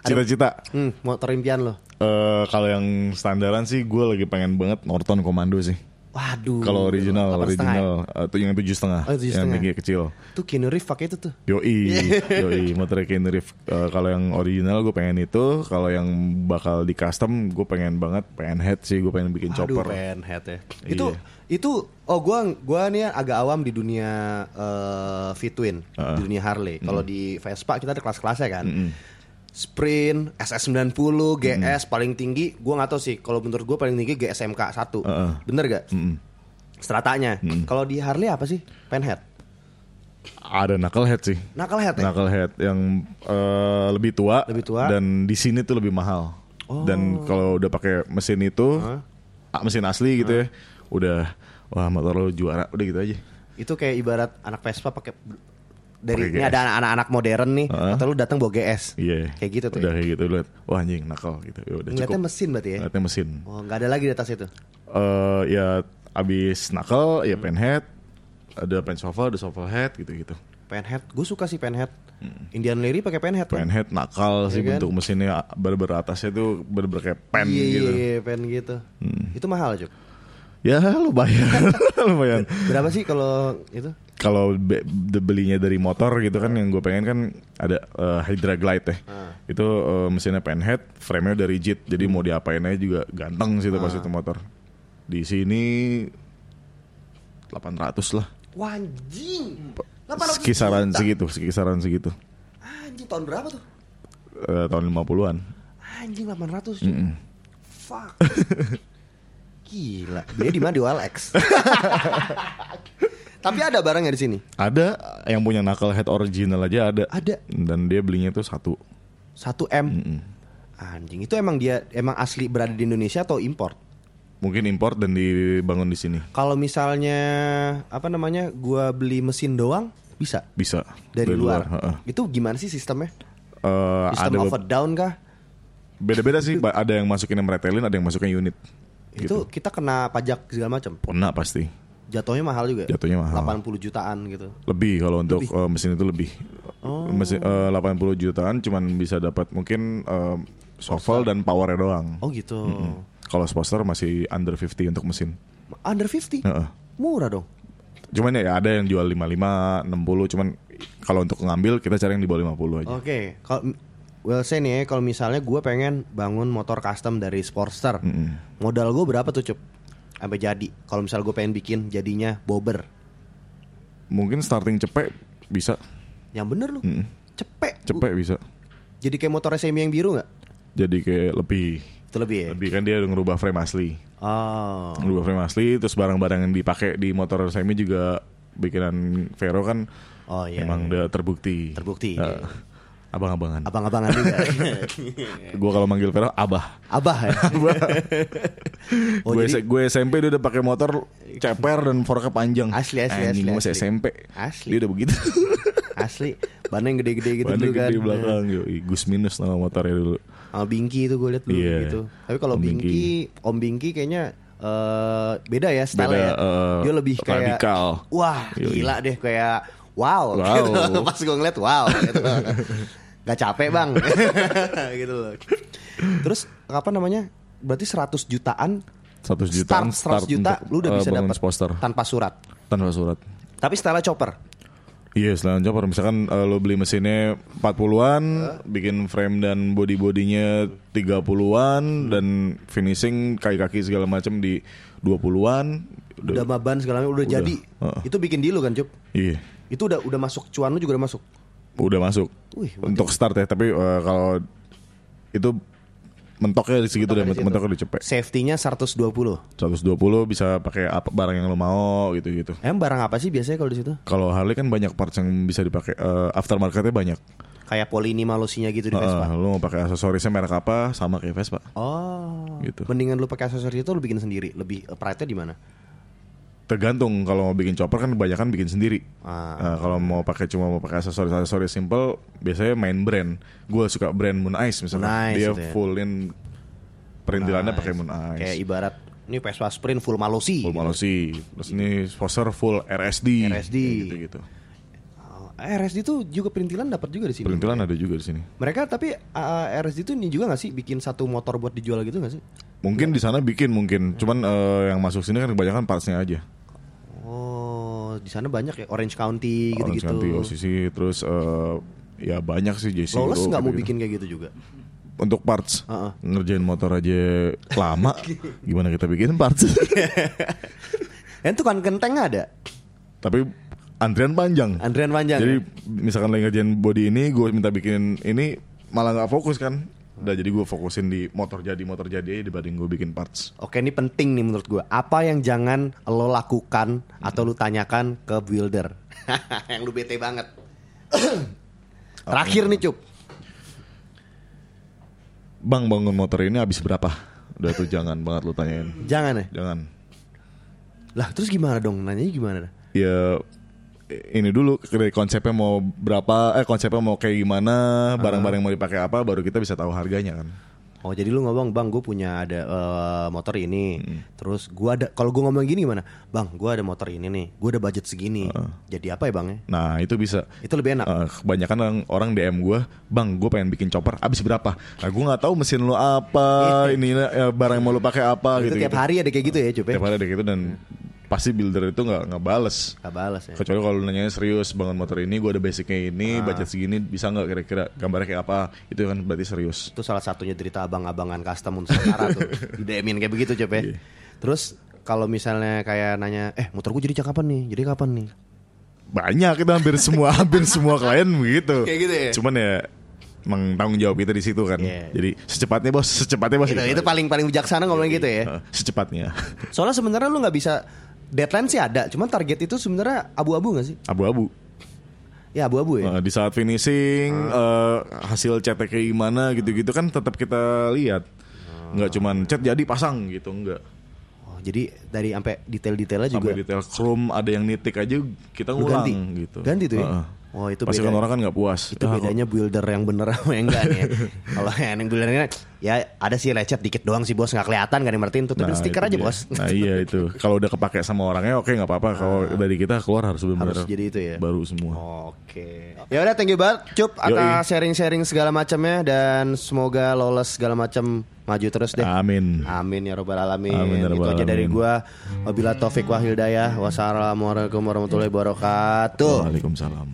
Speaker 3: Cita-cita.
Speaker 2: Hmm, motor impian lo.
Speaker 3: Eh kalau yang standaran sih gue lagi pengen banget Norton Komando sih.
Speaker 2: Waduh.
Speaker 3: Kalau original,
Speaker 2: setengah
Speaker 3: original eh, tuh yang tujuh setengah,
Speaker 2: Oh, tujuh
Speaker 3: yang tinggi kecil.
Speaker 2: ya? Tuh Keanu Reeves pakai itu tuh.
Speaker 3: Yoi, yoi, motor Keanu Reeves. Eh, kalau yang original gue pengen itu, kalau yang bakal di custom gue pengen banget pengen head sih, gue pengen bikin
Speaker 2: Aduh,
Speaker 3: chopper.
Speaker 2: pengen head ya.
Speaker 3: Iya.
Speaker 2: Itu itu oh gua gua nih agak awam di dunia eh V-twin,
Speaker 3: Heeh.
Speaker 2: di dunia Harley. Kalau di Vespa kita ada kelas-kelasnya kan.
Speaker 3: Mm-mm.
Speaker 2: Sprint, SS90, GS paling tinggi, gua nggak tahu sih. Kalau menurut gua paling tinggi GSMK 1.
Speaker 3: Heeh.
Speaker 2: Bener gak?
Speaker 3: Mm-mm.
Speaker 2: Stratanya. Kalau di Harley apa sih? Penhead.
Speaker 3: Ada knucklehead sih.
Speaker 2: Knucklehead ya?
Speaker 3: Knucklehead yang eh, lebih tua,
Speaker 2: Lebih tua.
Speaker 3: dan di sini tuh lebih mahal.
Speaker 2: Oh.
Speaker 3: Dan kalau udah pakai mesin itu, ah, mesin asli gitu ya, udah wah motor lo juara, udah gitu aja.
Speaker 2: Itu kayak ibarat anak Vespa pakai dari ini ada anak-anak modern nih,
Speaker 3: Heeh.
Speaker 2: atau lu datang bawa GS.
Speaker 3: Iya.
Speaker 2: Kayak gitu tuh.
Speaker 3: Udah
Speaker 2: ya?
Speaker 3: kayak gitu lihat. Wah anjing nakal gitu. Ya udah
Speaker 2: Ngeliatnya
Speaker 3: cukup.
Speaker 2: mesin berarti ya.
Speaker 3: Ngeliatnya mesin.
Speaker 2: Oh, nggak ada lagi di atas itu.
Speaker 3: eh ya abis
Speaker 2: Hmm.
Speaker 3: ya penhead, ada pen shovel, ada shovel head gitu-gitu.
Speaker 2: Penhead, gue suka sih penhead. Indian Leary pakai penhead kan?
Speaker 3: Penhead nakal sih
Speaker 2: Iya kan?
Speaker 3: bentuk mesinnya bener-bener atasnya tuh bener-bener kayak pen
Speaker 2: iya,
Speaker 3: gitu. Hmm.
Speaker 2: Iya, pen gitu. Itu mahal, Cuk.
Speaker 3: Ya lumayan, lumayan.
Speaker 2: Berapa sih kalau itu?
Speaker 3: Kalau be- belinya dari motor gitu kan yang gue pengen kan ada eh, Hydra Glide ya.
Speaker 2: Ah.
Speaker 3: Itu eh, mesinnya penhead, frame-nya dari JIT. Jadi mau diapain aja juga ganteng sih itu pas
Speaker 2: Ah.
Speaker 3: itu motor. Di sini 800 lah.
Speaker 2: Wanjing. 800
Speaker 3: Kisaran
Speaker 2: juta.
Speaker 3: segitu, kisaran segitu.
Speaker 2: Anjing tahun berapa tuh?
Speaker 3: Eh, tahun 50-an.
Speaker 2: Anjing 800 Cuk. Fuck. Gila. Dia di mana di OLX? Tapi ada barangnya di sini.
Speaker 3: Ada yang punya knucklehead original aja ada.
Speaker 2: Ada.
Speaker 3: Dan dia belinya tuh satu.
Speaker 2: 1 M. Anjing, itu emang dia emang asli berada di Indonesia atau import?
Speaker 3: Mungkin import dan dibangun di sini.
Speaker 2: Kalau misalnya apa namanya, gua beli mesin doang bisa
Speaker 3: Bisa.
Speaker 2: dari, luar.
Speaker 3: heeh.
Speaker 2: Itu gimana sih sistemnya?
Speaker 3: Eh,
Speaker 2: Sistem
Speaker 3: ada
Speaker 2: up and down kah?
Speaker 3: beda-beda sih. Ada yang masukin yang meretelin, ada yang masukin unit.
Speaker 2: Itu kita kena pajak segala macam.
Speaker 3: Pernah pasti.
Speaker 2: Jatuhnya mahal juga.
Speaker 3: Jatuhnya mahal.
Speaker 2: 80 jutaan gitu.
Speaker 3: Lebih kalau untuk eh, mesin itu lebih.
Speaker 2: Oh.
Speaker 3: Mesin eh, 80 jutaan cuman bisa dapat mungkin eh, shovel dan powernya doang.
Speaker 2: Oh gitu.
Speaker 3: Kalau sposter masih under 50 untuk mesin.
Speaker 2: Under 50.
Speaker 3: Heeh.
Speaker 2: Murah dong.
Speaker 3: Cuman ya ada yang jual 55, 60 cuman kalau untuk ngambil kita cari yang di bawah 50 aja.
Speaker 2: Oke, kalau well say nih, ya, kalau misalnya gue pengen bangun motor custom dari Sportster, modal gue berapa tuh cup? Sampai jadi. Kalau misalnya gue pengen bikin jadinya bobber,
Speaker 3: Mungkin starting cepet bisa,
Speaker 2: yang bener lu,
Speaker 3: Mm.
Speaker 2: cepet.
Speaker 3: cepet bisa.
Speaker 2: Jadi kayak motor semi yang biru nggak?
Speaker 3: Jadi kayak lebih
Speaker 2: Itu lebih ya.
Speaker 3: lebih kan dia udah ngerubah frame asli.
Speaker 2: Oh,
Speaker 3: Ngerubah frame asli terus barang-barang yang dipakai di motor semi juga bikinan Vero kan
Speaker 2: oh iya.
Speaker 3: emang udah terbukti.
Speaker 2: Terbukti.
Speaker 3: Eh, abang-abangan.
Speaker 2: Abang-abangan juga.
Speaker 3: Gua kalau manggil Vero abah.
Speaker 2: Abah ya. oh
Speaker 3: gue,
Speaker 2: jadi
Speaker 3: gue SMP dia udah pakai motor ceper dan forknya panjang.
Speaker 2: Asli, asli,
Speaker 3: Anjing,
Speaker 2: asli, asli.
Speaker 3: SMP.
Speaker 2: Asli.
Speaker 3: Dia udah begitu.
Speaker 2: asli, bannya yang gede-gede gitu
Speaker 3: Bannya
Speaker 2: dulu kan.
Speaker 3: gede belakang. Yoi, Gus minus nama motornya dulu.
Speaker 2: Sama Bingki itu gue liat dulu
Speaker 3: Iya.
Speaker 2: gitu. Tapi kalau Bingki. Om Bingki kayaknya eh beda ya style
Speaker 3: Beda,
Speaker 2: ya.
Speaker 3: eh,
Speaker 2: Dia lebih kayak
Speaker 3: radikal.
Speaker 2: Wah,
Speaker 3: Yoi.
Speaker 2: gila deh kayak wow.
Speaker 3: Wow.
Speaker 2: gitu. Pas gue ngeliat wow gitu. Gak capek, Bang. gitu loh. Terus apa namanya? Berarti 100 jutaan
Speaker 3: 100 jutaan
Speaker 2: start 100 juta
Speaker 3: untuk,
Speaker 2: lu udah
Speaker 3: eh,
Speaker 2: bisa dapat
Speaker 3: poster
Speaker 2: tanpa surat.
Speaker 3: tanpa surat.
Speaker 2: Tapi style chopper.
Speaker 3: Iya, selain chopper misalkan eh, lo beli mesinnya 40-an, bikin frame dan body-bodinya 30-an dan finishing kaki-kaki segala macam di 20-an.
Speaker 2: Udah maban segala macam udah,
Speaker 3: Udah.
Speaker 2: jadi.
Speaker 3: Heeh.
Speaker 2: Itu bikin deal lu kan, Cup?
Speaker 3: Iya.
Speaker 2: Itu udah udah masuk cuan lu juga udah masuk.
Speaker 3: Udah masuk.
Speaker 2: Wih,
Speaker 3: Untuk start ya, tapi eh, kalau itu mentoknya di segitu deh,
Speaker 2: Mentoknya di
Speaker 3: udah cepet.
Speaker 2: Safety-nya 120.
Speaker 3: 120 bisa pakai apa barang yang lo mau gitu-gitu.
Speaker 2: Emang barang apa sih biasanya kalau di situ?
Speaker 3: Kalau Harley kan banyak parts yang bisa dipakai eh, aftermarketnya banyak.
Speaker 2: Kayak polini malosinya gitu di Vespa.
Speaker 3: Eh, lo mau pakai aksesorisnya merek apa sama kayak Vespa.
Speaker 2: Oh,
Speaker 3: Gitu.
Speaker 2: Mendingan lu pakai aksesoris itu lu bikin sendiri. Lebih pride-nya di mana?
Speaker 3: Tergantung kalau mau bikin chopper kan kebanyakan bikin sendiri.
Speaker 2: Ah.
Speaker 3: Eh, kalau mau pakai cuma mau pakai aksesoris aksesoris simple, biasanya main brand. Gue suka brand Moon Ice misalnya.
Speaker 2: Moon Ice
Speaker 3: Dia
Speaker 2: itu ya.
Speaker 3: fullin perintilannya pakai Moon Ice.
Speaker 2: Kayak ibarat ini Vespa Sprint full malosi.
Speaker 3: full Malosi. Terus ini sponsor full RSD.
Speaker 2: RSD.
Speaker 3: gitu gitu.
Speaker 2: Oh, RSD tuh juga perintilan dapat juga di sini.
Speaker 3: Perintilan ada juga di sini.
Speaker 2: Mereka tapi uh, RSD tuh ini juga gak sih bikin satu motor buat dijual gitu gak sih?
Speaker 3: Mungkin di sana bikin mungkin, cuman eh, yang masuk sini kan kebanyakan partsnya aja.
Speaker 2: Oh, di sana banyak ya Orange County
Speaker 3: Orange
Speaker 2: gitu-gitu.
Speaker 3: County, OCC, terus eh, ya banyak sih JC. Group
Speaker 2: nggak mau
Speaker 3: gitu-gitu.
Speaker 2: bikin kayak gitu juga.
Speaker 3: Untuk parts,
Speaker 2: Heeh.
Speaker 3: ngerjain motor aja lama. Gimana kita bikin parts?
Speaker 2: Tuh kan kenteng ada.
Speaker 3: Tapi antrian panjang.
Speaker 2: Antrian panjang.
Speaker 3: Jadi
Speaker 2: ya?
Speaker 3: misalkan lagi ngerjain body ini, gue minta bikin ini malah nggak fokus kan. Udah jadi gue fokusin di motor jadi motor jadi aja dibanding gue bikin parts.
Speaker 2: Oke, ini penting nih menurut gue. Apa yang jangan lo lakukan atau lu tanyakan ke builder? yang lu bete banget. Terakhir nih, Cup.
Speaker 3: Bang bangun motor ini habis berapa? Udah tuh jangan banget lu tanyain.
Speaker 2: Jangan ya.
Speaker 3: Jangan.
Speaker 2: Lah, terus gimana dong? Nanyanya gimana?
Speaker 3: Ya ini dulu dari konsepnya mau berapa, eh konsepnya mau kayak gimana, barang-barang mau dipakai apa, baru kita bisa tahu harganya kan.
Speaker 2: Oh jadi lu ngomong bang gue punya ada eh, motor ini Terus gue ada Kalau gue ngomong gini gimana Bang gue ada motor ini nih Gue ada budget segini Jadi apa ya bang ya
Speaker 3: Nah itu bisa.
Speaker 2: Itu lebih enak
Speaker 3: Eh, kebanyakan orang, orang DM gue, bang, gue pengen bikin chopper, habis berapa? Nah, gue nggak tahu mesin lo apa, ini ya, barang yang mau lo pakai apa
Speaker 2: Itu
Speaker 3: gitu.
Speaker 2: tiap hari ada kayak gitu ya Cup ya
Speaker 3: Tiap hari ada gitu dan pasti builder itu nggak nggak bales.
Speaker 2: Gak balas ya
Speaker 3: Kecuali kalau lu nanyanya serius bangun motor ini, gue ada basicnya ini,
Speaker 2: Ah.
Speaker 3: budget segini, bisa nggak kira-kira gambarnya kayak apa? Itu kan berarti serius.
Speaker 2: Itu salah satunya derita abang-abangan custom untuk sementara tuh Di DM-in kayak begitu Cup ya
Speaker 3: Iya.
Speaker 2: Terus kalau misalnya kayak nanya Eh motor gue jadi kapan nih Jadi kapan nih
Speaker 3: Banyak itu hampir semua hampir semua klien begitu.
Speaker 2: Kayak gitu ya?
Speaker 3: Cuman ya emang tanggung jawab kita di situ kan.
Speaker 2: Iya.
Speaker 3: Jadi secepatnya bos, secepatnya bos.
Speaker 2: itu,
Speaker 3: gitu
Speaker 2: itu paling paling bijaksana ngomong gitu ya
Speaker 3: secepatnya.
Speaker 2: Soalnya sebenarnya lu nggak bisa Deadline sih ada Cuman target itu sebenarnya abu-abu gak sih
Speaker 3: Abu-abu.
Speaker 2: Ya abu-abu ya
Speaker 3: Eh, di saat finishing eh, hasil catnya kayak gimana gitu-gitu kan tetap kita lihat. Nggak cuman cat jadi pasang gitu enggak.
Speaker 2: Oh, jadi dari sampai detail-detailnya juga
Speaker 3: Sampai detail chrome ada yang nitik aja kita ngulang
Speaker 2: ganti?
Speaker 3: gitu.
Speaker 2: Ganti tuh ya?
Speaker 3: Heeh.
Speaker 2: Oh, itu
Speaker 3: Pasti kan orang kan nggak puas.
Speaker 2: itu
Speaker 3: Ah,
Speaker 2: bedanya builder yang bener sama yang enggak nih ya. Kalau yang buildernya ya ada sih lecet dikit doang sih bos nggak kelihatan yang Martin tutupin
Speaker 3: Nah,
Speaker 2: stiker aja
Speaker 3: dia.
Speaker 2: bos.
Speaker 3: Nah iya itu. Kalau udah kepake sama orangnya oke nggak apa-apa. Kalau dari kita keluar harus benar-benar
Speaker 2: Harus jadi itu ya?
Speaker 3: baru semua.
Speaker 2: Oke. Ya udah thank you banget Cup atas sharing-sharing segala macamnya dan semoga lolos segala macam maju terus deh.
Speaker 3: Amin.
Speaker 2: Amin ya robbal alamin.
Speaker 3: Amin ya
Speaker 2: Itu aja dari gua. Wabila taufik wa hidayah. Wassalamualaikum warahmatullahi wabarakatuh.
Speaker 3: Waalaikumsalam.